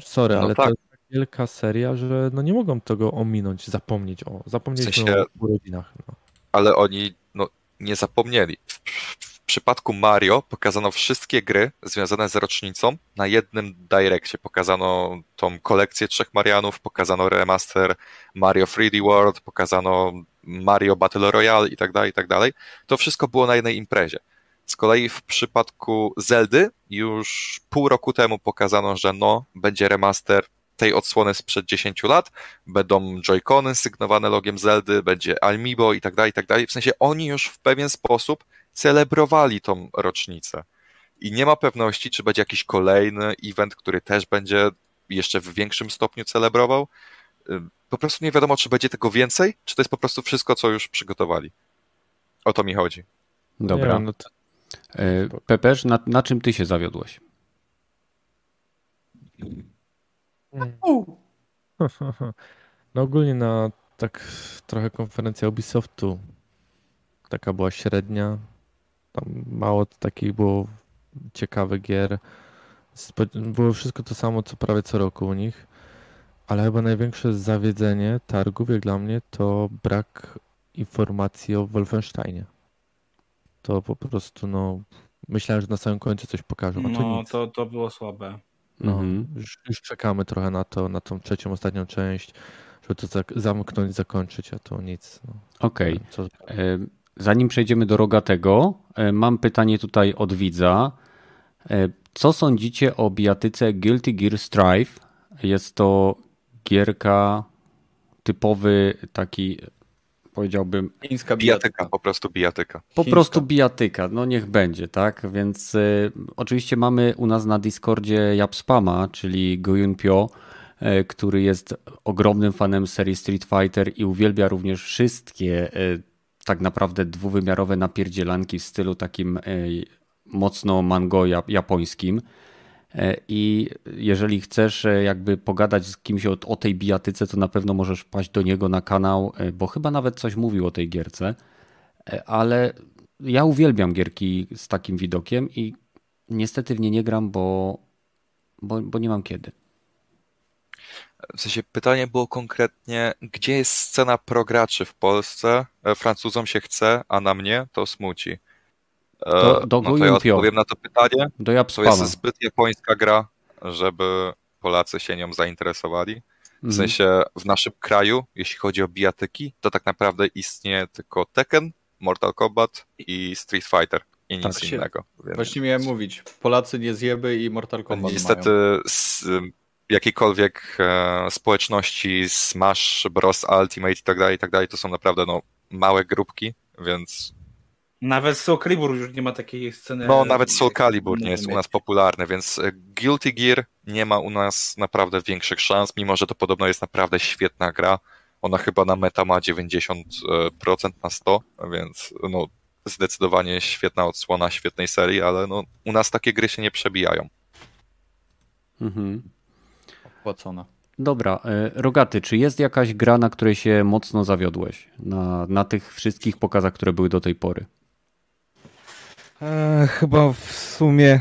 sorry, No ale tak. to tak wielka seria, że no nie mogą tego ominąć, zapomnieć o. Zapomnieliśmy W sensie- o urodzinach. No. ale oni no, nie zapomnieli. W, w przypadku Mario pokazano wszystkie gry związane z rocznicą. Na jednym Direccie pokazano tą kolekcję trzech Marianów, pokazano remaster Mario 3D World, pokazano Mario Battle Royale i tak dalej, i tak dalej. To wszystko było na jednej imprezie. Z kolei w przypadku Zeldy już pół roku temu pokazano, że no, będzie remaster tej odsłony sprzed 10 lat, będą Joy-Cony sygnowane logiem Zeldy, będzie Amiibo i tak dalej, i tak dalej. W sensie oni już w pewien sposób celebrowali tą rocznicę. I nie ma pewności, czy będzie jakiś kolejny event, który też będzie jeszcze w większym stopniu celebrował. Po prostu nie wiadomo, czy będzie tego więcej, czy to jest po prostu wszystko, co już przygotowali. O to mi chodzi. Dobra. Nie, no to, E, Pepeż, na, na czym ty się zawiodłeś? (laughs) no ogólnie na tak trochę konferencja Ubisoftu taka była średnia. Tam mało takich było ciekawych gier. Było wszystko to samo, co prawie co roku u nich. Ale chyba największe zawiedzenie targów, jak dla mnie, to brak informacji o Wolfensteinie. To po prostu, no, myślałem, że na samym końcu coś pokażą, a No, nic. to, to było słabe. No, Mhm. już, już czekamy trochę na to, na tą trzecią, ostatnią część, żeby to zamknąć, zakończyć, a to nic. No. Okej. Co, E, Zanim przejdziemy do rogatego, e, mam pytanie tutaj od widza. E, Co sądzicie o bijatyce Guilty Gear Strive? Jest to gierka typowy taki, powiedziałbym, Chińska Bijatyka, po prostu bijatyka. po Chińska. prostu bijatyka. No niech będzie, tak? Więc y, oczywiście mamy u nas na Discordzie Japspama, czyli Goyunpyo, y, który jest ogromnym fanem serii Street Fighter i uwielbia również wszystkie y, tak naprawdę dwuwymiarowe napierdzielanki w stylu takim y, mocno mango jap- japońskim. E, I jeżeli chcesz e, jakby pogadać z kimś o, o tej bijatyce, to na pewno możesz wpaść do niego na kanał, e, bo chyba nawet coś mówił o tej gierce. Ale ja uwielbiam gierki z takim widokiem i niestety w nie nie gram, bo, bo, bo nie mam kiedy. W sensie pytanie było konkretnie, gdzie jest scena prograczy w Polsce? Francuzom się chce, a na mnie to smuci. E, Do- do no to ja odpowiem na to pytanie. Do To jest zbyt japońska gra, żeby Polacy się nią zainteresowali. W Mhm. sensie w naszym kraju, jeśli chodzi o bijatyki, to tak naprawdę istnieje tylko Tekken, Mortal Kombat i Street Fighter i nic Tak innego. Więc Właśnie miałem mówić, Polacy nie zjeby i Mortal Kombat niestety mają. z jakiejkolwiek e, społeczności Smash Bros. Ultimate i tak dalej, i tak dalej, to są naprawdę no, małe grupki, więc Nawet Soul Calibur już nie ma takiej sceny. no nawet Soul Calibur nie jest u nas popularny, więc e, Guilty Gear nie ma u nas naprawdę większych szans, mimo że to podobno jest naprawdę świetna gra. Ona chyba na meta ma 90% na 100, więc no zdecydowanie świetna odsłona świetnej serii, ale no u nas takie gry się nie przebijają. Mhm. Opłacona. Dobra, e, Rogaty, czy jest jakaś gra, na której się mocno zawiodłeś? Na, na tych wszystkich pokazach, które były do tej pory? E, chyba w sumie e,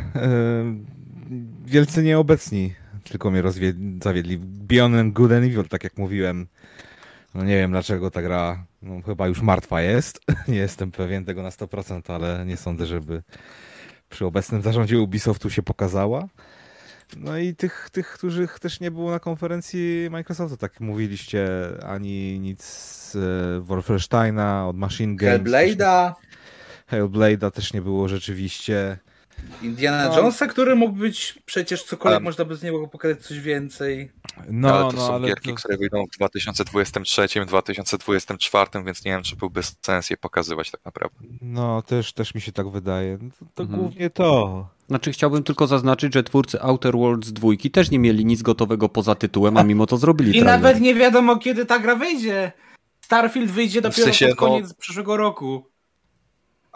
wielcy nieobecni tylko mnie rozwie- zawiedli. Beyond Good and Evil, tak jak mówiłem. No nie wiem dlaczego ta gra no, chyba już martwa jest. (laughs) Nie jestem pewien tego na 100%, ale nie sądzę, żeby przy obecnym zarządzie Ubisoftu się pokazała. No i tych, tych, których też nie było na konferencji Microsoftu, tak mówiliście, ani nic z e, Wolfensteina, od Machine Games. Hellblade'a, Hellblade'a też nie było rzeczywiście. Indiana No. Jonesa, który mógł być przecież cokolwiek Ale- można by z niego pokazać coś więcej. No, ale to no, są ale gierki, to- które wyjdą w 2023, 2024, więc nie wiem, czy byłby sens je pokazywać tak naprawdę. No, też, też mi się tak wydaje. No To, to Mhm. głównie to. Znaczy, chciałbym tylko zaznaczyć, że twórcy Outer Worlds 2 też nie mieli nic gotowego poza tytułem, a mimo to zrobili I trailer. nawet nie wiadomo, kiedy ta gra wyjdzie. Starfield wyjdzie dopiero sensie, pod no- koniec przyszłego roku.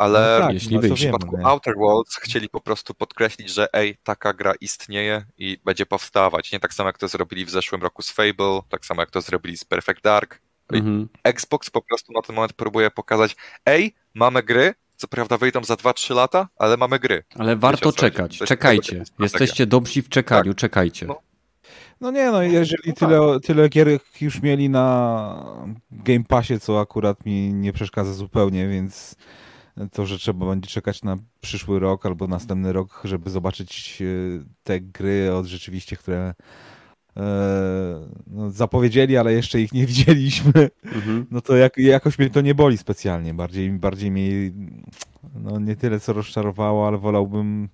Ale No tak, jeśli no, w przypadku nie? Outer Worlds chcieli po prostu podkreślić, że ej, taka gra istnieje i będzie powstawać. Nie tak samo jak to zrobili w zeszłym roku z Fable, tak samo jak to zrobili z Perfect Dark. Mhm. Xbox po prostu na ten moment próbuje pokazać, ej, mamy gry, co prawda wyjdą za 2-3 lata, ale mamy gry. Ale warto chodzi? czekać. Czekajcie. Jesteście dobrzy w czekaniu, czekajcie. No. No nie, no jeżeli No tak. tyle, tyle gier już mieli na Game Passie, co akurat mi nie przeszkadza zupełnie, więc to, że trzeba będzie czekać na przyszły rok albo następny rok, żeby zobaczyć e, te gry od rzeczywiście, które e, no, zapowiedzieli, ale jeszcze ich nie (laughs) widzieliśmy, Mhm. no to jak, jakoś mnie to nie boli specjalnie. Bardziej, bardziej mnie no, nie tyle co rozczarowało, ale wolałbym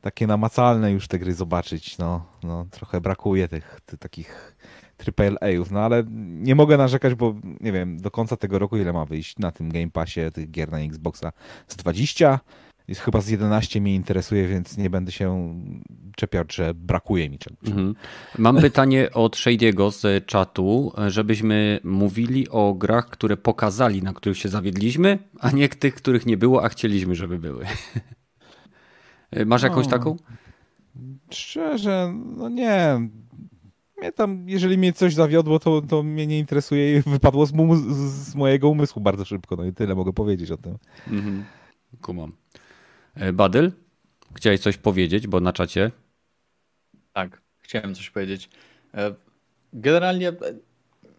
takie namacalne już te gry zobaczyć. No, no trochę brakuje tych, tych takich triple A'ów, no ale nie mogę narzekać, bo nie wiem, do końca tego roku ile ma wyjść na tym Game Passie tych gier na Xboxa? Z 20? Jest chyba z 11 mnie interesuje, więc nie będę się czepiał, że brakuje mi czegoś. Mhm. Mam pytanie od Shady'ego z czatu, żebyśmy mówili o grach, które pokazali, na których się zawiedliśmy, a nie tych, których nie było, a chcieliśmy, żeby były. (laughs) Masz jakąś No. taką? Szczerze, no nie. Mnie tam, jeżeli mnie coś zawiodło, to, to mnie nie interesuje i wypadło z, mu, z, mojego umysłu bardzo szybko. No i tyle mogę powiedzieć o tym. Mhm. Kumam. E, Badyl? Chciałeś coś powiedzieć, bo na czacie. Tak, chciałem coś powiedzieć. E, Generalnie e,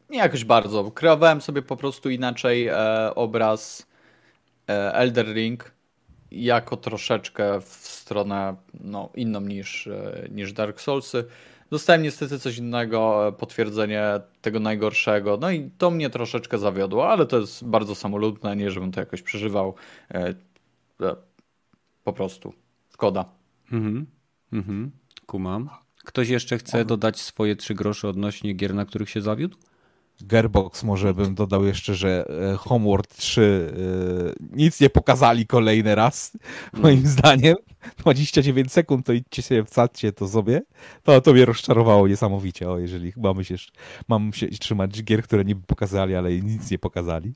nie jakoś bardzo. Kreowałem sobie po prostu inaczej obraz Elder Ring jako troszeczkę w stronę no, inną niż, niż Dark Soulsy. Dostałem niestety coś innego, e, potwierdzenie tego najgorszego, no i to mnie troszeczkę zawiodło, ale to jest bardzo samolubne, nie żebym to jakoś przeżywał. E, e, po prostu. Szkoda. Mhm. Mhm. Kumam. Ktoś jeszcze chce dodać swoje trzy grosze odnośnie gier, na których się zawiódł? Gearbox może bym dodał jeszcze, że e, Homeworld 3 e, nic nie pokazali kolejny raz, moim zdaniem. 29 sekund, to idźcie sobie, wsadźcie to sobie. To, to mnie rozczarowało niesamowicie, o, jeżeli mamy się, mam się trzymać gier, które niby pokazali, ale nic nie pokazali.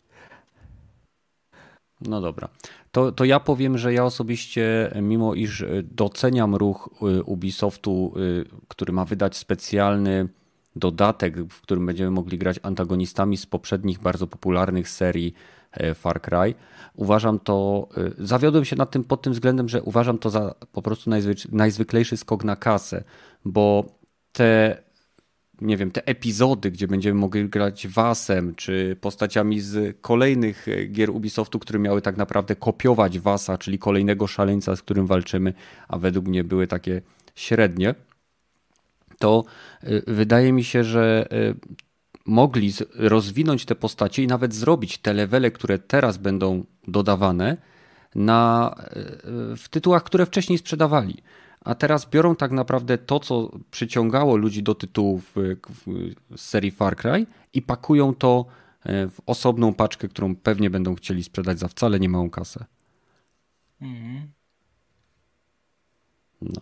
No dobra. To, to ja powiem, że ja osobiście, mimo iż doceniam ruch y, Ubisoftu, y, który ma wydać specjalny dodatek, w którym będziemy mogli grać antagonistami z poprzednich bardzo popularnych serii e, Far Cry. Uważam to, e, zawiodłem się nad tym pod tym względem, że uważam to za po prostu najzwyklejszy skok na kasę, bo te nie wiem, te epizody, gdzie będziemy mogli grać Wasem, czy postaciami z kolejnych e, gier Ubisoftu, które miały tak naprawdę kopiować Wasa, czyli kolejnego szaleńca, z którym walczymy, a według mnie były takie średnie to y, wydaje mi się, że y, mogli rozwinąć te postacie i nawet zrobić te levele, które teraz będą dodawane na, y, w tytułach, które wcześniej sprzedawali. A teraz biorą tak naprawdę to, co przyciągało ludzi do tytułów z serii Far Cry i pakują to w osobną paczkę, którą pewnie będą chcieli sprzedać za wcale nie małą kasę. Mhm. No.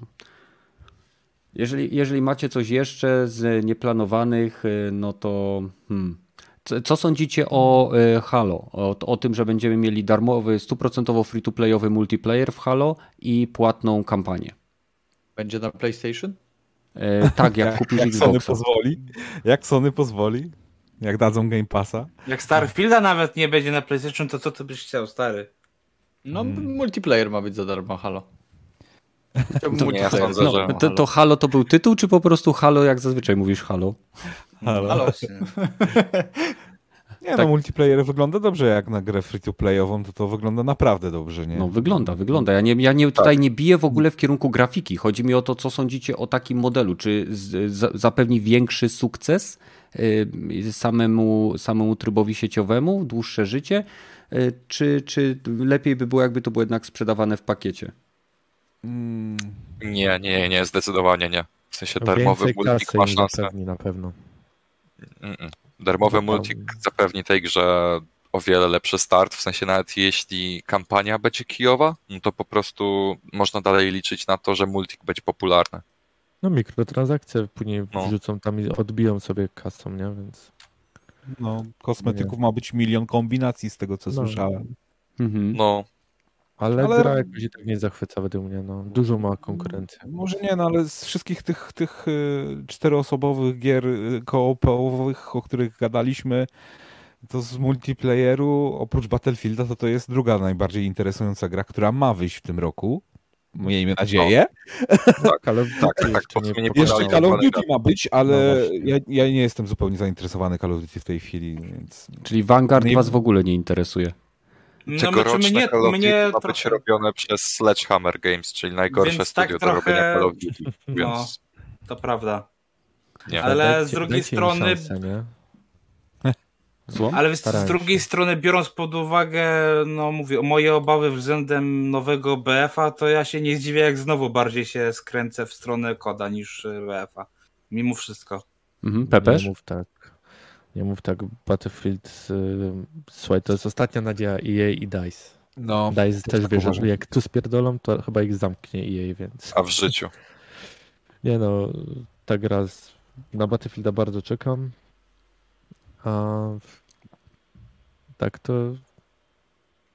Jeżeli, jeżeli macie coś jeszcze z nieplanowanych, y, no to. Hmm. Co sądzicie o y, Halo? O, o, tym, że będziemy mieli darmowy, stuprocentowo free-to-playowy multiplayer w Halo i płatną kampanię. Będzie na PlayStation? E, tak, jak (laughs) kupisz jak Xboxa. Sony pozwoli. Jak Sony pozwoli. Jak dadzą Game Passa. Jak Starfielda nawet nie będzie na PlayStation, to co ty byś chciał, stary? No, hmm. multiplayer ma być za darmo, halo. To, nie, ja sądzę, no, że... to, to Halo to był tytuł, czy po prostu Halo, jak zazwyczaj mówisz Halo? Halo. Halo. (laughs) Nie tak. no, multiplayer wygląda dobrze, jak na grę free-to-playową, to to wygląda naprawdę dobrze, nie? No wygląda, wygląda. Ja, nie, ja nie, tutaj tak. nie biję w ogóle w kierunku grafiki. Chodzi mi o to, co sądzicie o takim modelu. Czy z, z, zapewni większy sukces y, samemu, samemu trybowi sieciowemu, dłuższe życie, y, czy, czy lepiej by było, jakby to było jednak sprzedawane w pakiecie? Mm. Nie, nie, nie, zdecydowanie nie. W sensie darmowy multik ma szansę. na pewno. Darmowy multik zapewni tej grze o wiele lepszy start, w sensie nawet jeśli kampania będzie kijowa, no to po prostu można dalej liczyć na to, że multik będzie popularny. No mikrotransakcje później no. wrzucą tam i odbiją sobie kasą, nie? Więc... No, kosmetyków nie. ma być milion kombinacji z tego, co no. słyszałem. Mhm. No, ale, ale gra jakoś tak nie zachwyca według mnie. No. Dużo ma konkurencji. Może nie, no ale z wszystkich tych, tych y, czteroosobowych gier y, koopowych, o których gadaliśmy, to z multiplayeru, oprócz Battlefielda, to to jest druga najbardziej interesująca gra, która ma wyjść w tym roku. Miejmy nadzieję. No, tak, ale tak, (laughs) tak, jeszcze, nie nie jeszcze Call of Duty ma być, ale no ja, ja, nie jestem zupełnie zainteresowany Call of Duty w tej chwili. Więc... Czyli Vanguard nie... was w ogóle nie interesuje? No, Tegoroczne mnie, Call of Duty ma być robione przez Sledgehammer Games, czyli najgorsze więc studio tak trochę... do robienia Call of Duty. (laughs) No, więc... No, to prawda. Nie. Ale dajcie, z drugiej strony... Szansę, (laughs) Ale z, z drugiej strony, biorąc pod uwagę, no mówię, moje obawy względem nowego BF-a, to ja się nie zdziwię, jak znowu bardziej się skręcę w stronę koda niż BF-a. Mimo wszystko. Mhm, Pepeż? Mów tak. Nie mów tak, Battlefield, yy, słuchaj, to jest ostatnia nadzieja EA i DICE. No, DICE też tak wie, że jak tu spierdolą, to chyba ich zamknie EA, więc... A w życiu? (laughs) Nie no, ta gra, z... na Battlefielda bardzo czekam, a tak to...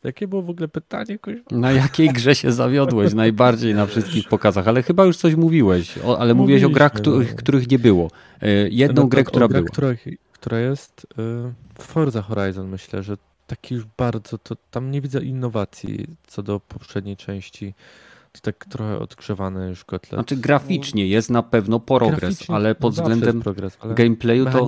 Jakie było w ogóle pytanie? Na jakiej grze się zawiodłeś (laughs) najbardziej na wszystkich pokazach? Ale chyba już coś mówiłeś, o, ale mówiłeś o grach, których, no. których nie było. E, jedną no, grę, która była. Których, która jest y, Forza Horizon, myślę, że taki już bardzo, to tam nie widzę innowacji co do poprzedniej części. To tak trochę odgrzewane już kotlet. Znaczy graficznie jest na pewno progres, ale pod względem progres, ale gameplayu to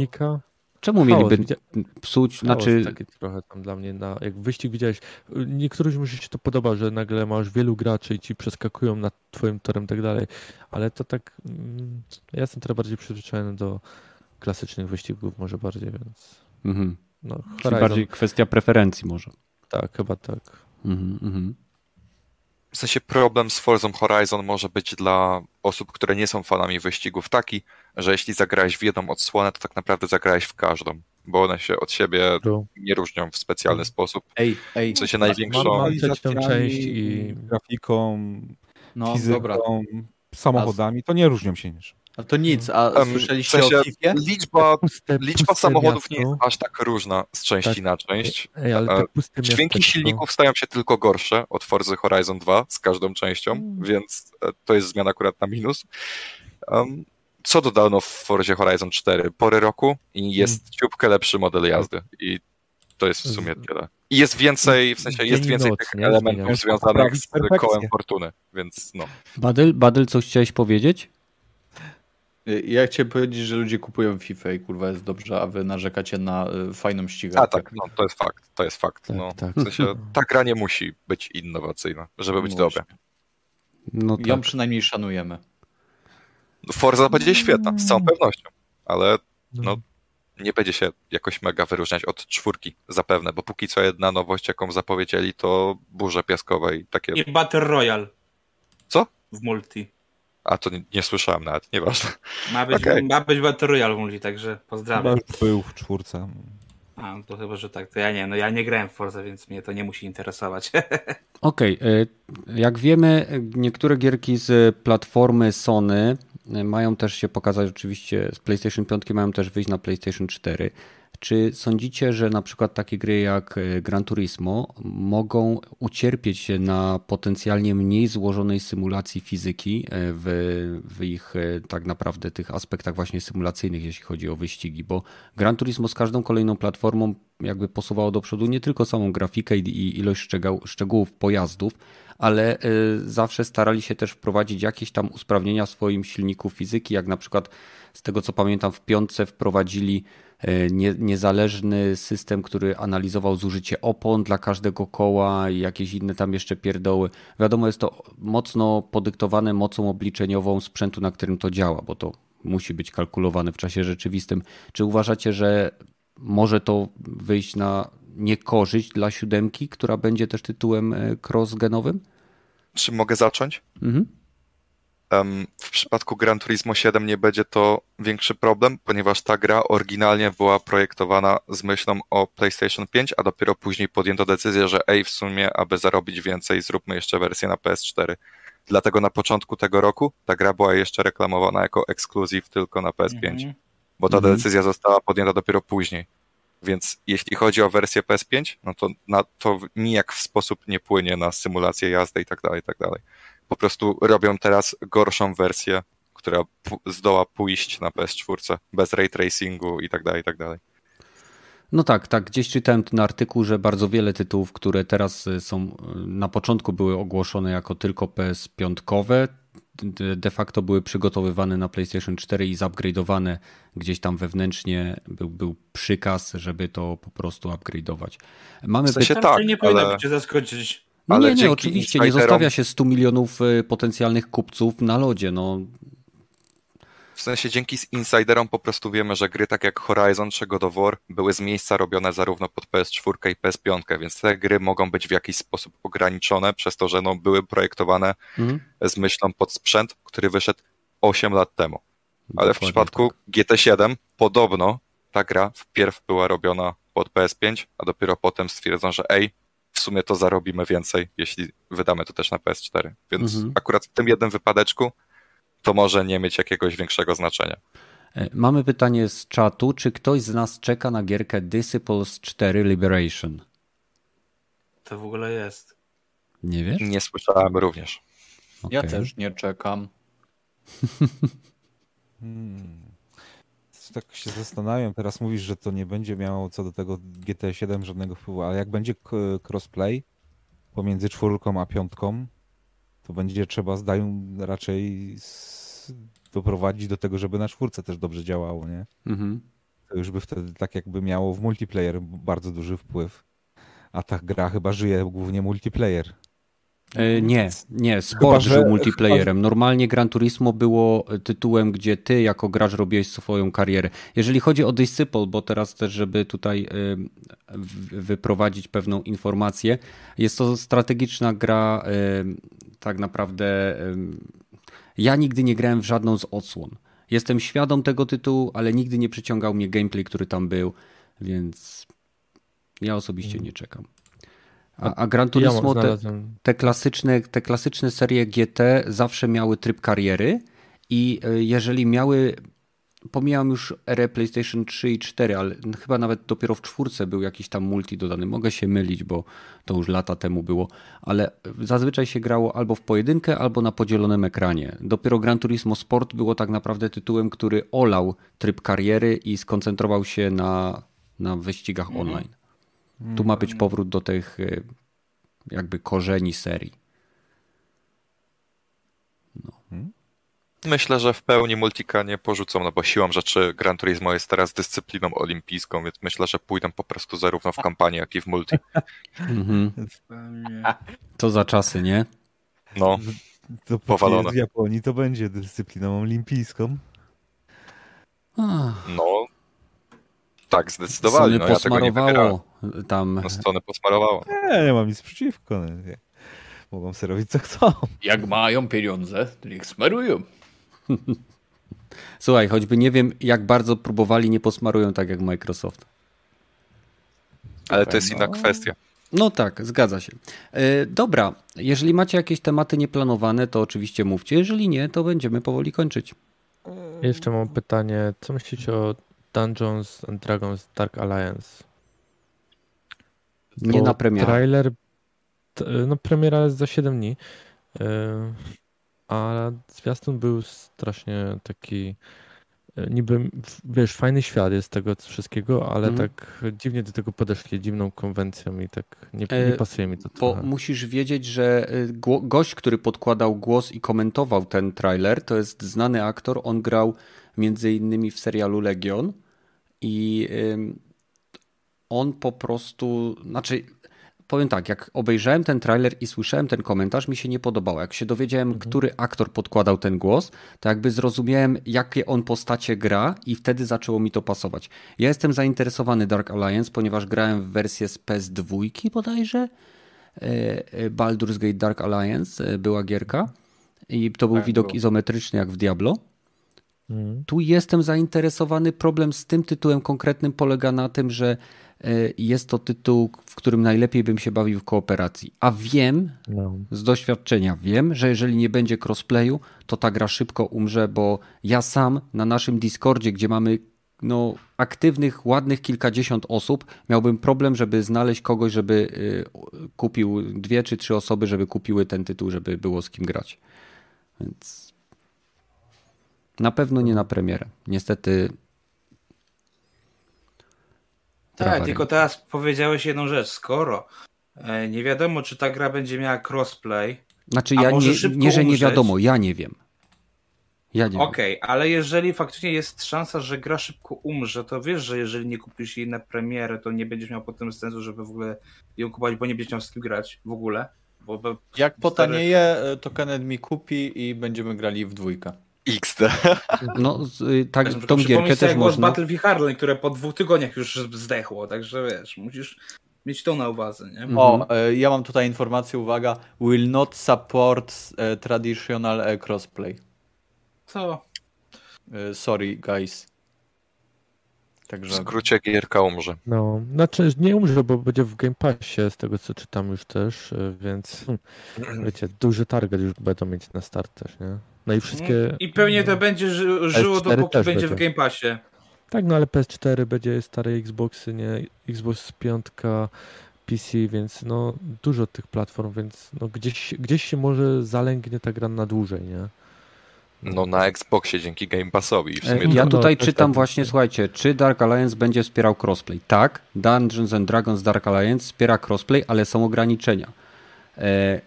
Czemu Chaos, mieliby psuć, Chaos znaczy... taki trochę tam dla mnie, na, jak wyścig widziałeś, niektórym może się to podoba, że nagle masz wielu graczy i ci przeskakują nad twoim torem i tak dalej, ale to tak, mm, ja jestem teraz bardziej przyzwyczajony do klasycznych wyścigów może bardziej, więc Mhm. no Czyli Horizon, bardziej kwestia preferencji może. tak, chyba tak. Mhm, mhm. W sensie problem z Forza Horizon może być dla osób, które nie są fanami wyścigów taki, że jeśli zagrałeś w jedną odsłonę, to tak naprawdę zagrałeś w każdą, bo one się od siebie True. nie różnią w specjalny sposób. Ej, ej, W sensie największą... mam- część i- grafiką, no fizyką, dobra. samochodami, to nie różnią się niż. A to nic, a Em, słyszeliście w sensie o FIFA? Liczba, Puste, liczba puste samochodów nie jest miasto. aż tak różna z części Tak. na część. Ej, ale E, tak puste Dźwięki miasteczko. silników stają się tylko gorsze od Forza Horizon 2 z każdą częścią, Mm. więc e, to jest zmiana akurat na minus. Um, co dodano w Forzie Horizon 4? Pory roku i jest Mm. ciupkę lepszy model jazdy i to jest w sumie tyle. I jest więcej, w sensie jest więcej noc, tych nie? elementów związanych z kołem fortuny, więc no. Badyl, Badyl, coś chciałeś powiedzieć? Ja chciałem powiedzieć, że ludzie kupują FIFA i kurwa jest dobrze, a wy narzekacie na y, fajną ścigałkę. A tak, no, to jest fakt, to jest fakt. Tak, no. tak. W sensie (laughs) ta gra nie musi być innowacyjna, żeby być dobra. No Ją tak. przynajmniej szanujemy. Forza będzie świetna, z całą pewnością, ale No. no, nie będzie się jakoś mega wyróżniać od czwórki, zapewne, bo póki co jedna nowość, jaką zapowiedzieli, to burze piaskowe i takie, I Battle Royale. Co? W multi. A to nie, nie słyszałem nawet, nieważne. Ma być, Okej. ma być Battle Royale w multi, także pozdrawiam. był w czwórce. A, to chyba, że tak. To ja nie, no ja nie grałem w Forza, więc mnie to nie musi interesować. (laughs) Okej, y, jak wiemy, niektóre gierki z platformy Sony y, mają też się pokazać oczywiście z PlayStation 5, mają też wyjść na PlayStation 4. Czy sądzicie, że na przykład takie gry jak y, Gran Turismo mogą ucierpieć się na potencjalnie mniej złożonej symulacji fizyki y, w, w ich y, tak naprawdę tych aspektach właśnie symulacyjnych, jeśli chodzi o wyścigi? Bo Gran Turismo z każdą kolejną platformą jakby posuwało do przodu nie tylko samą grafikę i- ilość szczegół, szczegółów pojazdów, ale zawsze starali się też wprowadzić jakieś tam usprawnienia w swoim silniku fizyki, jak na przykład z tego co pamiętam w piątce wprowadzili nie, niezależny system, który analizował zużycie opon dla każdego koła i jakieś inne tam jeszcze pierdoły. Wiadomo, jest to mocno podyktowane mocą obliczeniową sprzętu, na którym to działa, bo to musi być kalkulowane w czasie rzeczywistym. Czy uważacie, że może to wyjść na niekorzyść dla siódemki, która będzie też tytułem e, cross-genowym? Czy mogę zacząć? Mhm. W przypadku Gran Turismo 7 nie będzie to większy problem, ponieważ ta gra oryginalnie była projektowana z myślą o PlayStation 5, a dopiero później podjęto decyzję, że ej, w sumie, aby zarobić więcej, zróbmy jeszcze wersję na PS4. Dlatego na początku tego roku ta gra była jeszcze reklamowana jako ekskluzyw tylko na PS5, Mhm. bo ta Mhm. decyzja została podjęta dopiero później. Więc jeśli chodzi o wersję PS5, no to na to nijak w sposób nie płynie na symulację jazdy i tak dalej, i tak dalej. Po prostu robią teraz gorszą wersję, która zdoła pójść na PS4 bez ray tracingu i tak dalej, i tak dalej. No tak, tak. Gdzieś czytałem ten artykuł, że bardzo wiele tytułów, które teraz e, są, e, na początku były ogłoszone jako tylko PS5, d- de facto były przygotowywane na PlayStation 4 i zupgrade'owane gdzieś tam wewnętrznie. Był, był przykaz, żeby to po prostu upgrade'ować. Mamy W sensie py- tak, nie powinno ale- cię zaskoczyć. Ale nie, nie, oczywiście nie zostawia się 100 milionów e, potencjalnych kupców na lodzie. No, W sensie dzięki insiderom po prostu wiemy, że gry tak jak Horizon czy God of War były z miejsca robione zarówno pod PS4 i PS5, więc te gry mogą być w jakiś sposób ograniczone przez to, że no, były projektowane mhm. z myślą pod sprzęt, który wyszedł 8 lat temu. Ale w przypadku tak. GT7 podobno ta gra wpierw była robiona pod PS5, a dopiero potem stwierdzą, że ej, w sumie to zarobimy więcej, jeśli wydamy to też na PS4. Więc Mhm. akurat w tym jednym wypadeczku to może nie mieć jakiegoś większego znaczenia. E, Mamy pytanie z czatu. Czy ktoś z nas czeka na gierkę Disciples 4 Liberation? To w ogóle jest. Nie wiesz? Nie słyszałem również. Ja Okej. też nie czekam. (laughs) Hmm. Tak się zastanawiam, teraz mówisz, że to nie będzie miało co do tego GT7 żadnego wpływu, ale jak będzie crossplay pomiędzy czwórką a piątką, to będzie trzeba zdają raczej doprowadzić do tego, żeby na czwórce też dobrze działało, nie? Mhm. to już by wtedy tak jakby miało w multiplayer bardzo duży wpływ. A ta gra chyba żyje głównie multiplayer. E, Nie, nie, sport że- żył multiplayerem. Normalnie Gran Turismo było tytułem, gdzie ty jako gracz robiłeś swoją karierę. Jeżeli chodzi o Disciple, bo teraz też, żeby tutaj w- wyprowadzić pewną informację, jest to strategiczna gra y, tak naprawdę. Ja nigdy nie grałem w żadną z odsłon. Jestem świadom tego tytułu, ale nigdy nie przyciągał mnie gameplay, który tam był, więc ja osobiście nie czekam. A, a Gran Turismo te, te klasyczne, te klasyczne serie GT zawsze miały tryb kariery i e, jeżeli miały, pomijam już erę PlayStation 3 i 4, ale chyba nawet dopiero w czwórce był jakiś tam multi dodany. Mogę się mylić, bo to już lata temu było, ale zazwyczaj się grało albo w pojedynkę, albo na podzielonym ekranie. Dopiero Gran Turismo Sport było tak naprawdę tytułem, który olał tryb kariery i skoncentrował się na, na wyścigach online. Tu ma być powrót do tych e, jakby korzeni serii. Myślę, że w pełni multika nie porzucą, no bo siłą rzeczy Gran Turismo jest teraz dyscypliną olimpijską, więc myślę, że pójdą po prostu zarówno w kampanię, jak i w multi. (laughs) Mhm. Co za czasy, nie? No, To Powalone. w Japonii to będzie dyscypliną olimpijską. No. Tak, zdecydowali. Sony No, ja tego nie posmarowało tam. No, Sony posmarowało. Nie, nie mam nic przeciwko. no, nie. Mogą sobie robić co chcą. Jak mają pieniądze, to niech smarują. (laughs) Słuchaj, choćby nie wiem, jak bardzo próbowali, nie posmarują tak jak Microsoft. Ale to jest inna kwestia. No tak, zgadza się. E, dobra, jeżeli macie jakieś tematy nieplanowane, to oczywiście mówcie. Jeżeli nie, to będziemy powoli kończyć. Jeszcze mam pytanie, co myślicie o Dungeons and Dragons Dark Alliance? Nie Bo na premierę. Trailer, no premiera jest za 7 dni, yy, a zwiastun był strasznie taki, yy, niby, wiesz, fajny świat jest tego wszystkiego, ale Mhm. tak dziwnie do tego podeszli, dziwną konwencją i tak nie, E, nie pasuje mi to Bo trochę. musisz wiedzieć, że y, gość, który podkładał głos i komentował ten trailer, to jest znany aktor. On grał między innymi w serialu Legion i on po prostu, znaczy powiem tak, jak obejrzałem ten trailer i słyszałem ten komentarz, mi się nie podobało. Jak się dowiedziałem, który aktor podkładał ten głos, to jakby zrozumiałem, jakie on postacie gra i wtedy zaczęło mi to pasować. Ja jestem zainteresowany Dark Alliance, ponieważ grałem w wersję z PS2 bodajże, e, e, Baldur's Gate Dark Alliance e, była gierka i to był Tak, widok było. izometryczny jak w Diablo. Mhm. Tu jestem zainteresowany. Problem z tym tytułem konkretnym polega na tym, że e, jest to tytuł, w którym najlepiej bym się bawił w kooperacji. A wiem, No. z doświadczenia wiem, że jeżeli nie będzie crossplayu, to ta gra szybko umrze, bo ja sam na naszym Discordzie, gdzie mamy no, aktywnych, ładnych kilkadziesiąt osób, miałbym problem, żeby znaleźć kogoś, żeby y, kupił dwie czy trzy osoby, żeby kupiły ten tytuł, żeby było z kim grać. Więc na pewno nie na premierę. Niestety. Tak, tylko teraz powiedziałeś jedną rzecz. Skoro e, nie wiadomo, czy ta gra będzie miała crossplay, Znaczy, a ja może nie, szybko nie, że nie umrzeć? wiadomo, ja nie wiem. Ja nie wiem. okej, ale jeżeli faktycznie jest szansa, że gra szybko umrze, to wiesz, że jeżeli nie kupisz jej na premierę, to nie będziesz miał potem sensu, żeby w ogóle ją kupować, bo nie będziesz miał z kim grać w ogóle. Bo, bo Jak stary- potanieje, e, to Kenneth mi kupi i będziemy grali w dwójkę. XD. (laughs) No, y, tak, tą gierkę też jak było z można. Battlefield Hardline, które po dwóch tygodniach już zdechło, także wiesz, musisz mieć to na uwadze, nie? Mhm. O, e, ja mam tutaj informację, uwaga. Will not support e, traditional e, crossplay. Co? Sorry, guys. W Także skrócie gierka umrze. No, znaczy nie umrze, bo będzie w Game Passie, z tego co czytam już też, więc (clears throat) wiecie, duży target już będą mieć na start też, nie? No i wszystkie... I pewnie to będzie ży, żyło, S4 dopóki też będzie w będzie. Game Passie. Tak, no ale PS4 będzie stare Xboxy, nie? Xbox 5, PC, więc no dużo tych platform, więc no gdzieś, gdzieś się może zalęgnie ta gra na dłużej, nie? No na Xboxie dzięki Game Passowi. E, sumie Ja No, tutaj czytam tak właśnie, słuchajcie, czy Dark Alliance będzie wspierał crossplay? Tak, Dungeons and Dragons Dark Alliance wspiera crossplay, ale są ograniczenia. E,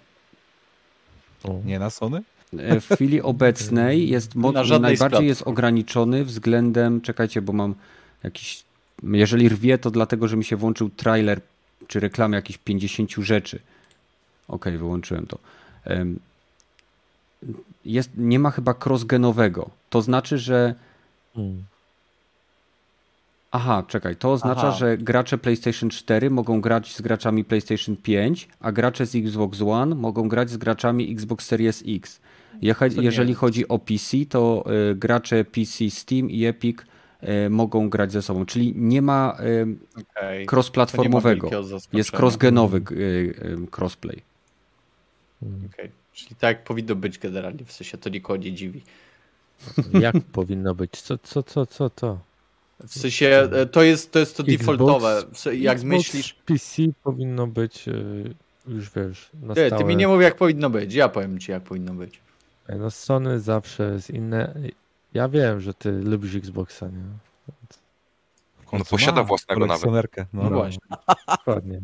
O. Nie na Sony? E, w chwili (laughs) obecnej jest mo- Na żadnej z najbardziej platform. jest ograniczony względem, czekajcie, bo mam jakiś, jeżeli rwie, to dlatego, że mi się włączył trailer czy reklamy jakichś 50 rzeczy. Okej, wyłączyłem to. Jest, nie ma chyba crossgenowego. To znaczy, że Hmm. Aha, czekaj, to oznacza, Aha. że gracze PlayStation 4 mogą grać z graczami PlayStation 5, a gracze z Xbox One mogą grać z graczami Xbox Series X. Jeżeli chodzi o PC, to y, gracze PC Steam i Epic y, mogą grać ze sobą, czyli nie ma y, Okej. cross-platformowego. Jest cross-genowy crossplay. Okej. Czyli tak powinno być generalnie, w sensie to nikogo nie dziwi. Jak (laughs) powinno być? Co, co, co, co to? W sensie e, to jest to, jest to Xbox- defaultowe. W sensie, Jak Xbox myślisz. PC powinno być e, już wiesz, na ty mi nie mów jak powinno być, ja powiem ci jak powinno być. No Sony zawsze jest inne. Ja wiem, że ty lubisz Xboxa, nie? W końcu No, posiada ma własnego nawet. No, No no. właśnie. Dokładnie.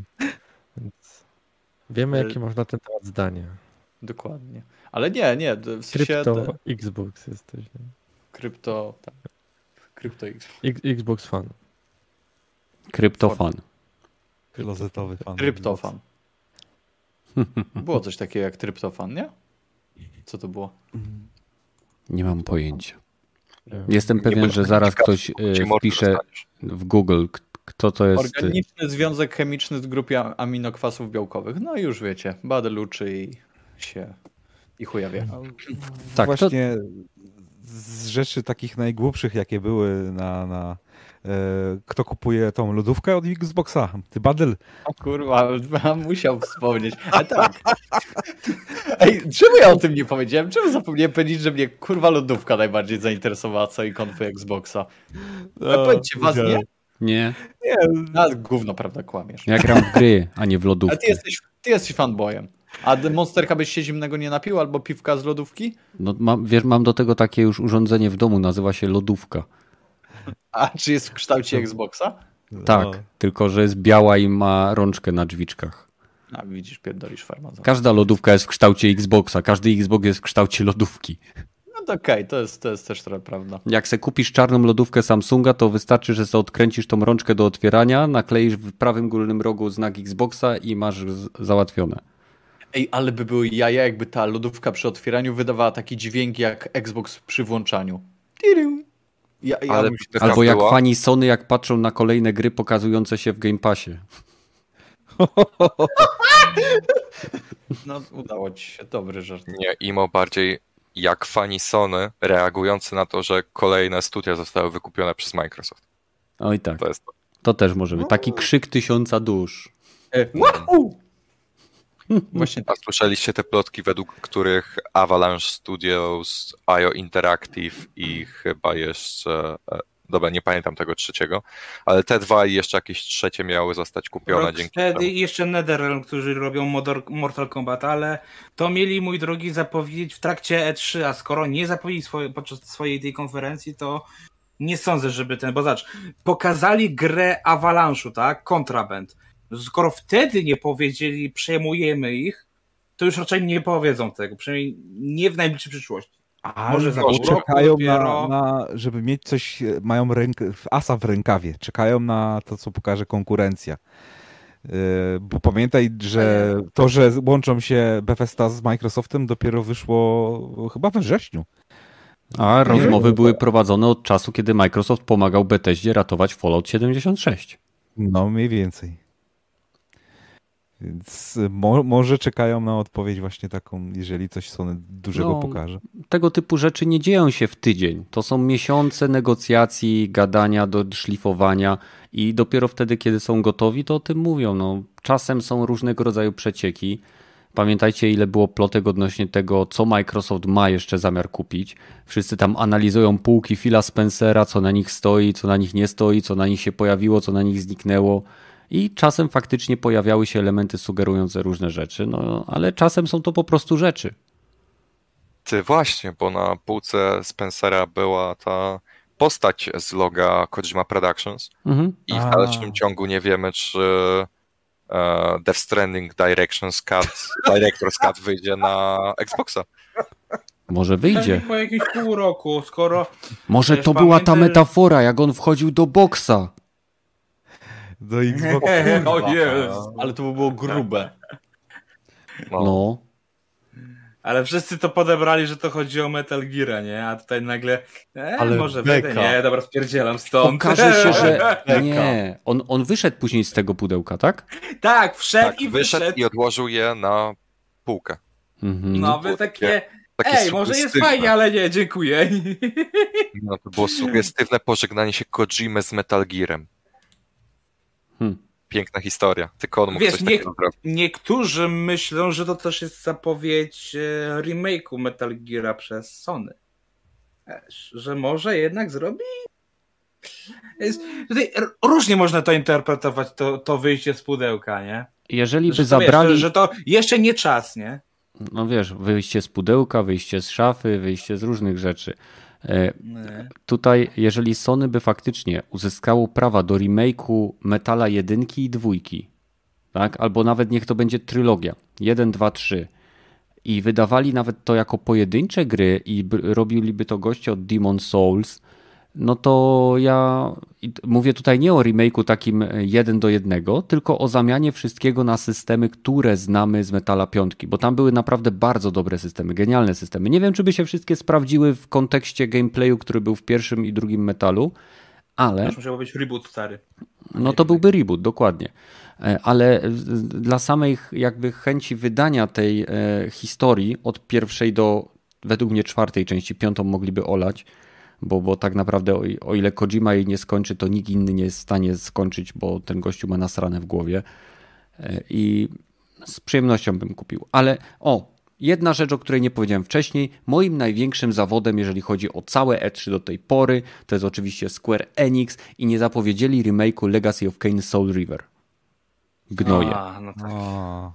Więc wiemy, E, jakie masz na ten temat zdanie. Dokładnie. Ale nie, nie, w sensie Krypto Xbox jesteś. Nie? krypto, tak. Krypto X. X- Xbox fan. Kryptofan. Klozetowy fan. Tryptofan. Było coś takiego jak tryptofan, nie? Co to było? Nie mam pojęcia. Jestem pewien, że zaraz ktoś mordę wpisze w Google, kto to jest. y, Organiczny związek chemiczny z grupy aminokwasów białkowych. No i już wiecie, badeluczy i się i chuja wie. Tak, to- Właśnie z rzeczy takich najgłupszych, jakie były na... na e, kto kupuje tą lodówkę od Xboxa? Ty Badel. O kurwa, (laughs) musiał wspomnieć. Ale tak. (laughs) Ej, czemu ja o tym nie powiedziałem? Czemu zapomniałem powiedzieć, że mnie kurwa lodówka najbardziej zainteresowała całej konfy Xboxa? Ale powiedzcie, was nie? Nie, No, gówno, prawda, kłamiesz. ja gram w gry, a nie w Ale lodówkę. ty jesteś, ty jesteś fanboyem. A Monsterka byś się zimnego nie napił albo piwka z lodówki? No, mam, wiesz, mam do tego takie już urządzenie w domu, nazywa się lodówka. A czy jest w kształcie Xboxa? Tak, No. tylko że jest biała i ma rączkę na drzwiczkach. A widzisz, pierdolisz farmazon. Każda lodówka jest w kształcie Xboxa, każdy Xbox jest w kształcie lodówki. No to okej, to, jest, to jest też trochę prawda. Jak se kupisz czarną lodówkę Samsunga, to wystarczy, że se odkręcisz tą rączkę do otwierania, nakleisz w prawym górnym rogu znak Xboxa i masz załatwione. Ej, ale by były jaja, jakby ta lodówka przy otwieraniu wydawała taki dźwięk jak Xbox przy włączaniu. Tiru. Ja, ja Ale Taka Albo jak była. fani Sony, jak patrzą na kolejne gry pokazujące się w Game Passie. (laughs) No, udało ci się, dobry żart. Nie, imo bardziej jak fani Sony reagujący na to, że kolejne studia zostały wykupione przez Microsoft. Oj tak, To jest to. to też może być. Taki krzyk tysiąca dusz. E, wahoo! (laughs) Właśnie A słyszeliście te plotki, według których Avalanche Studios, IO Interactive i chyba jeszcze. e, Dobra, nie pamiętam tego trzeciego, ale te dwa i jeszcze jakieś trzecie miały zostać kupione dzięki Rocksteady temu. i jeszcze NetherRealm, którzy robią Mortal Kombat, ale to mieli, mój drogi, zapowiedzieć w trakcie E3, a skoro nie zapowiedzieli swoje, podczas swojej tej konferencji, to nie sądzę, żeby ten, bo zobacz, pokazali grę Avalanche'u, tak, Contraband. Skoro wtedy nie powiedzieli, przejmujemy ich, to już raczej nie powiedzą tego, przynajmniej nie w najbliższej przyszłości. Ale Może za czekają na, na, żeby mieć coś, e, mają ręk, asa w rękawie. Czekają na to, co pokaże konkurencja. Yy, Bo pamiętaj, że to, że łączą się Bethesda z Microsoftem dopiero wyszło chyba we wrześniu. A rozmowy były prowadzone od czasu, kiedy Microsoft pomagał Bethesdzie ratować Fallout 76. No, mniej więcej. Więc mo, może czekają na odpowiedź właśnie taką, jeżeli coś Sony dużego No, pokaże. Tego typu rzeczy nie dzieją się w tydzień. To są miesiące negocjacji, gadania, do szlifowania i dopiero wtedy, kiedy są gotowi, to o tym mówią. No, czasem są różnego rodzaju przecieki. Pamiętajcie, ile było plotek odnośnie tego, co Microsoft ma jeszcze zamiar kupić. Wszyscy tam analizują półki Phila Spencera, co na nich stoi, co na nich nie stoi, co na nich się pojawiło, co na nich zniknęło. I czasem faktycznie pojawiały się elementy sugerujące różne rzeczy, no ale czasem są to po prostu rzeczy. Ty właśnie, bo na półce Spencera była ta postać z loga Kojima Productions Mhm. i w A. dalszym ciągu nie wiemy, czy e, Death Stranding Directions Cut, (laughs) Director's Cut wyjdzie na Xboxa. Może wyjdzie. Po jakimś pół roku, skoro Może to była ta metafora, jak on wchodził do boksa. Do Xbox. (laughs) o jest. Ale to by było grube. No. No. Ale wszyscy to podebrali, że to chodzi o Metal Gear, nie? A tutaj nagle, e, Ale może beka. nie, dobra, spierdzielam stąd. Okaże się, że (laughs) nie. On, on wyszedł później z tego pudełka, tak? Tak, wszedł Tak, i wyszedł wyszedł. i odłożył je na półkę. Mhm. No, wy takie, Takie ej, może jest fajnie, ale nie, dziękuję. (laughs) No, to było sugestywne pożegnanie się Kojimy z Metal Gearem. Hmm. Piękna historia. Tylko on mógł Wiesz, coś nie- takiego zrobić. Niektórzy myślą, że to też jest zapowiedź e, remake'u Metal Geara przez Sony. Wiesz, że może jednak zrobi? Jest, tutaj różnie można to interpretować, to, to wyjście z pudełka, nie? Jeżeli by Że zabrali, wiesz, że, że to jeszcze nie czas, nie? no wiesz, wyjście z pudełka, wyjście z szafy, wyjście z różnych rzeczy. E. Tutaj, jeżeli Sony by faktycznie uzyskało prawa do remake'u Metala jedynki i dwójki, tak? albo nawet niech to będzie trylogia, 1, 2, 3 i wydawali nawet to jako pojedyncze gry i robiliby to goście od Demon Souls, no to ja mówię tutaj nie o remake'u takim e, jeden do jednego, tylko o zamianie wszystkiego na systemy, które znamy z Metala piątki, bo tam były naprawdę bardzo dobre systemy, genialne systemy. Nie wiem, czy by się wszystkie sprawdziły w kontekście gameplayu, który był w pierwszym i drugim Metalu, ale Już musiał być reboot stary. no to byłby reboot, dokładnie. E, Ale dla samej jakby chęci wydania tej e, historii od pierwszej do według mnie czwartej części, piątą mogliby olać, bo, bo tak naprawdę o, o ile Kojima jej nie skończy, to nikt inny nie jest w stanie skończyć, bo ten gościu ma nasrane w głowie E, i z przyjemnością bym kupił. Ale o, jedna rzecz, o której nie powiedziałem wcześniej, moim największym zawodem, jeżeli chodzi o całe E3 do tej pory, to jest oczywiście Square Enix i nie zapowiedzieli remake'u Legacy of Kain Soul River. Gnoje. A, no tak. O,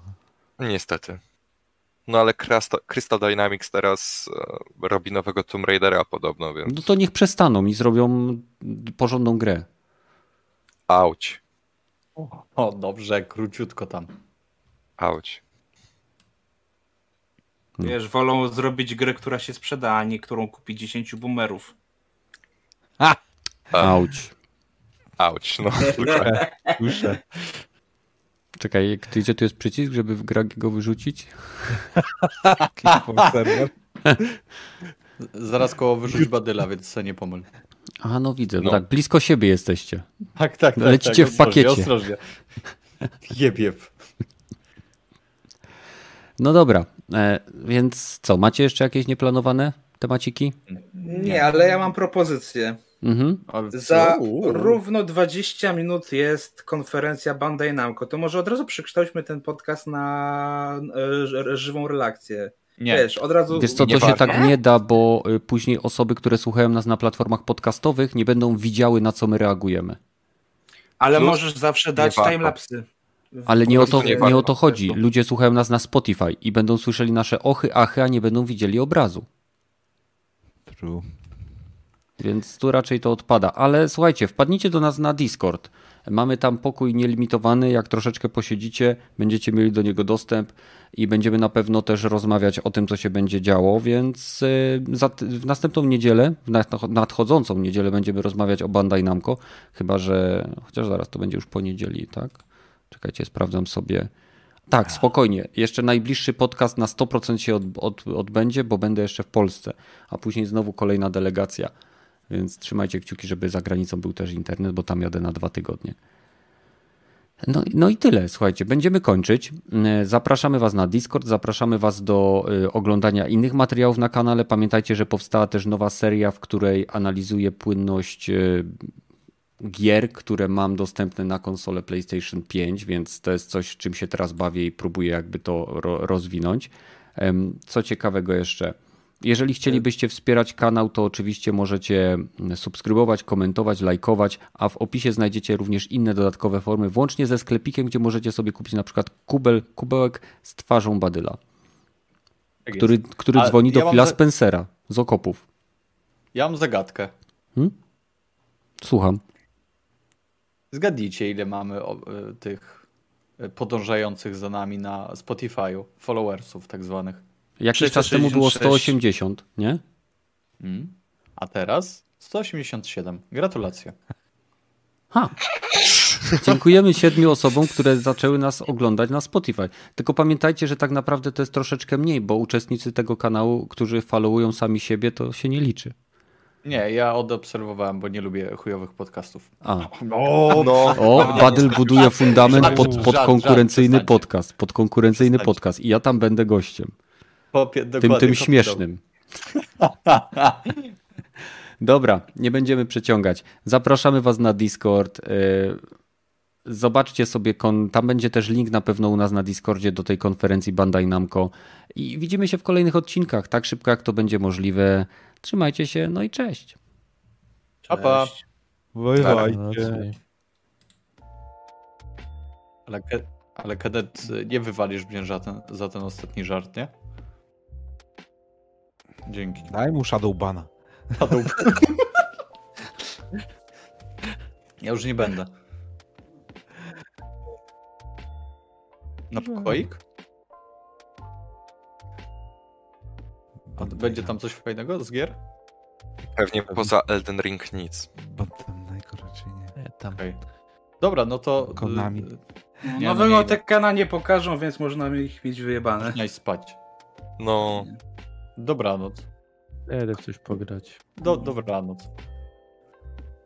Niestety. No ale Crystal, Dynamics teraz e, robi nowego Tomb Raidera podobno, więc No to niech przestaną i zrobią porządną grę. auć, O, dobrze, króciutko tam. auć. Wiesz, wolą zrobić grę, która się sprzeda, a nie którą kupi 10 boomerów. Auć. Auć, no. (laughs) Słyszę. Czekaj, gdzie tu jest przycisk, żeby w grę go wyrzucić? (laughs) Serwer. Zaraz koło wyrzuć badyla, więc se nie pomyl. A no widzę, no. No. tak blisko siebie jesteście. Tak, tak, tak. Lecicie tak, w pakiecie. Ostrożnie. Jeb, jeb. No dobra, e, więc co, macie jeszcze jakieś nieplanowane temaciki? Nie, ale ja mam propozycję. Mhm. Za Uuu. równo 20 minut jest konferencja Bandai Namco. To może od razu przekształćmy ten podcast na e, żywą relację. Nie, Wiesz, od razu. Wiesz co, to Nie się warto. tak nie da, bo y, później osoby, które słuchają nas na platformach podcastowych nie będą widziały, na co my reagujemy. ale Plus możesz zawsze dać timelapsy. Ale nie o to, nie nie o to chodzi. Ludzie słuchają nas na Spotify i będą słyszeli nasze ochy, achy, a nie będą widzieli obrazu. True. Więc tu raczej to odpada. Ale słuchajcie, wpadnijcie do nas na Discord. Mamy tam pokój nielimitowany. Jak troszeczkę posiedzicie, będziecie mieli do niego dostęp i będziemy na pewno też rozmawiać o tym, co się będzie działo. Więc y, w następną niedzielę, w nad- nadchodzącą niedzielę, będziemy rozmawiać o Bandai Namco. Chyba, że chociaż zaraz to będzie już po niedzieli, tak? Czekajcie, sprawdzam sobie. Tak, spokojnie. Jeszcze najbliższy podcast na 100% się od, od, odbędzie, bo będę jeszcze w Polsce, a później znowu kolejna delegacja. Więc trzymajcie kciuki, żeby za granicą był też internet, bo tam jadę na dwa tygodnie. No, no i tyle, słuchajcie, będziemy kończyć. E, Zapraszamy Was na Discord, zapraszamy Was do e, oglądania innych materiałów na kanale. Pamiętajcie, że powstała też nowa seria, w której analizuję płynność e, gier, które mam dostępne na konsolę PlayStation 5, więc to jest coś, czym się teraz bawię i próbuję jakby to ro rozwinąć. Co ciekawego jeszcze? Jeżeli chcielibyście wspierać kanał, to oczywiście możecie subskrybować, komentować, lajkować, a w opisie znajdziecie również inne dodatkowe formy, włącznie ze sklepikiem, gdzie możecie sobie kupić na przykład kubel, kubełek z twarzą Badyla, Tak który, jest. który A dzwoni do ja mam Phila za- Spencera z okopów. Ja mam zagadkę. Słucham. Zgadnijcie, ile mamy y, tych y, podążających za nami na Spotify'u, followersów tak zwanych. Jakiś czas temu było 666. 180, nie? Mm. A teraz 187. Gratulacje. Ha! Dziękujemy siedmiu osobom, które zaczęły nas oglądać na Spotify. Tylko pamiętajcie, że tak naprawdę to jest troszeczkę mniej, bo uczestnicy tego kanału, którzy followują sami siebie, to się nie liczy. Nie, ja odobserwowałem, bo nie lubię chujowych podcastów. A. No, O, Badyl buduje fundament pod, pod konkurencyjny podcast. Pod konkurencyjny podcast. I ja tam będę gościem. Popie, Tym, tym śmiesznym. (laughs) Dobra, nie będziemy przeciągać. Zapraszamy Was na Discord. y, Zobaczcie sobie, kon... tam będzie też link na pewno u nas na Discordzie do tej konferencji Bandai Namco. I widzimy się w kolejnych odcinkach, tak szybko jak to będzie możliwe. Trzymajcie się, no i cześć. Pa, pa. Cześć. Raczej. Ale, ale Kedet, nie wywalisz mnie za ten, za ten ostatni żart, nie? Dzięki. Daj mu Shadowbana. Padł. (laughs) Ja już nie będę. Na pokoik? A będzie tam coś fajnego z gier? Pewnie poza Elden Ring nic. Bantamnego raczej nie. Nie, tam. Okej. Dobra, no to... Konami. Nie, No, nie, Nowego. Tekkena nie pokażą, więc można ich mieć wyjebane. Można spać. No, Dobranoc. Jedę w coś pograć. Do, dobranoc.